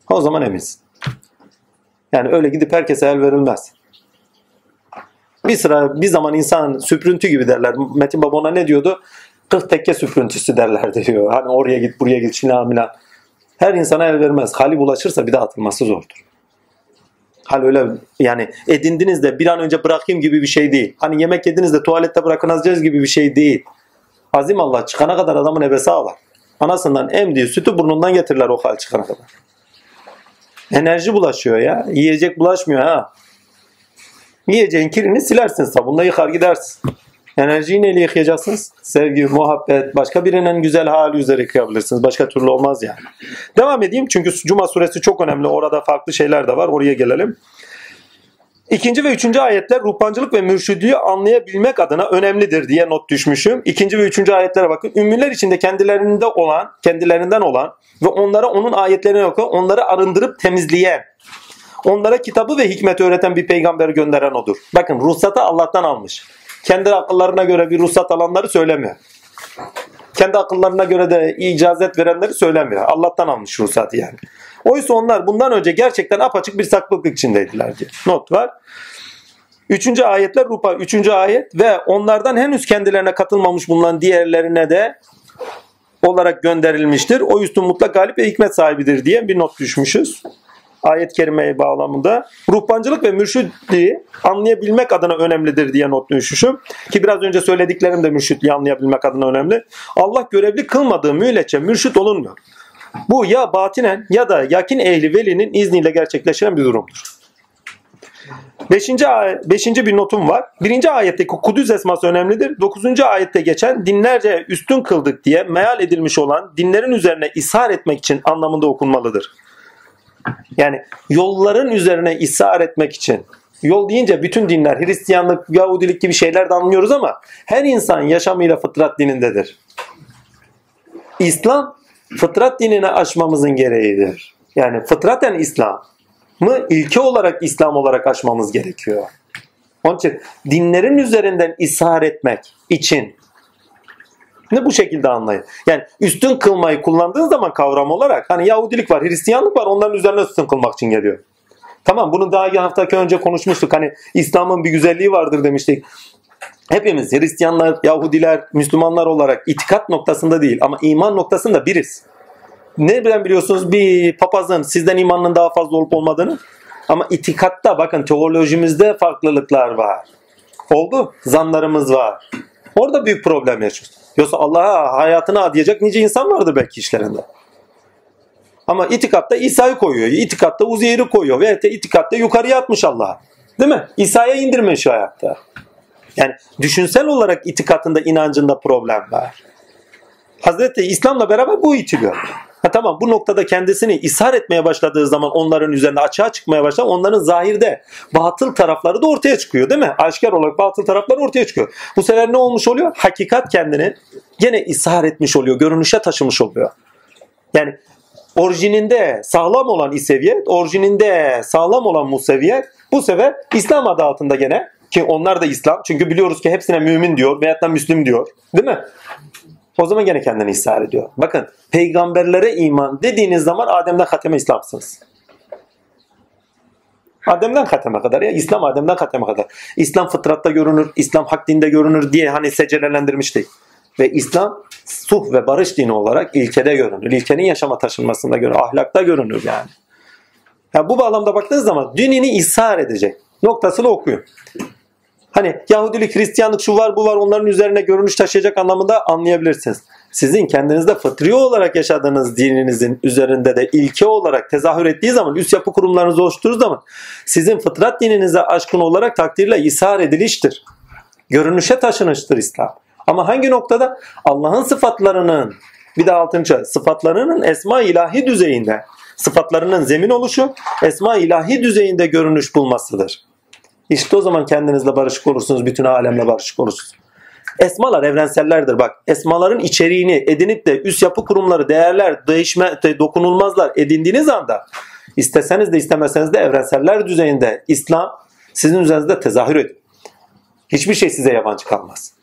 O zaman eminsin. Yani öyle gidip herkese el verilmez. Bir sıra bir zaman insan süprüntü gibi derler. Metin Baba ona ne diyordu? 40 tekke süprüntüsü derler diyor. Hani oraya git buraya git şina mina. Her insana el vermez. Hali bulaşırsa bir daha atılması zordur. Hal öyle yani edindiniz de bir an önce bırakayım gibi bir şey değil. Hani yemek yediniz de tuvalette bırakınacağız gibi bir şey değil. Azim Allah çıkana kadar adamın ebesi ağlar. Anasından emdiği sütü burnundan getirirler o hal çıkana kadar. Enerji bulaşıyor ya. Yiyecek bulaşmıyor ha. Yiyeceğin kirini silersin sabunla yıkar gidersin. Enerjiyi neyle yıkayacaksınız? Sevgi, muhabbet, başka birinin güzel hali üzere yıkayabilirsiniz. Başka türlü olmaz yani. Devam edeyim çünkü Cuma suresi çok önemli. Orada farklı şeyler de var. Oraya gelelim. İkinci ve üçüncü ayetler ruhbancılık ve mürşidliği anlayabilmek adına önemlidir diye not düşmüşüm. İkinci ve üçüncü ayetlere bakın. Ümmüler içinde kendilerinde olan, kendilerinden olan ve onlara onun ayetlerini okuyan, onları arındırıp temizleyen, onlara kitabı ve hikmeti öğreten bir peygamber gönderen odur. Bakın ruhsatı Allah'tan almış. Kendi akıllarına göre bir ruhsat alanları söylemiyor. Kendi akıllarına göre de icazet verenleri söylemiyor. Allah'tan almış ruhsatı yani. Oysa onlar bundan önce gerçekten apaçık bir saklıklık içindeydiler diye. Not var. Üçüncü ayetler Rupa. Üçüncü ayet ve onlardan henüz kendilerine katılmamış bulunan diğerlerine de olarak gönderilmiştir. O üstün mutlak galip ve hikmet sahibidir diye bir not düşmüşüz. Ayet-i kerimeye bağlamında. Ruhbancılık ve mürşitliği anlayabilmek adına önemlidir diye not düşmüşüm. Ki biraz önce söylediklerim de mürşitliği anlayabilmek adına önemli. Allah görevli kılmadığı mühletçe mürşit olunmuyor. Bu ya batinen ya da yakin ehli velinin izniyle gerçekleşen bir durumdur. Beşinci, beşinci bir notum var. Birinci ayetteki Kudüs esması önemlidir. Dokuzuncu ayette geçen dinlerce üstün kıldık diye meal edilmiş olan dinlerin üzerine ishar etmek için anlamında okunmalıdır. Yani yolların üzerine ishar etmek için. Yol deyince bütün dinler, Hristiyanlık, Yahudilik gibi şeyler de anlıyoruz ama her insan yaşamıyla fıtrat dinindedir. İslam fıtrat dinini aşmamızın gereğidir. Yani fıtraten İslam mı ilke olarak İslam olarak aşmamız gerekiyor. Onun için dinlerin üzerinden ishar etmek için ne bu şekilde anlayın. Yani üstün kılmayı kullandığın zaman kavram olarak hani Yahudilik var, Hristiyanlık var onların üzerine üstün kılmak için geliyor. Tamam bunu daha bir haftaki önce konuşmuştuk. Hani İslam'ın bir güzelliği vardır demiştik. Hepimiz Hristiyanlar, Yahudiler, Müslümanlar olarak itikat noktasında değil ama iman noktasında biriz. Nereden biliyorsunuz bir papazın sizden imanının daha fazla olup olmadığını? Ama itikatta bakın teolojimizde farklılıklar var. Oldu. Zanlarımız var. Orada büyük problem yaşıyoruz. Yoksa Allah'a hayatını adayacak nice insan vardır belki işlerinde. Ama itikatta İsa'yı koyuyor. İtikatta Uzeyr'i koyuyor. Ve itikatta yukarıya atmış Allah. Değil mi? İsa'ya indirmiş hayatta. Yani düşünsel olarak itikatında, inancında problem var. Hazreti İslam'la beraber bu itiliyor. Ha tamam bu noktada kendisini ishar etmeye başladığı zaman onların üzerinde açığa çıkmaya başlar. Onların zahirde batıl tarafları da ortaya çıkıyor değil mi? Aşikar olarak batıl tarafları ortaya çıkıyor. Bu sefer ne olmuş oluyor? Hakikat kendini gene ishar etmiş oluyor. Görünüşe taşımış oluyor. Yani orijininde sağlam olan İseviyet, orijininde sağlam olan Museviyet bu sefer İslam adı altında gene ki onlar da İslam. Çünkü biliyoruz ki hepsine mümin diyor veyahut da Müslüm diyor. Değil mi? O zaman gene kendini ishar ediyor. Bakın peygamberlere iman dediğiniz zaman Adem'den Hatem'e İslam'sınız. Adem'den Hatem'e kadar ya İslam Adem'den Hatem'e kadar. İslam fıtratta görünür, İslam hak dinde görünür diye hani secerelendirmiştik. Ve İslam suh ve barış dini olarak ilkede görünür. İlkenin yaşama taşınmasında görünür. Ahlakta görünür yani. yani bu bağlamda baktığınız zaman dinini ishar edecek noktasını okuyor. Hani Yahudilik, Hristiyanlık şu var bu var onların üzerine görünüş taşıyacak anlamında anlayabilirsiniz. Sizin kendinizde fıtri olarak yaşadığınız dininizin üzerinde de ilke olarak tezahür ettiği zaman üst yapı kurumlarınızı oluşturduğu zaman sizin fıtrat dininize aşkın olarak takdirle ishar ediliştir. Görünüşe taşınıştır İslam. Ama hangi noktada? Allah'ın sıfatlarının bir de altıncı sıfatlarının esma ilahi düzeyinde sıfatlarının zemin oluşu esma ilahi düzeyinde görünüş bulmasıdır. İşte o zaman kendinizle barışık olursunuz. Bütün alemle barışık olursunuz. Esmalar evrensellerdir bak. Esmaların içeriğini edinip de üst yapı kurumları, değerler, değişme, dokunulmazlar edindiğiniz anda isteseniz de istemeseniz de evrenseller düzeyinde İslam sizin üzerinizde tezahür ediyor. Hiçbir şey size yabancı kalmaz.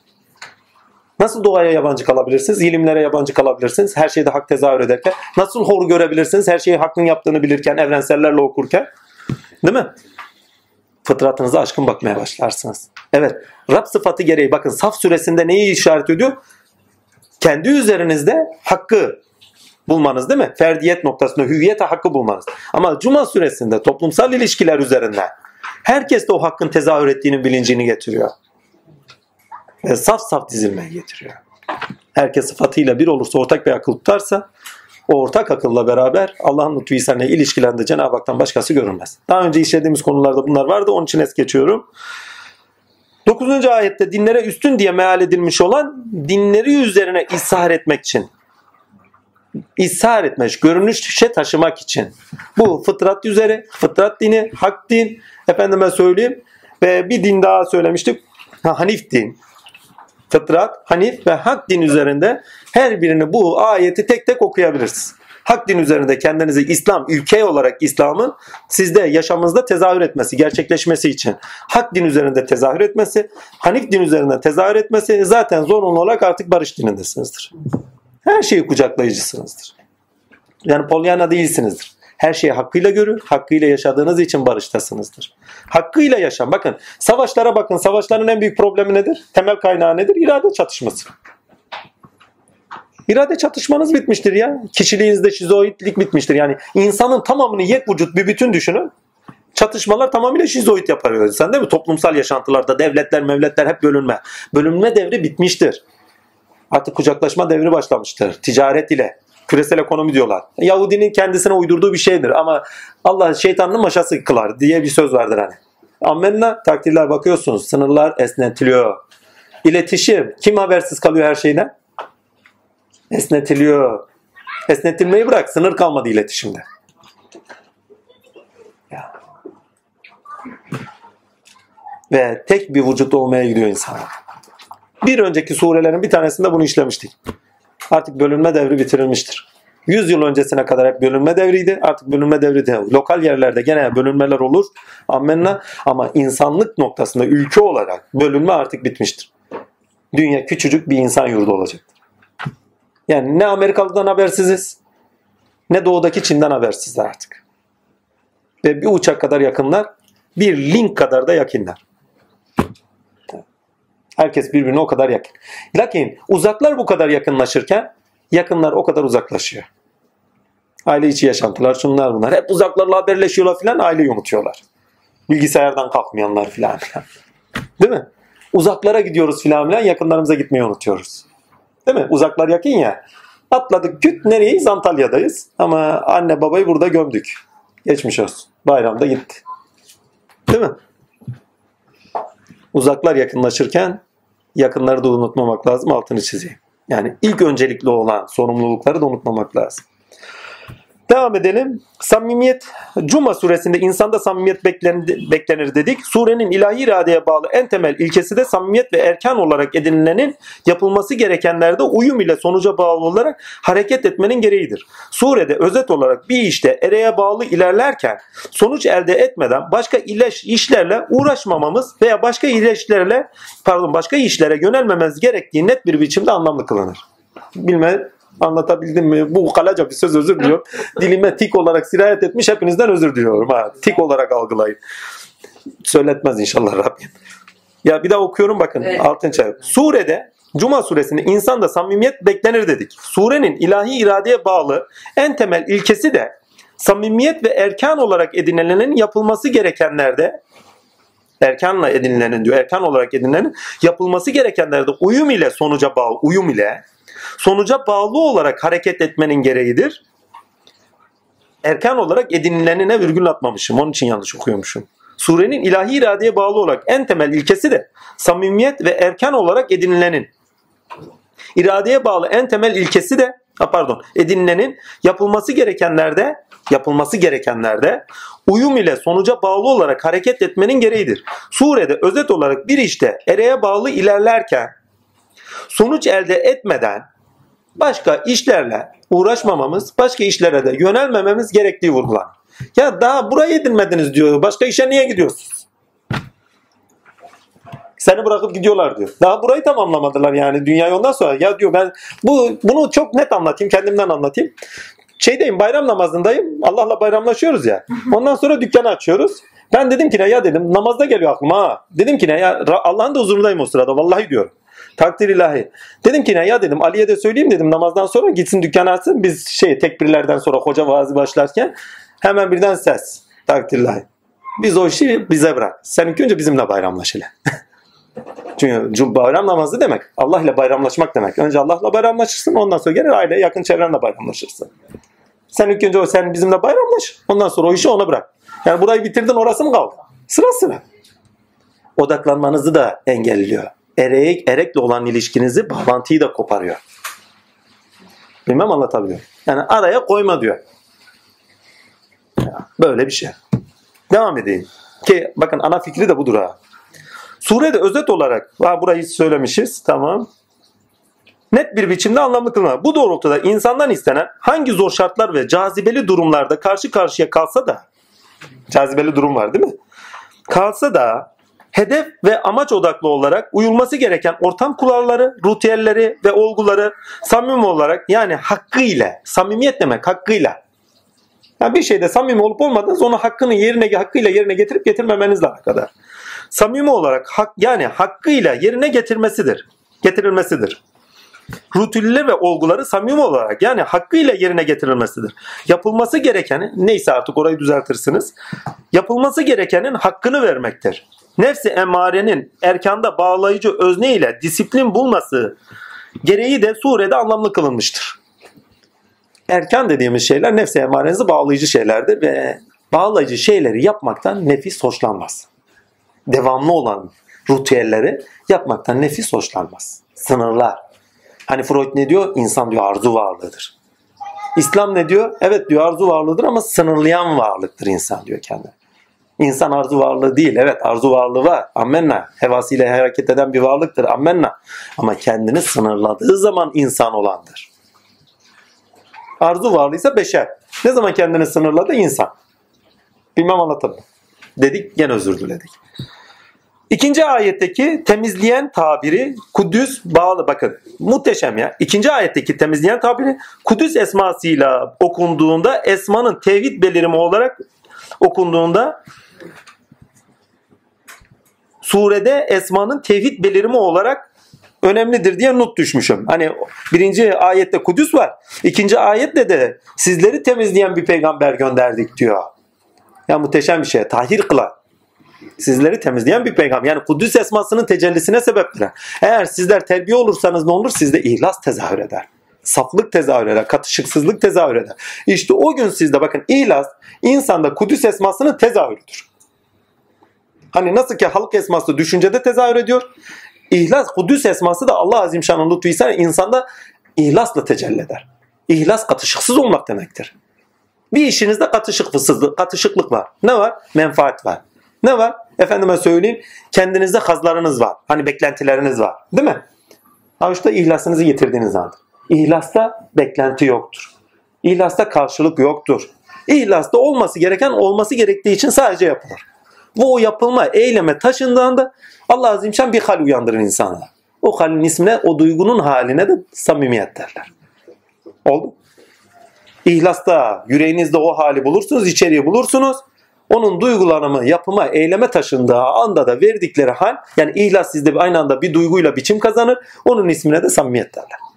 Nasıl doğaya yabancı kalabilirsiniz? İlimlere yabancı kalabilirsiniz. Her şeyde hak tezahür ederken. Nasıl hor görebilirsiniz? Her şeyi hakkın yaptığını bilirken, evrensellerle okurken. Değil mi? Fıtratınıza aşkın bakmaya başlarsınız. Evet. Rab sıfatı gereği bakın Saf suresinde neyi işaret ediyor? Kendi üzerinizde hakkı bulmanız değil mi? Ferdiyet noktasında hüviyete hakkı bulmanız. Ama Cuma suresinde toplumsal ilişkiler üzerinde herkes de o hakkın tezahür ettiğinin bilincini getiriyor. Ve saf saf dizilmeye getiriyor. Herkes sıfatıyla bir olursa ortak bir akıl tutarsa o ortak akılla beraber Allah'ın lütfu ihsanıyla ilişkilerinde Cenab-ı Hak'tan başkası görünmez. Daha önce işlediğimiz konularda bunlar vardı. Onun için es geçiyorum. 9. ayette dinlere üstün diye meal edilmiş olan dinleri üzerine ishar etmek için. İshar etmek, görünüşe taşımak için. Bu fıtrat üzere, fıtrat dini, hak din, efendime söyleyeyim. Ve bir din daha söylemiştik. Ha, Hanif din fıtrat, hanif ve hak din üzerinde her birini bu ayeti tek tek okuyabilirsiniz. Hak din üzerinde kendinizi İslam, ülke olarak İslam'ın sizde yaşamınızda tezahür etmesi, gerçekleşmesi için hak din üzerinde tezahür etmesi, hanif din üzerinde tezahür etmesi zaten zorunlu olarak artık barış dinindesinizdir. Her şeyi kucaklayıcısınızdır. Yani polyana değilsinizdir. Her şeyi hakkıyla görür, hakkıyla yaşadığınız için barıştasınızdır. Hakkıyla yaşam. Bakın savaşlara bakın. Savaşların en büyük problemi nedir? Temel kaynağı nedir? İrade çatışması. İrade çatışmanız bitmiştir ya. Kişiliğinizde şizoidlik bitmiştir. Yani insanın tamamını yek vücut bir bütün düşünün. Çatışmalar tamamıyla şizoid yapar insan değil mi? Toplumsal yaşantılarda devletler, mevletler hep bölünme. Bölünme devri bitmiştir. Artık kucaklaşma devri başlamıştır. Ticaret ile. Küresel ekonomi diyorlar. Yahudinin kendisine uydurduğu bir şeydir ama Allah şeytanın maşası kılar diye bir söz vardır hani. Ammenna takdirler bakıyorsunuz. Sınırlar esnetiliyor. İletişim. Kim habersiz kalıyor her şeyden? Esnetiliyor. Esnetilmeyi bırak. Sınır kalmadı iletişimde. Ya. Ve tek bir vücut olmaya gidiyor insan. Bir önceki surelerin bir tanesinde bunu işlemiştik. Artık bölünme devri bitirilmiştir. 100 yıl öncesine kadar hep bölünme devriydi. Artık bölünme devri de lokal yerlerde gene bölünmeler olur. Amenna. Ama insanlık noktasında ülke olarak bölünme artık bitmiştir. Dünya küçücük bir insan yurdu olacaktır. Yani ne Amerikalı'dan habersiziz ne doğudaki Çin'den habersizler artık. Ve bir uçak kadar yakınlar, bir link kadar da yakınlar. Herkes birbirine o kadar yakın. Lakin uzaklar bu kadar yakınlaşırken yakınlar o kadar uzaklaşıyor. Aile içi yaşantılar şunlar bunlar. Hep uzaklarla haberleşiyorlar filan aileyi unutuyorlar. Bilgisayardan kalkmayanlar filan filan. Değil mi? Uzaklara gidiyoruz filan filan yakınlarımıza gitmeyi unutuyoruz. Değil mi? Uzaklar yakın ya. Atladık küt nereyeyiz? Antalya'dayız. Ama anne babayı burada gömdük. Geçmiş olsun. Bayramda gitti. Değil mi? Uzaklar yakınlaşırken yakınları da unutmamak lazım. Altını çizeyim. Yani ilk öncelikli olan sorumlulukları da unutmamak lazım. Devam edelim. Samimiyet. Cuma suresinde insanda samimiyet beklenir, dedik. Surenin ilahi iradeye bağlı en temel ilkesi de samimiyet ve erkan olarak edinilenin yapılması gerekenlerde uyum ile sonuca bağlı olarak hareket etmenin gereğidir. Surede özet olarak bir işte ereğe bağlı ilerlerken sonuç elde etmeden başka ilaç işlerle uğraşmamamız veya başka ilaçlarla pardon başka işlere yönelmememiz gerektiği net bir biçimde anlamlı kılınır. Bilme Anlatabildim mi? Bu kalaca bir söz özür diliyorum. Dilime tik olarak sirayet etmiş. Hepinizden özür diliyorum. Ha, tik olarak algılayın. Söyletmez inşallah Rabbim. Ya bir daha okuyorum bakın. Evet. Altın çay. Surede Cuma suresinde insanda samimiyet beklenir dedik. Surenin ilahi iradeye bağlı en temel ilkesi de samimiyet ve erkan olarak edinilenin yapılması gerekenlerde erkanla edinilenin diyor. Erkan olarak edinilenin yapılması gerekenlerde uyum ile sonuca bağlı uyum ile sonuca bağlı olarak hareket etmenin gereğidir. Erkan olarak edinilenine virgül atmamışım. Onun için yanlış okuyormuşum. Surenin ilahi iradeye bağlı olarak en temel ilkesi de samimiyet ve erkan olarak edinilenin. İradeye bağlı en temel ilkesi de pardon edinilenin yapılması gerekenlerde yapılması gerekenlerde uyum ile sonuca bağlı olarak hareket etmenin gereğidir. Surede özet olarak bir işte ereğe bağlı ilerlerken sonuç elde etmeden başka işlerle uğraşmamamız, başka işlere de yönelmememiz gerektiği vurgular. Ya daha burayı edinmediniz diyor. Başka işe niye gidiyorsunuz? Seni bırakıp gidiyorlar diyor. Daha burayı tamamlamadılar yani dünyayı ondan sonra. Ya diyor ben bu bunu çok net anlatayım, kendimden anlatayım. Şeydeyim bayram namazındayım. Allah'la bayramlaşıyoruz ya. Ondan sonra dükkanı açıyoruz. Ben dedim ki ne ya dedim namazda geliyor aklıma ha. Dedim ki ne ya Allah'ın da huzurundayım o sırada vallahi diyorum. Takdir ilahi. Dedim ki ne ya dedim Ali'ye de söyleyeyim dedim namazdan sonra gitsin dükkanı açsın. Biz şey tekbirlerden sonra hoca vaazı başlarken hemen birden ses. Takdir ilahi. Biz o işi bize bırak. Sen ilk önce bizimle bayramlaş hele. Çünkü bayram namazı demek Allah ile bayramlaşmak demek. Önce Allah'la bayramlaşırsın ondan sonra gelir aile yakın çevrenle bayramlaşırsın. Sen ilk önce sen bizimle bayramlaş. Ondan sonra o işi ona bırak. Yani burayı bitirdin orası mı kaldı? Sıra sıra. Odaklanmanızı da engelliyor. Erek, erekle olan ilişkinizi, bağlantıyı da koparıyor. Bilmem anlatabiliyor. Yani araya koyma diyor. Böyle bir şey. Devam edeyim. Ki bakın ana fikri de budur ha. Surede özet olarak, ha burayı söylemişiz tamam. Net bir biçimde anlamlı kılınır. Bu doğrultuda insandan istenen hangi zor şartlar ve cazibeli durumlarda karşı karşıya kalsa da cazibeli durum var değil mi? Kalsa da hedef ve amaç odaklı olarak uyulması gereken ortam kuralları, ritüelleri ve olguları samimi olarak yani hakkıyla, samimiyet demek hakkıyla. Yani bir şeyde samimi olup olmadığınız onu hakkını yerine hakkıyla yerine getirip getirmemenizle alakadar. Samimi olarak hak yani hakkıyla yerine getirmesidir. Getirilmesidir. Rutüller ve olguları samimi olarak yani hakkıyla yerine getirilmesidir. Yapılması gerekeni neyse artık orayı düzeltirsiniz. Yapılması gerekenin hakkını vermektir. Nefsi emarenin erkanda bağlayıcı özne ile disiplin bulması gereği de surede anlamlı kılınmıştır. Erkan dediğimiz şeyler nefsi emarenizi bağlayıcı şeylerdir ve bağlayıcı şeyleri yapmaktan nefis hoşlanmaz. devamlı olan ritüelleri yapmaktan nefis hoşlanmaz. Sınırlar. Hani Freud ne diyor? İnsan diyor arzu varlığıdır. İslam ne diyor? Evet diyor arzu varlığıdır ama sınırlayan varlıktır insan diyor kendine. İnsan arzu varlığı değil. Evet arzu varlığı var. Ammenna. Hevasıyla hareket eden bir varlıktır. Ammenna. Ama kendini sınırladığı zaman insan olandır. Arzu varlığıysa beşer. Ne zaman kendini sınırladı? İnsan. Bilmem anlatabildim. Dedik gene özür diledik. İkinci ayetteki temizleyen tabiri Kudüs bağlı. Bakın muhteşem ya. İkinci ayetteki temizleyen tabiri Kudüs esmasıyla okunduğunda esmanın tevhid belirimi olarak okunduğunda surede esmanın tevhid belirimi olarak önemlidir diye not düşmüşüm. Hani birinci ayette Kudüs var. ikinci ayette de sizleri temizleyen bir peygamber gönderdik diyor. Ya muhteşem bir şey. Tahir kılan. Sizleri temizleyen bir peygamber. Yani Kudüs esmasının tecellisine sebeptir. Eğer sizler terbiye olursanız ne olur? Sizde ihlas tezahür eder. Saflık tezahür eder. Katışıksızlık tezahür eder. İşte o gün sizde bakın ihlas insanda Kudüs esmasının tezahürüdür. Hani nasıl ki halk esması düşüncede tezahür ediyor. İhlas, Kudüs esması da Allah Azimşan'ın lütfuysa insanda ihlasla tecelli eder. İhlas katışıksız olmak demektir. Bir işinizde katışıksızlık, katışıklık var. Ne var? Menfaat var. Ne var? Efendime söyleyeyim kendinizde hazlarınız var. Hani beklentileriniz var. Değil mi? Ha işte ihlasınızı yitirdiğiniz andır. İhlasta beklenti yoktur. İhlasta karşılık yoktur. İhlasta olması gereken olması gerektiği için sadece yapılır. Bu o yapılma eyleme taşındığında Allah Azimşan bir hal uyandırır insana. O halin ismine, o duygunun haline de samimiyet derler. Oldu. İhlasta, yüreğinizde o hali bulursunuz, içeriği bulursunuz. Onun duygulanımı, yapıma, eyleme taşındığı anda da verdikleri hal, yani ihlas sizde aynı anda bir duyguyla biçim kazanır. Onun ismine de samimiyet derler.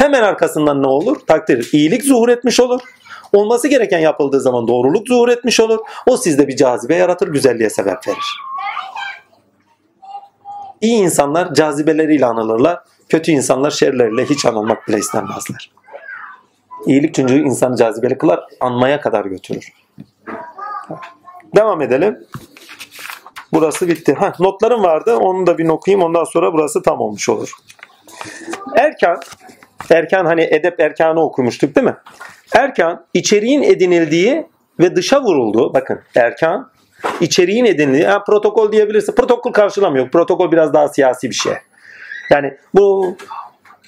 Hemen arkasından ne olur? Takdir, iyilik zuhur etmiş olur. Olması gereken yapıldığı zaman doğruluk zuhur etmiş olur. O sizde bir cazibe yaratır, güzelliğe sebep verir. İyi insanlar cazibeleriyle anılırlar. Kötü insanlar şerleriyle hiç anılmak bile istenmezler. İyilik çünkü insanı cazibeli kılar, anmaya kadar götürür. Devam edelim. Burası bitti. Heh, notlarım vardı. Onu da bir okuyayım. Ondan sonra burası tam olmuş olur. Erkan, erkan hani edep erkanı okumuştuk değil mi? Erkan içeriğin edinildiği ve dışa vurulduğu, bakın erkan içeriğin edinildiği, ha, protokol diyebilirsin. Protokol karşılamıyor. Protokol biraz daha siyasi bir şey. Yani bu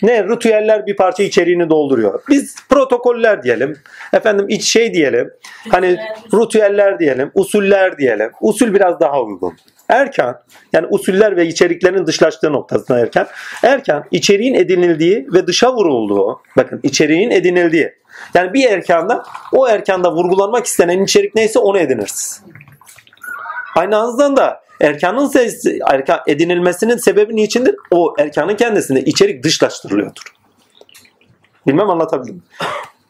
ne ritüeller bir parça içeriğini dolduruyor. Biz protokoller diyelim. Efendim iç şey diyelim. Hani ritüeller diyelim, usuller diyelim. Usul biraz daha uygun. Erken yani usuller ve içeriklerin dışlaştığı noktasına erken. Erken içeriğin edinildiği ve dışa vurulduğu. Bakın içeriğin edinildiği. Yani bir erkanda o erkanda vurgulanmak istenen içerik neyse onu edinirsiniz. Aynı anda da erkanın sesi, erkan edinilmesinin sebebi niçindir? O erkanın kendisinde içerik dışlaştırılıyordur. Bilmem anlatabildim.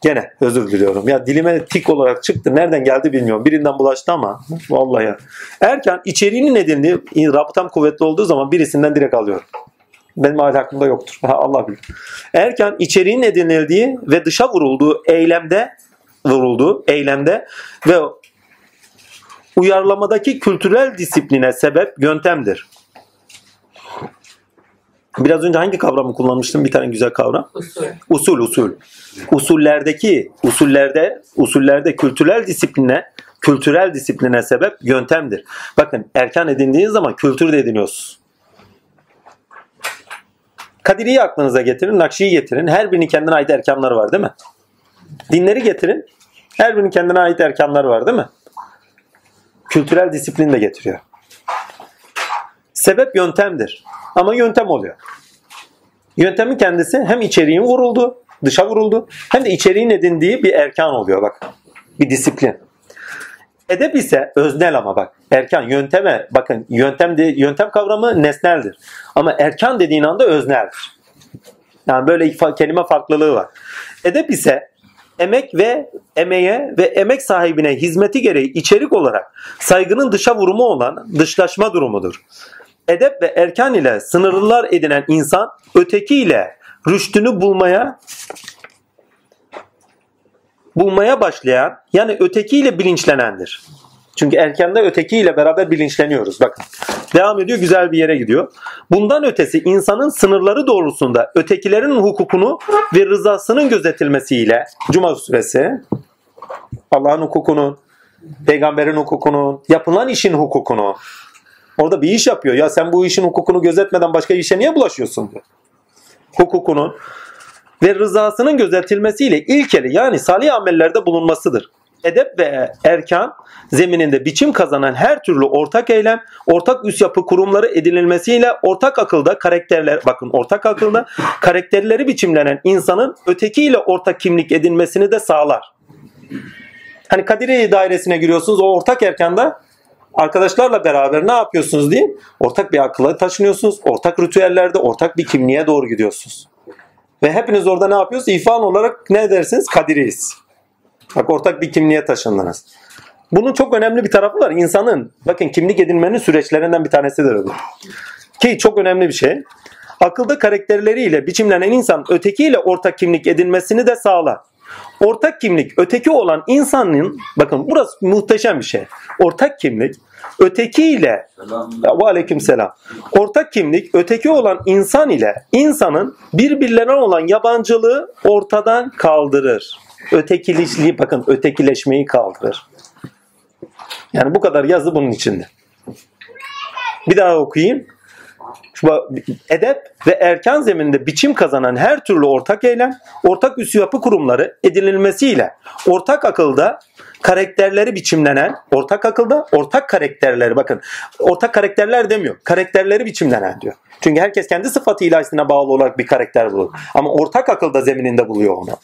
Gene özür diliyorum. Ya dilime tik olarak çıktı. Nereden geldi bilmiyorum. Birinden bulaştı ama vallahi. Erken içeriğinin edindiği rabıtam kuvvetli olduğu zaman birisinden direkt alıyorum. Benim aklımda yoktur. Allah bilir. Erken içeriğin edinildiği ve dışa vurulduğu eylemde vurulduğu eylemde ve uyarlamadaki kültürel disipline sebep yöntemdir. Biraz önce hangi kavramı kullanmıştım? Bir tane güzel kavram. Usul. Usul, usul. Usullerdeki, usullerde, usullerde kültürel disipline, kültürel disipline sebep yöntemdir. Bakın erken edindiğiniz zaman kültür de ediniyorsunuz. Kadiri'yi aklınıza getirin, Nakşi'yi getirin. Her birinin kendine ait erkanları var değil mi? Dinleri getirin. Her birinin kendine ait erkanları var değil mi? Kültürel disiplin de getiriyor. Sebep yöntemdir. Ama yöntem oluyor. Yöntemin kendisi hem içeriğin vuruldu, dışa vuruldu hem de içeriğin edindiği bir erkan oluyor bak. Bir disiplin. Edep ise öznel ama bak. Erkan yönteme bakın yöntem de, yöntem kavramı nesneldir. Ama erkan dediğin anda özneldir. Yani böyle kelime farklılığı var. Edep ise emek ve emeğe ve emek sahibine hizmeti gereği içerik olarak saygının dışa vurumu olan dışlaşma durumudur. Edep ve erkan ile sınırlılar edinen insan ötekiyle rüştünü bulmaya bulmaya başlayan yani ötekiyle bilinçlenendir. Çünkü erkende ötekiyle beraber bilinçleniyoruz. Bakın. Devam ediyor güzel bir yere gidiyor. Bundan ötesi insanın sınırları doğrultusunda ötekilerin hukukunu ve rızasının gözetilmesiyle Cuma suresi Allah'ın hukukunun, peygamberin hukukunun, yapılan işin hukukunu orada bir iş yapıyor. Ya sen bu işin hukukunu gözetmeden başka işe niye bulaşıyorsun diyor. Hukukunun ve rızasının gözetilmesiyle ilkeli yani salih amellerde bulunmasıdır. Edep ve erkan zemininde biçim kazanan her türlü ortak eylem, ortak üst yapı kurumları edinilmesiyle ortak akılda karakterler, bakın ortak akılda karakterleri biçimlenen insanın ötekiyle ortak kimlik edinmesini de sağlar. Hani Kadiriye dairesine giriyorsunuz o ortak erkanda arkadaşlarla beraber ne yapıyorsunuz diyeyim. Ortak bir akılla taşınıyorsunuz. Ortak ritüellerde ortak bir kimliğe doğru gidiyorsunuz. Ve hepiniz orada ne yapıyorsunuz? İfan olarak ne dersiniz? Kadiriyiz. Bak ortak bir kimliğe taşındınız. Bunun çok önemli bir tarafı var. İnsanın bakın kimlik edinmenin süreçlerinden bir tanesidir bu. Ki çok önemli bir şey. Akılda karakterleriyle biçimlenen insan ötekiyle ortak kimlik edinmesini de sağlar. Ortak kimlik öteki olan insanın bakın burası muhteşem bir şey. Ortak kimlik ötekiyle ve aleyküm selam. Ortak kimlik öteki olan insan ile insanın birbirlerine olan yabancılığı ortadan kaldırır. Ötekileşliği bakın ötekileşmeyi kaldırır. Yani bu kadar yazı bunun içinde. Bir daha okuyayım. Edep ve erkan zemininde biçim kazanan her türlü ortak eylem, ortak üs yapı kurumları edinilmesiyle ortak akılda karakterleri biçimlenen, ortak akılda ortak karakterleri bakın ortak karakterler demiyor. Karakterleri biçimlenen diyor. Çünkü herkes kendi sıfatı ilahisine bağlı olarak bir karakter bulur. Ama ortak akılda zemininde buluyor onu.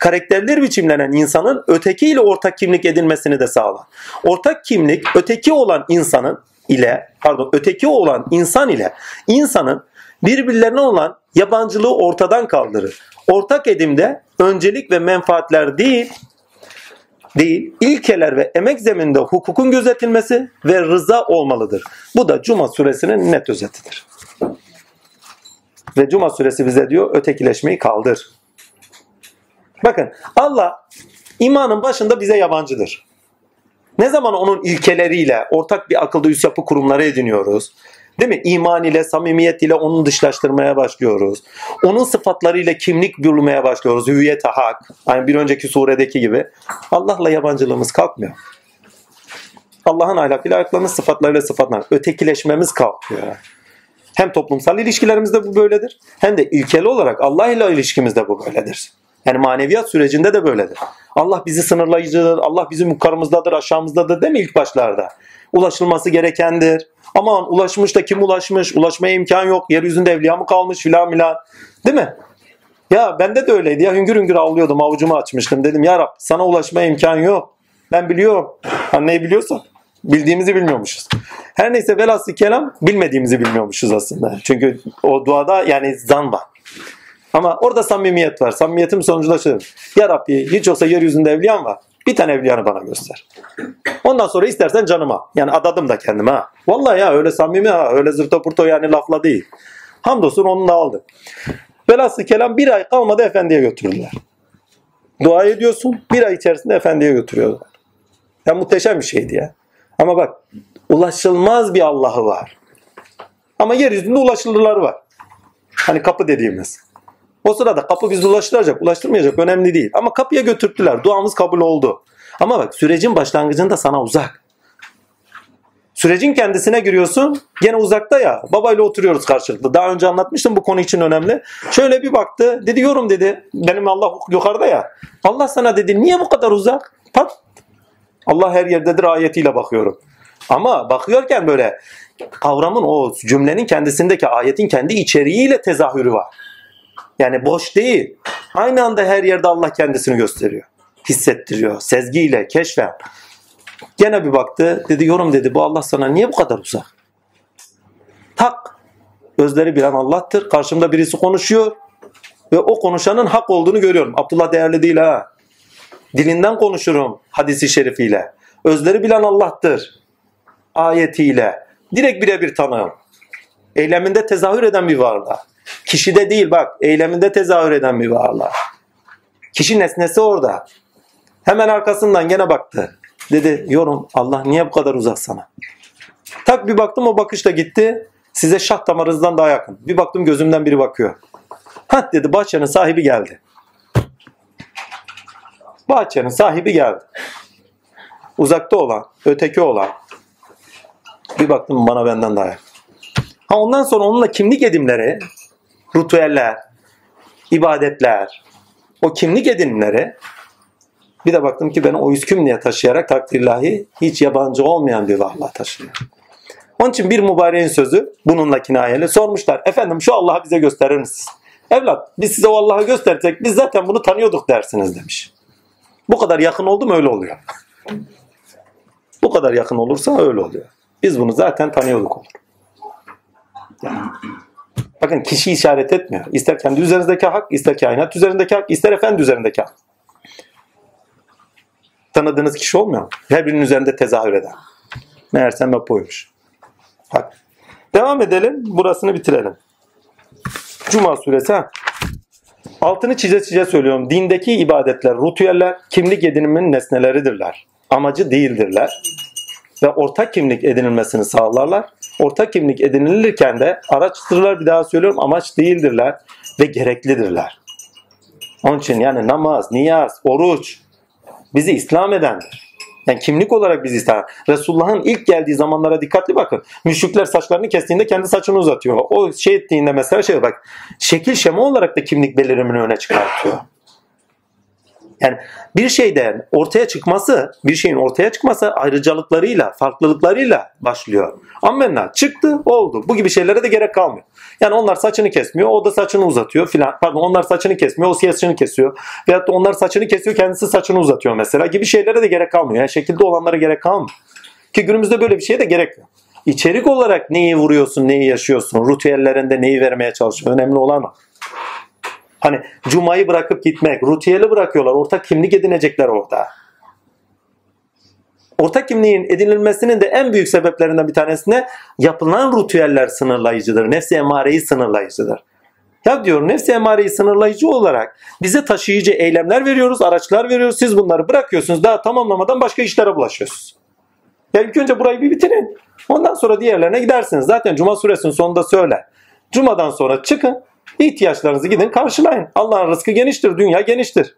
Karakterleri biçimlenen insanın ötekiyle ortak kimlik edinmesini de sağlar. Ortak kimlik öteki olan insanın ile pardon öteki olan insan ile insanın birbirlerine olan yabancılığı ortadan kaldırır. Ortak edimde öncelik ve menfaatler değil değil, ilkeler ve emek zemininde hukukun gözetilmesi ve rıza olmalıdır. Bu da Cuma suresinin net özetidir. Ve Cuma suresi bize diyor ötekileşmeyi kaldır. Bakın Allah imanın başında bize yabancıdır. Ne zaman onun ilkeleriyle ortak bir akılda üst yapı kurumları ediniyoruz. Değil mi? İman ile, samimiyet ile onu dışlaştırmaya başlıyoruz. Onun sıfatlarıyla kimlik bulmaya başlıyoruz. Hüviyete hak. Hani bir önceki suredeki gibi. Allah'la yabancılığımız kalkmıyor. Allah'ın ahlakıyla ahlaklarımız, sıfatlarıyla sıfatlar. Ötekileşmemiz kalkıyor. Hem toplumsal ilişkilerimizde bu böyledir. Hem de ilkeli olarak Allah ile ilişkimizde bu böyledir. Yani maneviyat sürecinde de böyledir. Allah bizi sınırlayıcıdır, Allah bizim yukarımızdadır, aşağımızdadır değil mi ilk başlarda? Ulaşılması gerekendir. Aman ulaşmış da kim ulaşmış, ulaşmaya imkan yok, yeryüzünde evliya mı kalmış filan filan. Değil mi? Ya bende de öyleydi ya hüngür hüngür ağlıyordum avucumu açmıştım. Dedim ya Rab sana ulaşmaya imkan yok. Ben biliyorum. Ha, neyi biliyorsan bildiğimizi bilmiyormuşuz. Her neyse velhasıl kelam bilmediğimizi bilmiyormuşuz aslında. Çünkü o duada yani zan var. Ama orada samimiyet var. Samimiyetim sonuculaşır. Ya Rabbi hiç olsa yeryüzünde evliyan var. Bir tane evliyanı bana göster. Ondan sonra istersen canıma. Yani adadım da kendime ha. Vallahi ya öyle samimi ha. Öyle zırto purto yani lafla değil. Hamdolsun onu da aldı. Velhasıl kelam bir ay kalmadı efendiye götürdüler. Dua ediyorsun bir ay içerisinde efendiye götürüyorlar. Ya muhteşem bir şeydi ya. Ama bak ulaşılmaz bir Allah'ı var. Ama yeryüzünde ulaşılırlar var. Hani kapı dediğimiz. O sırada kapı bizi ulaştıracak, ulaştırmayacak önemli değil. Ama kapıya götürttüler. Duamız kabul oldu. Ama bak sürecin başlangıcında sana uzak. Sürecin kendisine giriyorsun. Gene uzakta ya. Babayla oturuyoruz karşılıklı. Daha önce anlatmıştım bu konu için önemli. Şöyle bir baktı. Dedi yorum dedi. Benim Allah yukarıda ya. Allah sana dedi niye bu kadar uzak? Pat. Allah her yerdedir ayetiyle bakıyorum. Ama bakıyorken böyle kavramın o cümlenin kendisindeki ayetin kendi içeriğiyle tezahürü var. Yani boş değil. Aynı anda her yerde Allah kendisini gösteriyor. Hissettiriyor. Sezgiyle, keşfen. Gene bir baktı. Dedi yorum dedi bu Allah sana niye bu kadar uzak? Tak. Özleri bilen Allah'tır. Karşımda birisi konuşuyor. Ve o konuşanın hak olduğunu görüyorum. Abdullah değerli değil ha. Dilinden konuşurum hadisi şerifiyle. Özleri bilen Allah'tır. Ayetiyle. Direkt birebir tanığım. Eyleminde tezahür eden bir varlığa. Kişide değil bak eyleminde tezahür eden bir varlığa. Kişi nesnesi orada. Hemen arkasından gene baktı. Dedi yorum Allah niye bu kadar uzak sana? Tak bir baktım o bakış da gitti. Size şah damarınızdan daha yakın. Bir baktım gözümden biri bakıyor. Ha dedi bahçenin sahibi geldi. Bahçenin sahibi geldi. Uzakta olan, öteki olan. Bir baktım bana benden daha yakın. Ha ondan sonra onunla kimlik edimleri, ritüeller, ibadetler, o kimlik edinimleri bir de baktım ki beni o yüzkümlüğe taşıyarak takdirlahi hiç yabancı olmayan bir varlığa taşıyor. Onun için bir mübareğin sözü bununla kinayeli sormuşlar. Efendim şu Allah'ı bize gösterir misiniz? Evlat biz size o Allah'ı göstersek biz zaten bunu tanıyorduk dersiniz demiş. Bu kadar yakın oldu mu öyle oluyor. Bu kadar yakın olursa öyle oluyor. Biz bunu zaten tanıyorduk olur. Yani, bakın kişi işaret etmiyor. İster kendi üzerindeki hak, ister kainat üzerindeki hak, ister efendi üzerindeki hak. Tanıdığınız kişi olmuyor mu? Her birinin üzerinde tezahür eden. Meğersem hep oymuş. Hak. Devam edelim. Burasını bitirelim. Cuma suresi. Ha. Altını çize çize söylüyorum. Dindeki ibadetler, ritüeller kimlik edinimin nesneleridirler. Amacı değildirler. Ve ortak kimlik edinilmesini sağlarlar. Ortak kimlik edinilirken de araçtırlar bir daha söylüyorum amaç değildirler ve gereklidirler. Onun için yani namaz, niyaz, oruç bizi İslam edendir. Yani kimlik olarak bizi İslam. Resulullah'ın ilk geldiği zamanlara dikkatli bakın. Müşrikler saçlarını kestiğinde kendi saçını uzatıyor. O şey ettiğinde mesela şey bak şekil şema olarak da kimlik belirimini öne çıkartıyor. Yani bir şeyden ortaya çıkması, bir şeyin ortaya çıkması ayrıcalıklarıyla, farklılıklarıyla başlıyor. Ammenna çıktı, oldu. Bu gibi şeylere de gerek kalmıyor. Yani onlar saçını kesmiyor, o da saçını uzatıyor filan. Pardon onlar saçını kesmiyor, o saçını kesiyor. Veyahut da onlar saçını kesiyor, kendisi saçını uzatıyor mesela gibi şeylere de gerek kalmıyor. Yani şekilde olanlara gerek kalmıyor. Ki günümüzde böyle bir şeye de gerek yok. İçerik olarak neyi vuruyorsun, neyi yaşıyorsun, ritüellerinde neyi vermeye çalışıyorsun. Önemli olan o. Hani cumayı bırakıp gitmek, ritüeli bırakıyorlar. Ortak kimlik edinecekler orada. Ortak kimliğin edinilmesinin de en büyük sebeplerinden bir tanesine yapılan ritüeller sınırlayıcıdır. Nefsi emareyi sınırlayıcıdır. Ya diyor nefsi emareyi sınırlayıcı olarak bize taşıyıcı eylemler veriyoruz, araçlar veriyoruz. Siz bunları bırakıyorsunuz. Daha tamamlamadan başka işlere bulaşıyorsunuz. Ya ilk önce burayı bir bitirin. Ondan sonra diğerlerine gidersiniz. Zaten Cuma suresinin sonunda söyle. Cuma'dan sonra çıkın. İhtiyaçlarınızı gidin karşılayın. Allah'ın rızkı geniştir, dünya geniştir.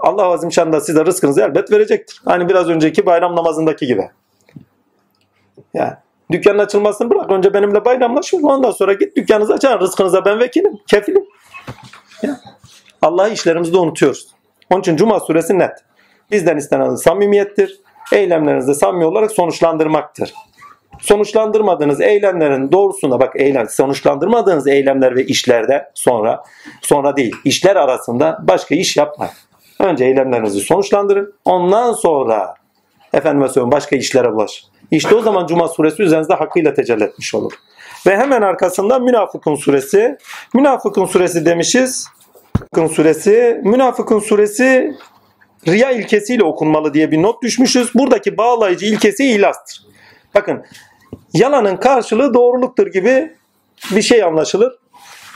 Allah azim şanda size rızkınızı elbet verecektir. Hani biraz önceki bayram namazındaki gibi. Yani dükkanın açılmasını bırak. Önce benimle bayramlaşın. Ondan sonra git dükkanınızı açın. Rızkınıza ben vekilim, kefilim. Ya. Allah'ı işlerimizde unutuyoruz. Onun için Cuma suresi net. Bizden istenen samimiyettir. Eylemlerinizi samimi olarak sonuçlandırmaktır. Sonuçlandırmadığınız eylemlerin doğrusunda bak eylem sonuçlandırmadığınız eylemler ve işlerde sonra sonra değil işler arasında başka iş yapmayın. Önce eylemlerinizi sonuçlandırın. Ondan sonra efendime söyleyeyim başka işlere bulaşın. İşte o zaman Cuma suresi üzerinizde hakkıyla tecelli etmiş olur. Ve hemen arkasından Münafıkun suresi. Münafıkun suresi demişiz. Münafıkun suresi. Münafıkun suresi riya ilkesiyle okunmalı diye bir not düşmüşüz. Buradaki bağlayıcı ilkesi ilastır. Bakın yalanın karşılığı doğruluktur gibi bir şey anlaşılır.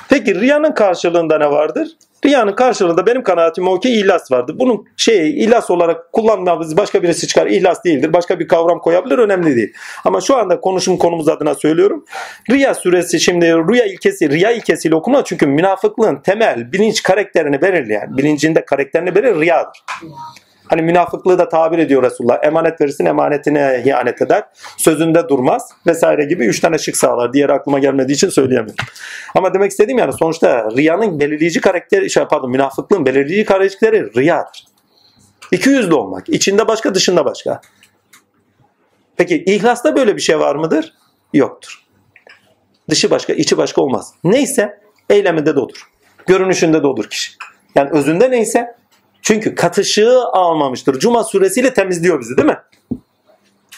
Peki riyanın karşılığında ne vardır? Riyanın karşılığında benim kanaatim o ki ihlas vardır. Bunun şey ihlas olarak kullanmamız başka birisi çıkar. İhlas değildir. Başka bir kavram koyabilir. Önemli değil. Ama şu anda konuşum konumuz adına söylüyorum. Riya suresi şimdi rüya ilkesi, riya ilkesiyle okuma çünkü münafıklığın temel bilinç karakterini belirleyen, bilincinde karakterini belirleyen riyadır. Hani münafıklığı da tabir ediyor Resulullah. Emanet verirsin emanetine ihanet eder. Sözünde durmaz vesaire gibi üç tane şık sağlar. Diğer aklıma gelmediği için söyleyemiyorum. Ama demek istediğim yani sonuçta riyanın belirleyici karakteri, şey pardon münafıklığın belirleyici karakteri riyadır. İki yüzlü olmak. İçinde başka dışında başka. Peki ihlasta böyle bir şey var mıdır? Yoktur. Dışı başka, içi başka olmaz. Neyse eyleminde de odur. Görünüşünde de odur kişi. Yani özünde neyse çünkü katışığı almamıştır. Cuma suresiyle temizliyor bizi değil mi?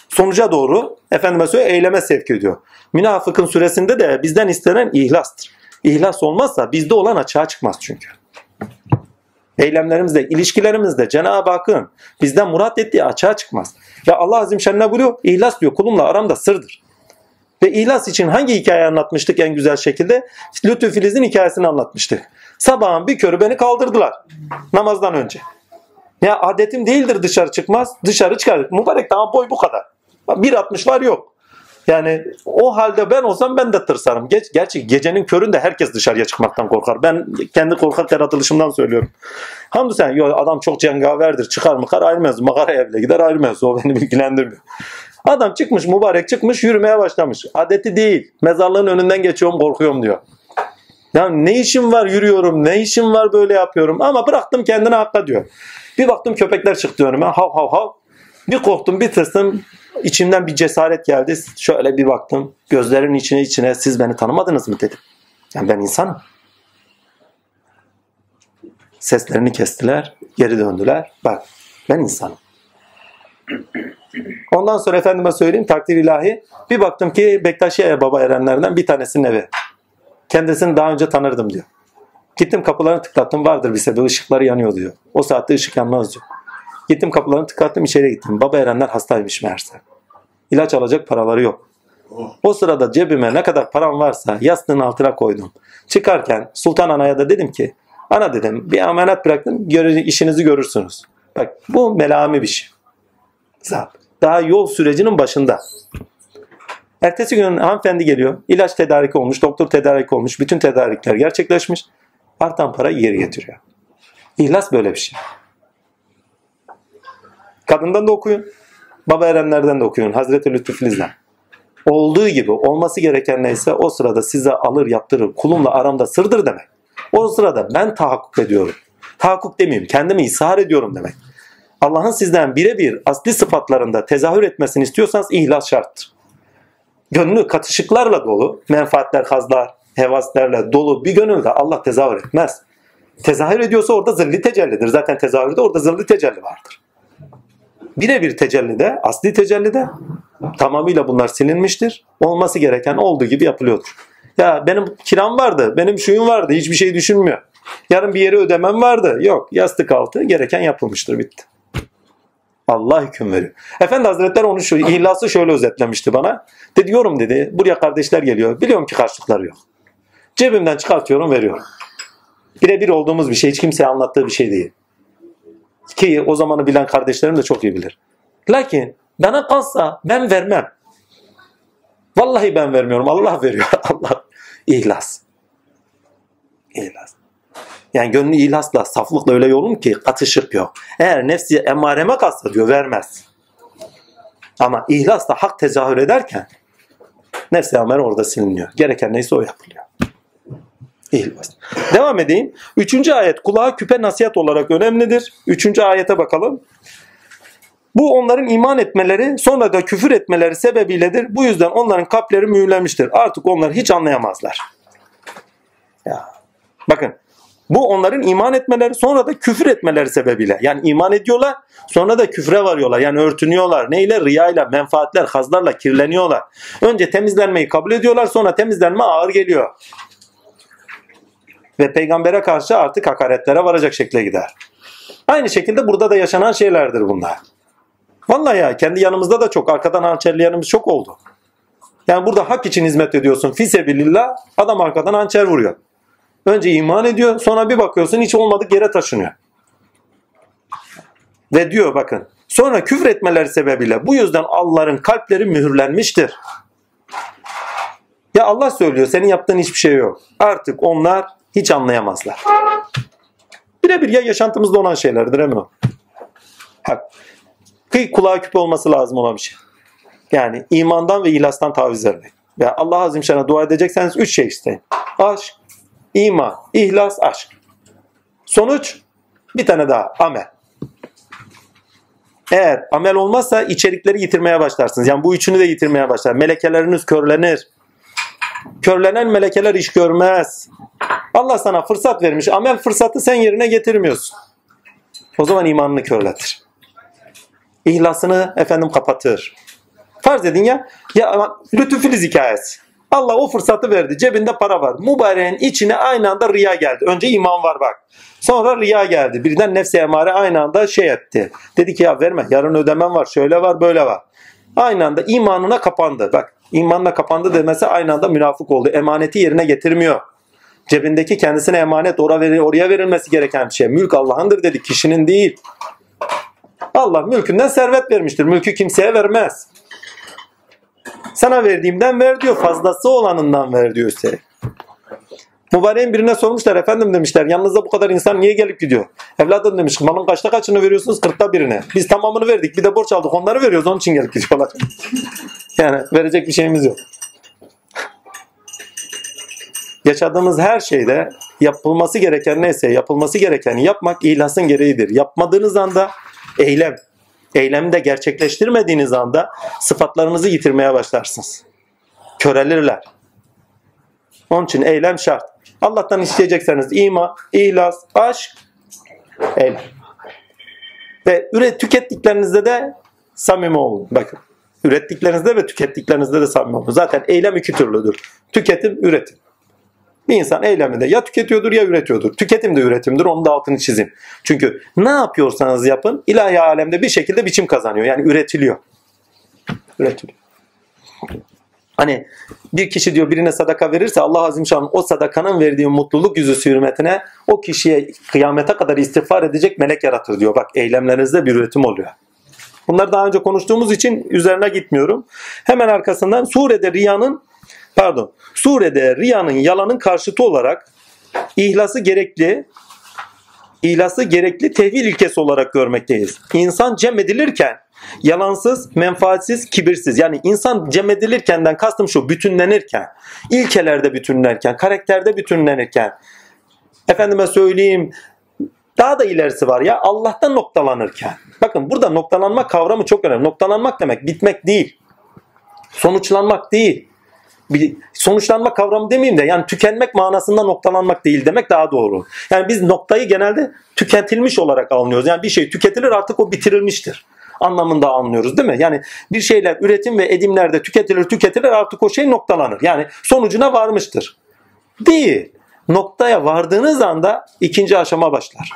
Sonuca doğru efendime söyle eyleme sevk ediyor. Münafıkın suresinde de bizden istenen ihlastır. İhlas olmazsa bizde olan açığa çıkmaz çünkü. Eylemlerimizde, ilişkilerimizde Cenab-ı Hakk'ın bizden murat ettiği açığa çıkmaz. Ve Allah Azim Şen'le buyuruyor, ihlas diyor kulumla aramda sırdır. Ve ihlas için hangi hikaye anlatmıştık en güzel şekilde? Lütfü Filiz'in hikayesini anlatmıştık. Sabahın bir körü beni kaldırdılar namazdan önce. Ya adetim değildir dışarı çıkmaz. Dışarı çıkar. Mübarek daha boy bu kadar. 1.60 var yok. Yani o halde ben olsam ben de tırsarım. Geç, gerçi gecenin köründe herkes dışarıya çıkmaktan korkar. Ben kendi korkak yaratılışımdan söylüyorum. Hamdü sen yo, adam çok cengaverdir. Çıkar mı kar ayrılmaz. Makaraya bile gider ayrılmaz. O beni ilgilendirmiyor. Adam çıkmış mübarek çıkmış yürümeye başlamış. Adeti değil. Mezarlığın önünden geçiyorum korkuyorum diyor. Ya ne işim var yürüyorum, ne işim var böyle yapıyorum ama bıraktım kendine hakka diyor. Bir baktım köpekler çıktı önüme hav hav hav. Bir korktum bir tırsım içimden bir cesaret geldi. Şöyle bir baktım gözlerin içine içine siz beni tanımadınız mı dedim. Yani ben insanım. Seslerini kestiler, geri döndüler. Bak ben insanım. Ondan sonra efendime söyleyeyim takdir ilahi. Bir baktım ki Bektaşiye baba erenlerden bir tanesinin evi. Kendisini daha önce tanırdım diyor. Gittim kapılarını tıklattım. Vardır bir sebebi ışıkları yanıyor diyor. O saatte ışık yanmaz diyor. Gittim kapılarını tıklattım içeri gittim. Baba Erenler hastaymış meğerse. İlaç alacak paraları yok. O sırada cebime ne kadar param varsa yastığın altına koydum. Çıkarken Sultan Ana'ya da dedim ki Ana dedim bir emanet bıraktım işinizi görürsünüz. Bak bu melami bir şey. Daha yol sürecinin başında. Ertesi gün hanımefendi geliyor. İlaç tedariki olmuş, doktor tedarik olmuş. Bütün tedarikler gerçekleşmiş. Artan para geri getiriyor. İhlas böyle bir şey. Kadından da okuyun. Baba Erenler'den de okuyun. Hazreti Lütfü Filiz'den. Olduğu gibi olması gereken neyse o sırada size alır yaptırır. Kulumla aramda sırdır demek. O sırada ben tahakkuk ediyorum. Tahakkuk demeyeyim kendimi ishar ediyorum demek. Allah'ın sizden birebir asli sıfatlarında tezahür etmesini istiyorsanız ihlas şarttır. Gönlü katışıklarla dolu, menfaatler, hazlar, hevaslerle dolu bir gönülde Allah tezahür etmez. Tezahür ediyorsa orada zilli tecellidir. Zaten tezahürde orada zilli tecelli vardır. Birebir tecellide, asli tecellide tamamıyla bunlar silinmiştir. Olması gereken olduğu gibi yapılıyordur. Ya benim kiram vardı, benim şuyum vardı, hiçbir şey düşünmüyor. Yarın bir yere ödemem vardı. Yok, yastık altı gereken yapılmıştır, bitti. Allah hüküm veriyor. Efendi Hazretleri onu şu ihlası şöyle özetlemişti bana. Dedi diyorum dedi buraya kardeşler geliyor. Biliyorum ki karşılıkları yok. Cebimden çıkartıyorum veriyorum. Birebir olduğumuz bir şey hiç kimseye anlattığı bir şey değil. Ki o zamanı bilen kardeşlerim de çok iyi bilir. Lakin bana kalsa ben vermem. Vallahi ben vermiyorum. Allah veriyor. Allah. İhlas. İhlas. Yani gönlü ihlasla, saflıkla öyle yolum ki katışık yok. Eğer nefsi emareme kalsa diyor vermez. Ama ihlasla hak tezahür ederken nefsi emare orada siliniyor. Gereken neyse o yapılıyor. İhlas. Devam edeyim. Üçüncü ayet kulağa küpe nasihat olarak önemlidir. Üçüncü ayete bakalım. Bu onların iman etmeleri sonra da küfür etmeleri sebebiyledir. Bu yüzden onların kalpleri mühürlenmiştir. Artık onlar hiç anlayamazlar. Ya. Bakın bu onların iman etmeleri sonra da küfür etmeleri sebebiyle. Yani iman ediyorlar sonra da küfre varıyorlar. Yani örtünüyorlar. Neyle? Riyayla, menfaatler, hazlarla kirleniyorlar. Önce temizlenmeyi kabul ediyorlar sonra temizlenme ağır geliyor. Ve peygambere karşı artık hakaretlere varacak şekle gider. Aynı şekilde burada da yaşanan şeylerdir bunlar. Vallahi ya kendi yanımızda da çok arkadan hançerleyenimiz çok oldu. Yani burada hak için hizmet ediyorsun. Fisebilillah adam arkadan hançer vuruyor. Önce iman ediyor sonra bir bakıyorsun hiç olmadık yere taşınıyor. Ve diyor bakın sonra küfür etmeleri sebebiyle bu yüzden Allah'ın kalpleri mühürlenmiştir. Ya Allah söylüyor senin yaptığın hiçbir şey yok. Artık onlar hiç anlayamazlar. Birebir ya yaşantımızda olan şeylerdir emin ol. Hak. Kıy kulağa küpe olması lazım olan bir şey. Yani imandan ve ihlastan taviz vermek. Ve Allah Azimşan'a dua edecekseniz üç şey isteyin. Aşk, iman, ihlas, aşk. Sonuç bir tane daha amel. Eğer amel olmazsa içerikleri yitirmeye başlarsınız. Yani bu üçünü de yitirmeye başlar. Melekeleriniz körlenir. Körlenen melekeler iş görmez. Allah sana fırsat vermiş. Amel fırsatı sen yerine getirmiyorsun. O zaman imanını körletir. İhlasını efendim kapatır. Farz edin ya, ya lütufiliz hikayesi. Allah o fırsatı verdi. Cebinde para var. Mübareğin içine aynı anda riya geldi. Önce iman var bak. Sonra riya geldi. Birden nefsi emare aynı anda şey etti. Dedi ki ya verme yarın ödemem var. Şöyle var böyle var. Aynı anda imanına kapandı. Bak imanına kapandı demesi aynı anda münafık oldu. Emaneti yerine getirmiyor. Cebindeki kendisine emanet oraya verilmesi gereken şey. Mülk Allah'ındır dedi. Kişinin değil. Allah mülkünden servet vermiştir. Mülkü kimseye vermez. Sana verdiğimden ver diyor. Fazlası olanından ver diyor üstelik. Mübareğin birine sormuşlar efendim demişler yanınızda bu kadar insan niye gelip gidiyor? Evladım demiş malın kaçta kaçını veriyorsunuz? Kırkta birine. Biz tamamını verdik bir de borç aldık onları veriyoruz onun için gelip gidiyorlar. yani verecek bir şeyimiz yok. Yaşadığımız her şeyde yapılması gereken neyse yapılması gerekeni yapmak ihlasın gereğidir. Yapmadığınız anda eylem. Eylemi de gerçekleştirmediğiniz anda sıfatlarınızı yitirmeye başlarsınız. Körelirler. Onun için eylem şart. Allah'tan isteyecekseniz iman, ihlas, aşk, eylem. Ve üret, tükettiklerinizde de samimi olun. Bakın. Ürettiklerinizde ve tükettiklerinizde de samimi olun. Zaten eylem iki türlüdür. Tüketim, üretim. Bir insan eyleminde ya tüketiyordur ya üretiyordur. Tüketim de üretimdir. Onun da altını çizin. Çünkü ne yapıyorsanız yapın ilahi alemde bir şekilde biçim kazanıyor. Yani üretiliyor. Üretiliyor. Hani bir kişi diyor birine sadaka verirse Allah Azim Şan o sadakanın verdiği mutluluk yüzü hürmetine o kişiye kıyamete kadar istiğfar edecek melek yaratır diyor. Bak eylemlerinizde bir üretim oluyor. Bunları daha önce konuştuğumuz için üzerine gitmiyorum. Hemen arkasından surede riyanın pardon surede riyanın yalanın karşıtı olarak ihlası gerekli ihlası gerekli tevhid ilkesi olarak görmekteyiz. İnsan cem edilirken yalansız, menfaatsiz, kibirsiz. Yani insan cem edilirkenden kastım şu bütünlenirken, ilkelerde bütünlenirken, karakterde bütünlenirken, efendime söyleyeyim daha da ilerisi var ya Allah'tan noktalanırken. Bakın burada noktalanma kavramı çok önemli. Noktalanmak demek bitmek değil. Sonuçlanmak değil. Bir sonuçlanma kavramı demeyeyim de yani tükenmek manasında noktalanmak değil demek daha doğru. Yani biz noktayı genelde tüketilmiş olarak anlıyoruz. Yani bir şey tüketilir artık o bitirilmiştir anlamında anlıyoruz değil mi? Yani bir şeyler üretim ve edimlerde tüketilir tüketilir artık o şey noktalanır. Yani sonucuna varmıştır. Değil. Noktaya vardığınız anda ikinci aşama başlar.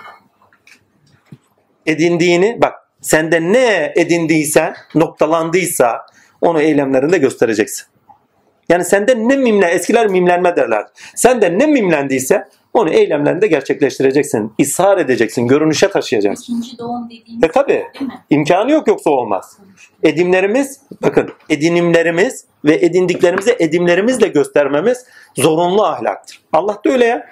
Edindiğini bak sende ne edindiysen noktalandıysa onu eylemlerinde göstereceksin. Yani sende ne mimle, eskiler mimlenme derler. Sende ne mimlendiyse onu eylemlerinde gerçekleştireceksin. ishar edeceksin, görünüşe taşıyacaksın. İkinci doğum dediğimiz E tabi. İmkanı yok yoksa olmaz. Edimlerimiz, bakın edinimlerimiz ve edindiklerimizi edimlerimizle göstermemiz zorunlu ahlaktır. Allah da öyle ya.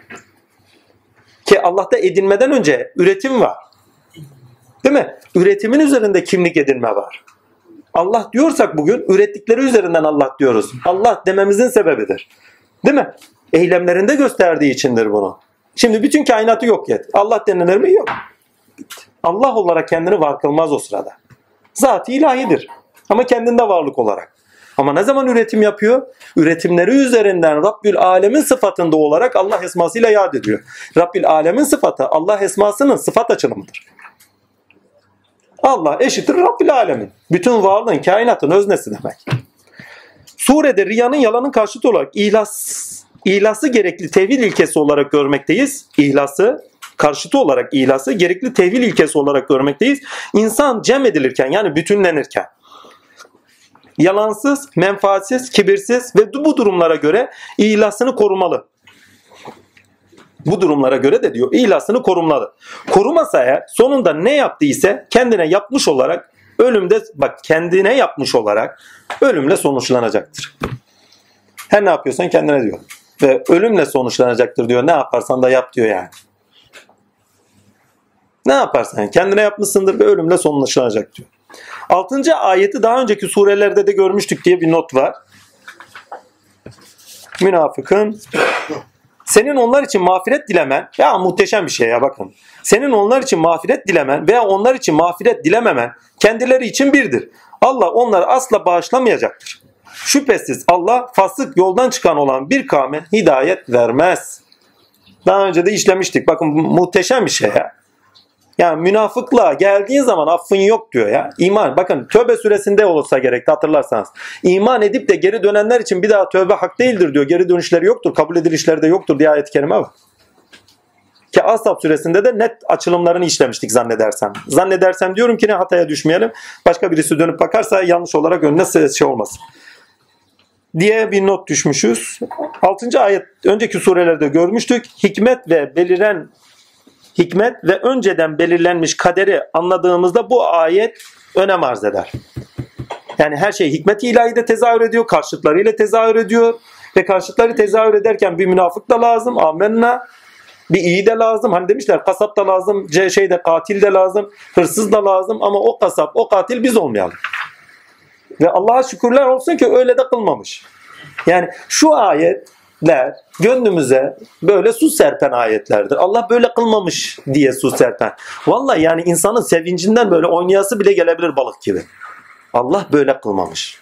Ki Allah'ta edinmeden önce üretim var. Değil mi? Üretimin üzerinde kimlik edinme var. Allah diyorsak bugün ürettikleri üzerinden Allah diyoruz. Allah dememizin sebebidir. Değil mi? Eylemlerinde gösterdiği içindir bunu. Şimdi bütün kainatı yok et. Allah denilir mi? Yok. Allah olarak kendini var kılmaz o sırada. Zat ilahidir. Ama kendinde varlık olarak. Ama ne zaman üretim yapıyor? Üretimleri üzerinden Rabbül Alemin sıfatında olarak Allah esmasıyla yad ediyor. Rabbül Alemin sıfatı Allah esmasının sıfat açılımıdır. Allah eşittir Rabbül Alemin. Bütün varlığın, kainatın öznesi demek. Surede riyanın yalanın karşıtı olarak ihlas, ihlası gerekli tevhid ilkesi olarak görmekteyiz. İhlası karşıtı olarak ihlası gerekli tevhid ilkesi olarak görmekteyiz. İnsan cem edilirken yani bütünlenirken yalansız, menfaatsiz, kibirsiz ve bu durumlara göre ihlasını korumalı. Bu durumlara göre de diyor ihlasını korumalı. Korumasa eğer sonunda ne yaptıysa kendine yapmış olarak ölümde bak kendine yapmış olarak ölümle sonuçlanacaktır. Her ne yapıyorsan kendine diyor. Ve ölümle sonuçlanacaktır diyor. Ne yaparsan da yap diyor yani. Ne yaparsan kendine yapmışsındır ve ölümle sonuçlanacak diyor. Altıncı ayeti daha önceki surelerde de görmüştük diye bir not var. Münafıkın senin onlar için mağfiret dilemen ya muhteşem bir şey ya bakın. Senin onlar için mağfiret dilemen veya onlar için mağfiret dilememen kendileri için birdir. Allah onları asla bağışlamayacaktır. Şüphesiz Allah fasık yoldan çıkan olan bir kavme hidayet vermez. Daha önce de işlemiştik. Bakın muhteşem bir şey ya. Yani münafıklığa geldiğin zaman affın yok diyor ya. İman bakın tövbe süresinde olsa gerekti hatırlarsanız. İman edip de geri dönenler için bir daha tövbe hak değildir diyor. Geri dönüşleri yoktur. Kabul edilişleri de yoktur diye ayet-i kerime var. Ki Ashab süresinde de net açılımlarını işlemiştik zannedersem. Zannedersem diyorum ki ne hataya düşmeyelim. Başka birisi dönüp bakarsa yanlış olarak önüne şey olmasın. Diye bir not düşmüşüz. 6. ayet önceki surelerde görmüştük. Hikmet ve beliren hikmet ve önceden belirlenmiş kaderi anladığımızda bu ayet önem arz eder. Yani her şey hikmet-i ilahide tezahür ediyor, karşıtlarıyla tezahür ediyor. Ve karşıtları tezahür ederken bir münafık da lazım, amenna. Bir iyi de lazım. Hani demişler kasap da lazım, şey de katil de lazım, hırsız da lazım ama o kasap, o katil biz olmayalım. Ve Allah'a şükürler olsun ki öyle de kılmamış. Yani şu ayetler gönlümüze böyle su serpen ayetlerdir. Allah böyle kılmamış diye su serpen. Vallahi yani insanın sevincinden böyle oynayası bile gelebilir balık gibi. Allah böyle kılmamış.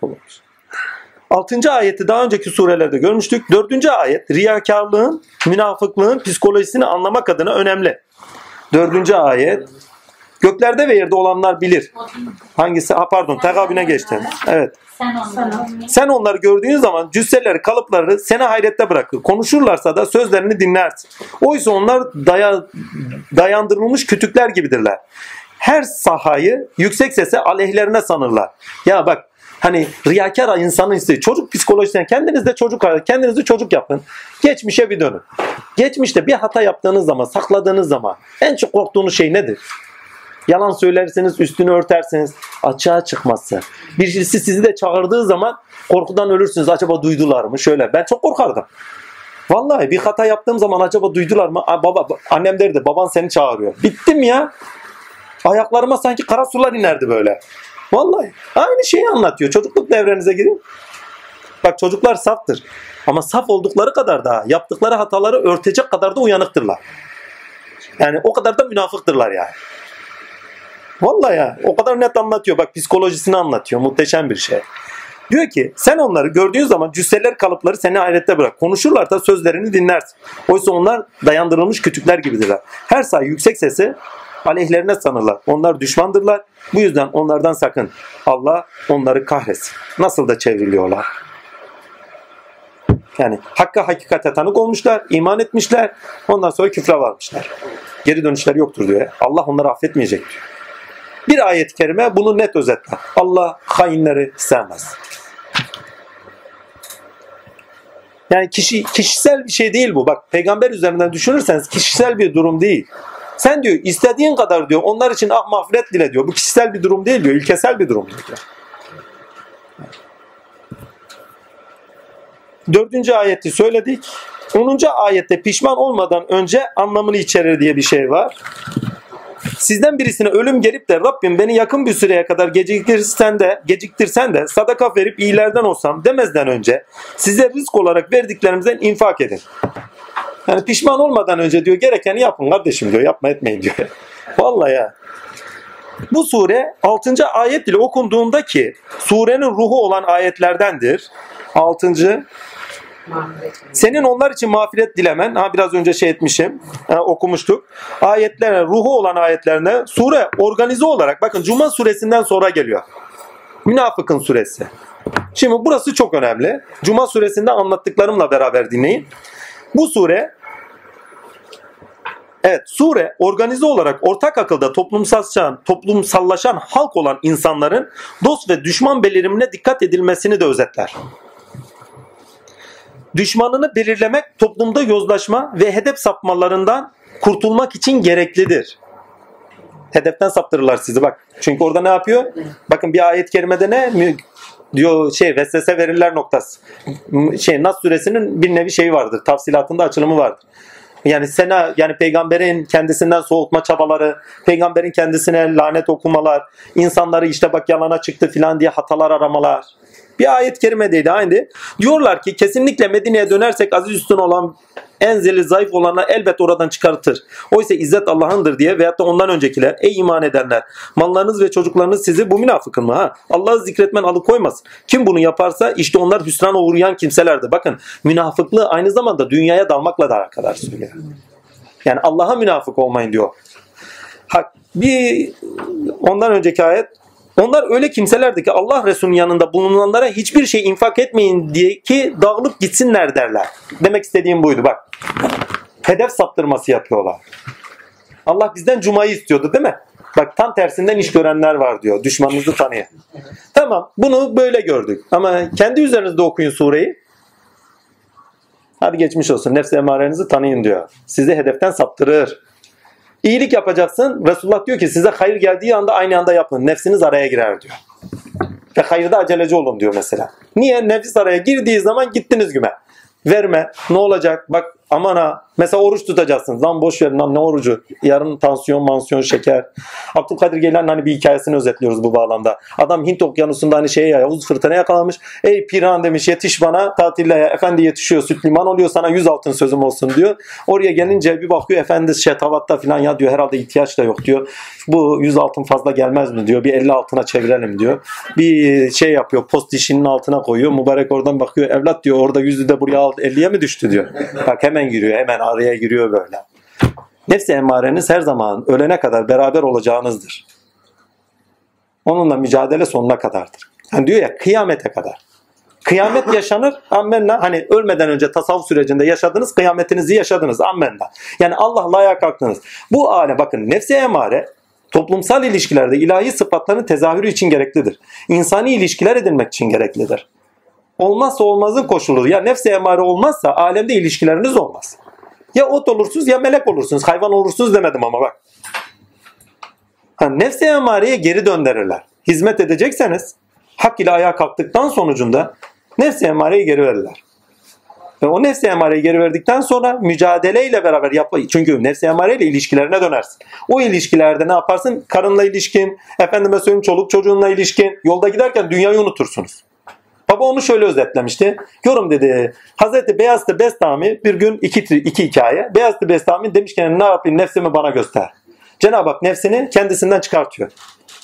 Kılmamış. Altıncı ayeti daha önceki surelerde görmüştük. Dördüncü ayet riyakarlığın, münafıklığın psikolojisini anlamak adına önemli. Dördüncü ayet göklerde ve yerde olanlar bilir. Hangisi? Ha pardon tekabüne geçtim. Evet. Sen onları. Sen onları gördüğün zaman cüsseleri, kalıpları seni hayrette bırakır. Konuşurlarsa da sözlerini dinlersin. Oysa onlar daya, dayandırılmış kütükler gibidirler. Her sahayı yüksek sese aleyhlerine sanırlar. Ya bak hani riyakar insanın isteği. Çocuk psikolojisinden kendiniz de çocuk kendinizi çocuk yapın. Geçmişe bir dönün. Geçmişte bir hata yaptığınız zaman, sakladığınız zaman en çok korktuğunuz şey nedir? Yalan söylerseniz, üstünü örterseniz açığa çıkması. Birisi sizi de çağırdığı zaman korkudan ölürsünüz. Acaba duydular mı? Şöyle. Ben çok korkardım. Vallahi bir hata yaptığım zaman acaba duydular mı? Aa, baba, annem derdi baban seni çağırıyor. Bittim ya. Ayaklarıma sanki kara sular inerdi böyle. Vallahi aynı şeyi anlatıyor. Çocukluk devrenize girin. Bak çocuklar saftır. Ama saf oldukları kadar da yaptıkları hataları örtecek kadar da uyanıktırlar. Yani o kadar da münafıktırlar yani. Vallahi ya o kadar net anlatıyor. Bak psikolojisini anlatıyor. Muhteşem bir şey. Diyor ki sen onları gördüğün zaman cüsseler kalıpları seni hayrette bırak. Konuşurlar da sözlerini dinlersin. Oysa onlar dayandırılmış kütükler gibidirler. Her say yüksek sesi aleyhlerine sanırlar. Onlar düşmandırlar. Bu yüzden onlardan sakın. Allah onları kahretsin. Nasıl da çevriliyorlar. Yani hakka hakikate tanık olmuşlar, iman etmişler. Ondan sonra küfre varmışlar. Geri dönüşler yoktur diyor. Allah onları affetmeyecek diyor. Bir ayet-i kerime bunu net özetler. Allah hainleri sevmez. Yani kişi kişisel bir şey değil bu. Bak peygamber üzerinden düşünürseniz kişisel bir durum değil. Sen diyor istediğin kadar diyor onlar için ah mağfiret dile diyor. Bu kişisel bir durum değil diyor. İlkesel bir durum diyor. Dördüncü ayeti söyledik. Onuncu ayette pişman olmadan önce anlamını içerir diye bir şey var. Sizden birisine ölüm gelip de Rabbim beni yakın bir süreye kadar geciktirsen de geciktirsen de sadaka verip iyilerden olsam demezden önce size rızk olarak verdiklerimizden infak edin. Yani pişman olmadan önce diyor gerekeni yapın kardeşim diyor. Yapma etmeyin diyor. Vallahi ya. Bu sure 6. ayet ile okunduğunda ki surenin ruhu olan ayetlerdendir. 6. Senin onlar için mağfiret dilemen, ha biraz önce şey etmişim, ha, okumuştuk. Ayetlerine, ruhu olan ayetlerine sure organize olarak, bakın Cuma suresinden sonra geliyor. Münafıkın suresi. Şimdi burası çok önemli. Cuma suresinde anlattıklarımla beraber dinleyin. Bu sure Evet, sure organize olarak ortak akılda toplumsallaşan, toplumsallaşan halk olan insanların dost ve düşman belirimine dikkat edilmesini de özetler. Düşmanını belirlemek toplumda yozlaşma ve hedef sapmalarından kurtulmak için gereklidir. Hedeften saptırırlar sizi bak. Çünkü orada ne yapıyor? Bakın bir ayet-i kerimede ne diyor şey vesvese verirler noktası. Şey Nas suresinin bir nevi şeyi vardır. Tafsilatında açılımı vardır. Yani sena yani peygamberin kendisinden soğutma çabaları, peygamberin kendisine lanet okumalar, insanları işte bak yalana çıktı filan diye hatalar aramalar. Bir ayet kerimedeydi aynı. Diyorlar ki kesinlikle Medine'ye dönersek aziz üstün olan enzeli zayıf olanlar elbet oradan çıkartır. Oysa izzet Allah'ındır diye veyahut da ondan öncekiler ey iman edenler mallarınız ve çocuklarınız sizi bu münafıkın mı ha? Allah'ı zikretmen alıkoymaz. Kim bunu yaparsa işte onlar hüsrana uğrayan kimselerdir. Bakın münafıklığı aynı zamanda dünyaya dalmakla da alakadar söylüyor. Yani Allah'a münafık olmayın diyor. Ha, bir ondan önceki ayet onlar öyle kimselerdi ki Allah Resulü'nün yanında bulunanlara hiçbir şey infak etmeyin diye ki dağılıp gitsinler derler. Demek istediğim buydu bak. Hedef saptırması yapıyorlar. Allah bizden cumayı istiyordu değil mi? Bak tam tersinden iş görenler var diyor. Düşmanınızı tanıyın. Tamam bunu böyle gördük. Ama kendi üzerinizde okuyun sureyi. Hadi geçmiş olsun. Nefsi emarenizi tanıyın diyor. Sizi hedeften saptırır. İyilik yapacaksın. Resulullah diyor ki size hayır geldiği anda aynı anda yapın. Nefsiniz araya girer diyor. Ve hayırda aceleci olun diyor mesela. Niye? Nefis araya girdiği zaman gittiniz güme. Verme. Ne olacak? Bak aman ha. Mesela oruç tutacaksın. Lan boş verin lan ne orucu? Yarın tansiyon, mansiyon, şeker. Abdülkadir Geylani'nin hani bir hikayesini özetliyoruz bu bağlamda. Adam Hint okyanusunda hani şeye Yavuz fırtına yakalamış. Ey Pirhan demiş yetiş bana tatilleye. Efendi yetişiyor süt liman oluyor sana yüz altın sözüm olsun diyor. Oraya gelince bir bakıyor efendi şetavatta falan ya diyor herhalde ihtiyaç da yok diyor. Bu yüz altın fazla gelmez mi diyor. Bir elli altına çevirelim diyor. Bir şey yapıyor post dişinin altına koyuyor. Mübarek oradan bakıyor evlat diyor orada yüzü de buraya al 50'ye mi düştü diyor. Bak hemen giriyor hemen araya giriyor böyle. Nefsi emmareniz her zaman ölene kadar beraber olacağınızdır. Onunla mücadele sonuna kadardır. Yani diyor ya kıyamete kadar. Kıyamet yaşanır ammenna. Hani ölmeden önce tasavvuf sürecinde yaşadınız, kıyametinizi yaşadınız ammenna. Yani Allah'la ayağa kalktınız. Bu alem bakın nefsi emare toplumsal ilişkilerde ilahi sıfatların tezahürü için gereklidir. İnsani ilişkiler edinmek için gereklidir. Olmazsa olmazın koşulu. Ya nefsi emare olmazsa alemde ilişkileriniz olmaz. Ya ot olursunuz ya melek olursunuz. Hayvan olursunuz demedim ama bak. Ha, nefsi emareye geri döndürürler. Hizmet edecekseniz hak ile ayağa kalktıktan sonucunda nefsi emareye geri verirler. Ve o nefsi emareyi geri verdikten sonra mücadeleyle beraber yap. Çünkü nefsi emareyle ilişkilerine dönersin. O ilişkilerde ne yaparsın? Karınla ilişkin, efendime söyleyeyim çoluk çocuğunla ilişkin. Yolda giderken dünyayı unutursunuz. Baba onu şöyle özetlemişti. Yorum dedi. Hazreti Beyazıt Bestami bir gün iki, iki hikaye. Beyazıt Bestami demişken ne yapayım nefsimi bana göster. Cenab-ı Hak nefsini kendisinden çıkartıyor.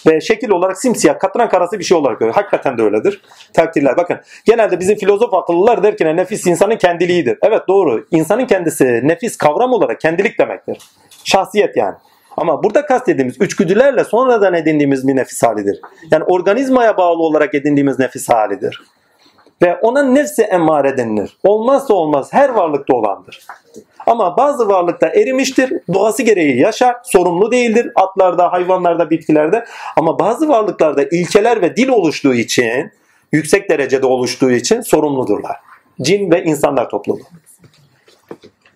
Ve şekil olarak simsiyah, katran karası bir şey olarak görüyor. Hakikaten de öyledir. Takdirler. Bakın genelde bizim filozof akıllılar der ki nefis insanın kendiliğidir. Evet doğru. İnsanın kendisi nefis kavram olarak kendilik demektir. Şahsiyet yani. Ama burada kastediğimiz üçgüdülerle sonradan edindiğimiz bir nefis halidir. Yani organizmaya bağlı olarak edindiğimiz nefis halidir. Ve ona nefsi emmare denilir. Olmazsa olmaz her varlıkta olandır. Ama bazı varlıkta erimiştir. Doğası gereği yaşar. Sorumlu değildir. Atlarda, hayvanlarda, bitkilerde. Ama bazı varlıklarda ilkeler ve dil oluştuğu için, yüksek derecede oluştuğu için sorumludurlar. Cin ve insanlar topluluğu.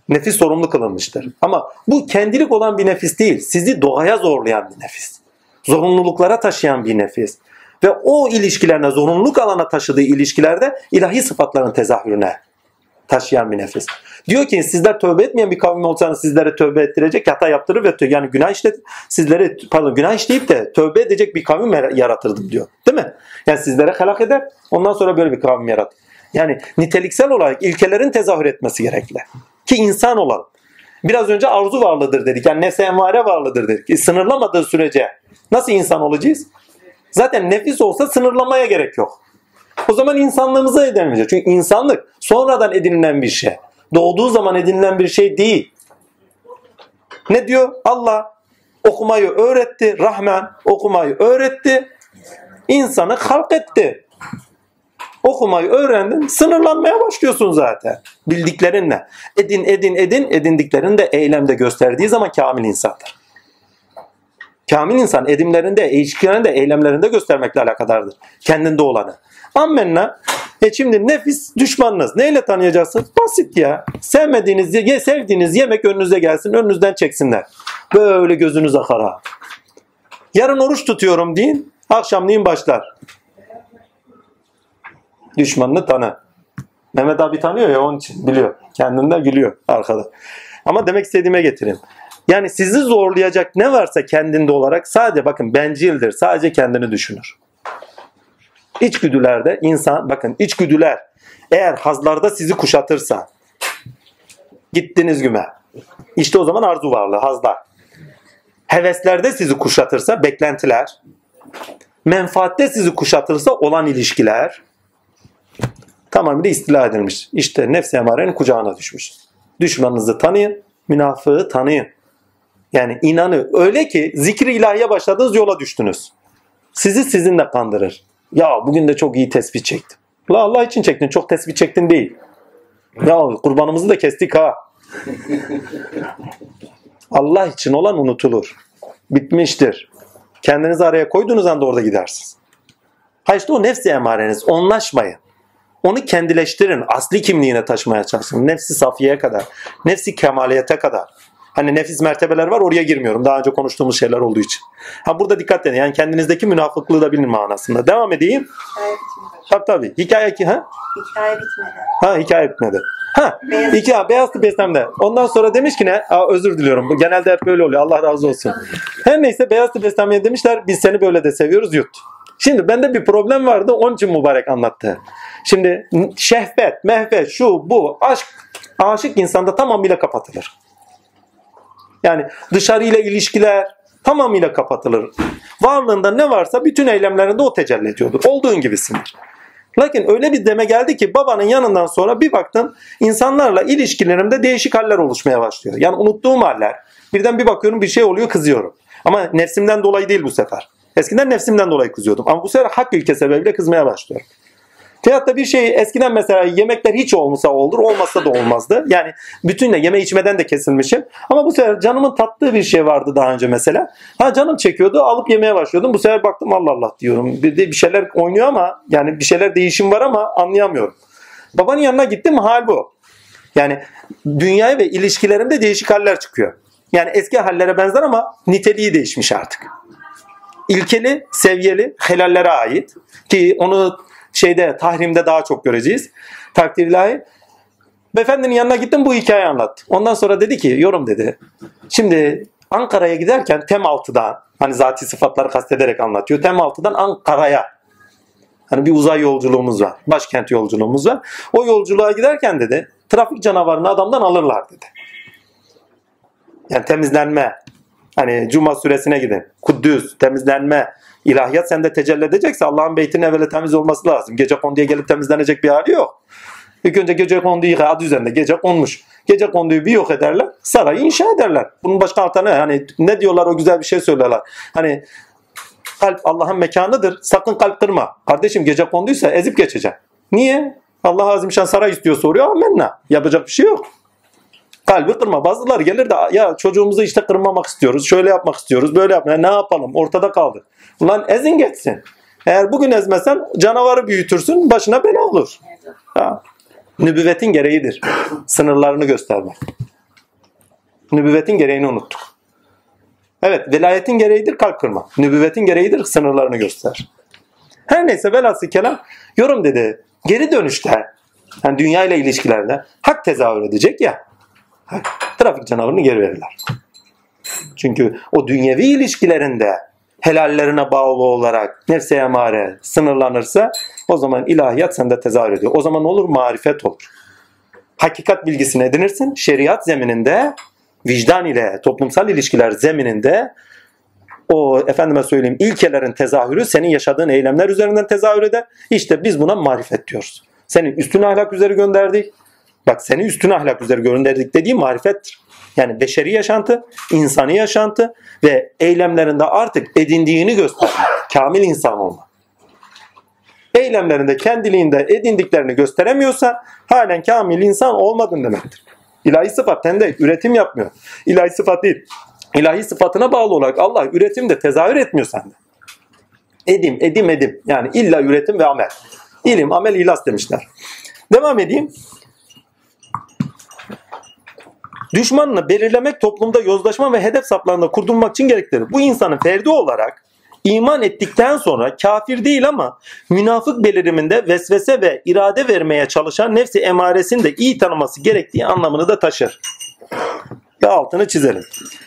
Nefis sorumlu kılınmıştır. Ama bu kendilik olan bir nefis değil. Sizi doğaya zorlayan bir nefis. Zorunluluklara taşıyan bir nefis. Ve o ilişkilerine, zorunluluk alana taşıdığı ilişkilerde ilahi sıfatların tezahürüne taşıyan bir nefis. Diyor ki sizler tövbe etmeyen bir kavim olsanız sizlere tövbe ettirecek, hata yaptırır ve yani günah işlet sizlere pardon günah işleyip de tövbe edecek bir kavim yaratırdım diyor. Değil mi? Yani sizlere helak eder. Ondan sonra böyle bir kavim yarat. Yani niteliksel olarak ilkelerin tezahür etmesi gerekli. Ki insan olalım. Biraz önce arzu varlıdır dedik. Yani nefse envare varlıdır dedik. E, sınırlamadığı sürece nasıl insan olacağız? Zaten nefis olsa sınırlamaya gerek yok. O zaman insanlığımıza edinmeyecek. Çünkü insanlık sonradan edinilen bir şey. Doğduğu zaman edinilen bir şey değil. Ne diyor? Allah okumayı öğretti. Rahman okumayı öğretti. İnsanı halk etti. Okumayı öğrendin, sınırlanmaya başlıyorsun zaten. Bildiklerinle. Edin, edin, edin, edindiklerini de eylemde gösterdiği zaman kamil insandır. Kamil insan edimlerinde, ilişkilerinde, eylemlerinde göstermekle alakadardır. Kendinde olanı. Ammenna. E şimdi nefis düşmanınız. Neyle tanıyacaksınız? Basit ya. Sevmediğiniz, ye, sevdiğiniz yemek önünüze gelsin, önünüzden çeksinler. Böyle gözünüz akar ha. Yarın oruç tutuyorum deyin. Akşamleyin başlar. Düşmanını tanı. Mehmet abi tanıyor ya onun için biliyor. Kendinde gülüyor arkada. Ama demek istediğime getireyim. Yani sizi zorlayacak ne varsa kendinde olarak sadece bakın bencildir. Sadece kendini düşünür. İçgüdülerde insan bakın içgüdüler eğer hazlarda sizi kuşatırsa gittiniz güme. İşte o zaman arzu varlığı hazlar. Heveslerde sizi kuşatırsa beklentiler. Menfaatte sizi kuşatırsa olan ilişkiler tamamıyla istila edilmiş. İşte nefs emarenin kucağına düşmüş. Düşmanınızı tanıyın, münafığı tanıyın. Yani inanı öyle ki zikri ilahiye başladınız yola düştünüz. Sizi sizinle kandırır. Ya bugün de çok iyi tespit çektim. La Allah için çektin çok tespit çektin değil. Ya kurbanımızı da kestik ha. Allah için olan unutulur. Bitmiştir. Kendinizi araya koyduğunuz anda orada gidersiniz. Ha işte o nefsi emareniz. Onlaşmayın. Onu kendileştirin. Asli kimliğine taşımaya çalışın. Nefsi safiyeye kadar. Nefsi kemaliyete kadar. Hani nefis mertebeler var oraya girmiyorum. Daha önce konuştuğumuz şeyler olduğu için. Ha burada dikkat edin. Yani kendinizdeki münafıklığı da bilin manasında. Devam edeyim. Hikaye bitmedi. Tabii tabii. Hikaye ki ha? Hikaye bitmedi. Ha hikaye bitmedi. Ha Beyaz- iki ha, beyaz tıp beslemde. Ondan sonra demiş ki ne? Aa, özür diliyorum. Bu genelde hep böyle oluyor. Allah razı olsun. Her neyse beyaz tıp beslenmeye demişler. Biz seni böyle de seviyoruz yut. Şimdi bende bir problem vardı. Onun için mübarek anlattı. Şimdi şehvet, mehvet, şu bu aşk aşık insanda tamamıyla kapatılır. Yani dışarıyla ilişkiler tamamıyla kapatılır. Varlığında ne varsa bütün eylemlerinde o tecelli ediyordur. Olduğun gibisindir. Lakin öyle bir deme geldi ki babanın yanından sonra bir baktım insanlarla ilişkilerimde değişik haller oluşmaya başlıyor. Yani unuttuğum haller. Birden bir bakıyorum bir şey oluyor kızıyorum. Ama nefsimden dolayı değil bu sefer. Eskiden nefsimden dolayı kızıyordum. Ama bu sefer hak ilke sebebiyle kızmaya başlıyorum. Da bir şey eskiden mesela yemekler hiç olmasa olur, olmazsa da olmazdı. Yani bütünle yeme içmeden de kesilmişim. Ama bu sefer canımın tattığı bir şey vardı daha önce mesela. Ha canım çekiyordu, alıp yemeye başlıyordum. Bu sefer baktım Allah Allah diyorum. Bir de bir şeyler oynuyor ama yani bir şeyler değişim var ama anlayamıyorum. Babanın yanına gittim hal bu. Yani dünyaya ve ilişkilerimde değişik haller çıkıyor. Yani eski hallere benzer ama niteliği değişmiş artık. İlkeli, seviyeli helallere ait ki onu şeyde tahrimde daha çok göreceğiz. Takdir ilahi. Beyefendinin yanına gittim bu hikayeyi anlat. Ondan sonra dedi ki yorum dedi. Şimdi Ankara'ya giderken Tem 6'dan hani zati sıfatları kastederek anlatıyor. Tem 6'dan Ankara'ya hani bir uzay yolculuğumuz var. Başkent yolculuğumuz var. O yolculuğa giderken dedi trafik canavarını adamdan alırlar dedi. Yani temizlenme. Hani Cuma suresine gidin. Kuddüs, temizlenme, ilahiyat sende tecelli edecekse Allah'ın beytinin evvela temiz olması lazım. Gece konduya gelip temizlenecek bir hali yok. İlk önce gece konduyu yıka adı üzerinde gece konmuş. Gece konduyu bir yok ederler. Sarayı inşa ederler. Bunun başka altı ne? Hani ne diyorlar o güzel bir şey söylerler. Hani kalp Allah'ın mekanıdır. Sakın kalp kırma. Kardeşim gece konduysa ezip geçeceksin. Niye? Allah Azimşan saray istiyor soruyor. Amenna. Yapacak bir şey yok. Kalbi kırma. Bazıları gelir de ya çocuğumuzu işte kırmamak istiyoruz. Şöyle yapmak istiyoruz. Böyle yapmak. Ne yapalım? Ortada kaldı. Ulan ezin geçsin. Eğer bugün ezmesen canavarı büyütürsün. Başına bela olur. Ha. Nübüvvetin gereğidir. Sınırlarını göstermek. Nübüvvetin gereğini unuttuk. Evet velayetin gereğidir kalp kırma. Nübüvvetin gereğidir sınırlarını göster. Her neyse velhasıl kelam yorum dedi. Geri dönüşte yani dünya ile ilişkilerde hak tezahür edecek ya. Trafik canavarını geri verirler. Çünkü o dünyevi ilişkilerinde helallerine bağlı olarak nefse emare sınırlanırsa o zaman ilahiyat sende tezahür ediyor. O zaman olur marifet olur. Hakikat bilgisini edinirsin. Şeriat zemininde vicdan ile toplumsal ilişkiler zemininde o efendime söyleyeyim ilkelerin tezahürü senin yaşadığın eylemler üzerinden tezahür eder. İşte biz buna marifet diyoruz. Senin üstün ahlak üzeri gönderdik. Bak seni üstün ahlak üzeri gönderdik dediği marifettir. Yani beşeri yaşantı, insani yaşantı ve eylemlerinde artık edindiğini göstermek. Kamil insan olma. Eylemlerinde kendiliğinde edindiklerini gösteremiyorsa halen kamil insan olmadın demektir. İlahi sıfat sende üretim yapmıyor. İlahi sıfat değil. İlahi sıfatına bağlı olarak Allah üretimde tezahür etmiyor sende. Edim, edim, edim. Yani illa üretim ve amel. İlim, amel, ilas demişler. Devam edeyim. Düşmanını belirlemek toplumda yozlaşma ve hedef saplarında kurdurmak için gereklidir. Bu insanın ferdi olarak iman ettikten sonra kafir değil ama münafık beliriminde vesvese ve irade vermeye çalışan nefsi emaresini de iyi tanıması gerektiği anlamını da taşır. Ve altını çizelim.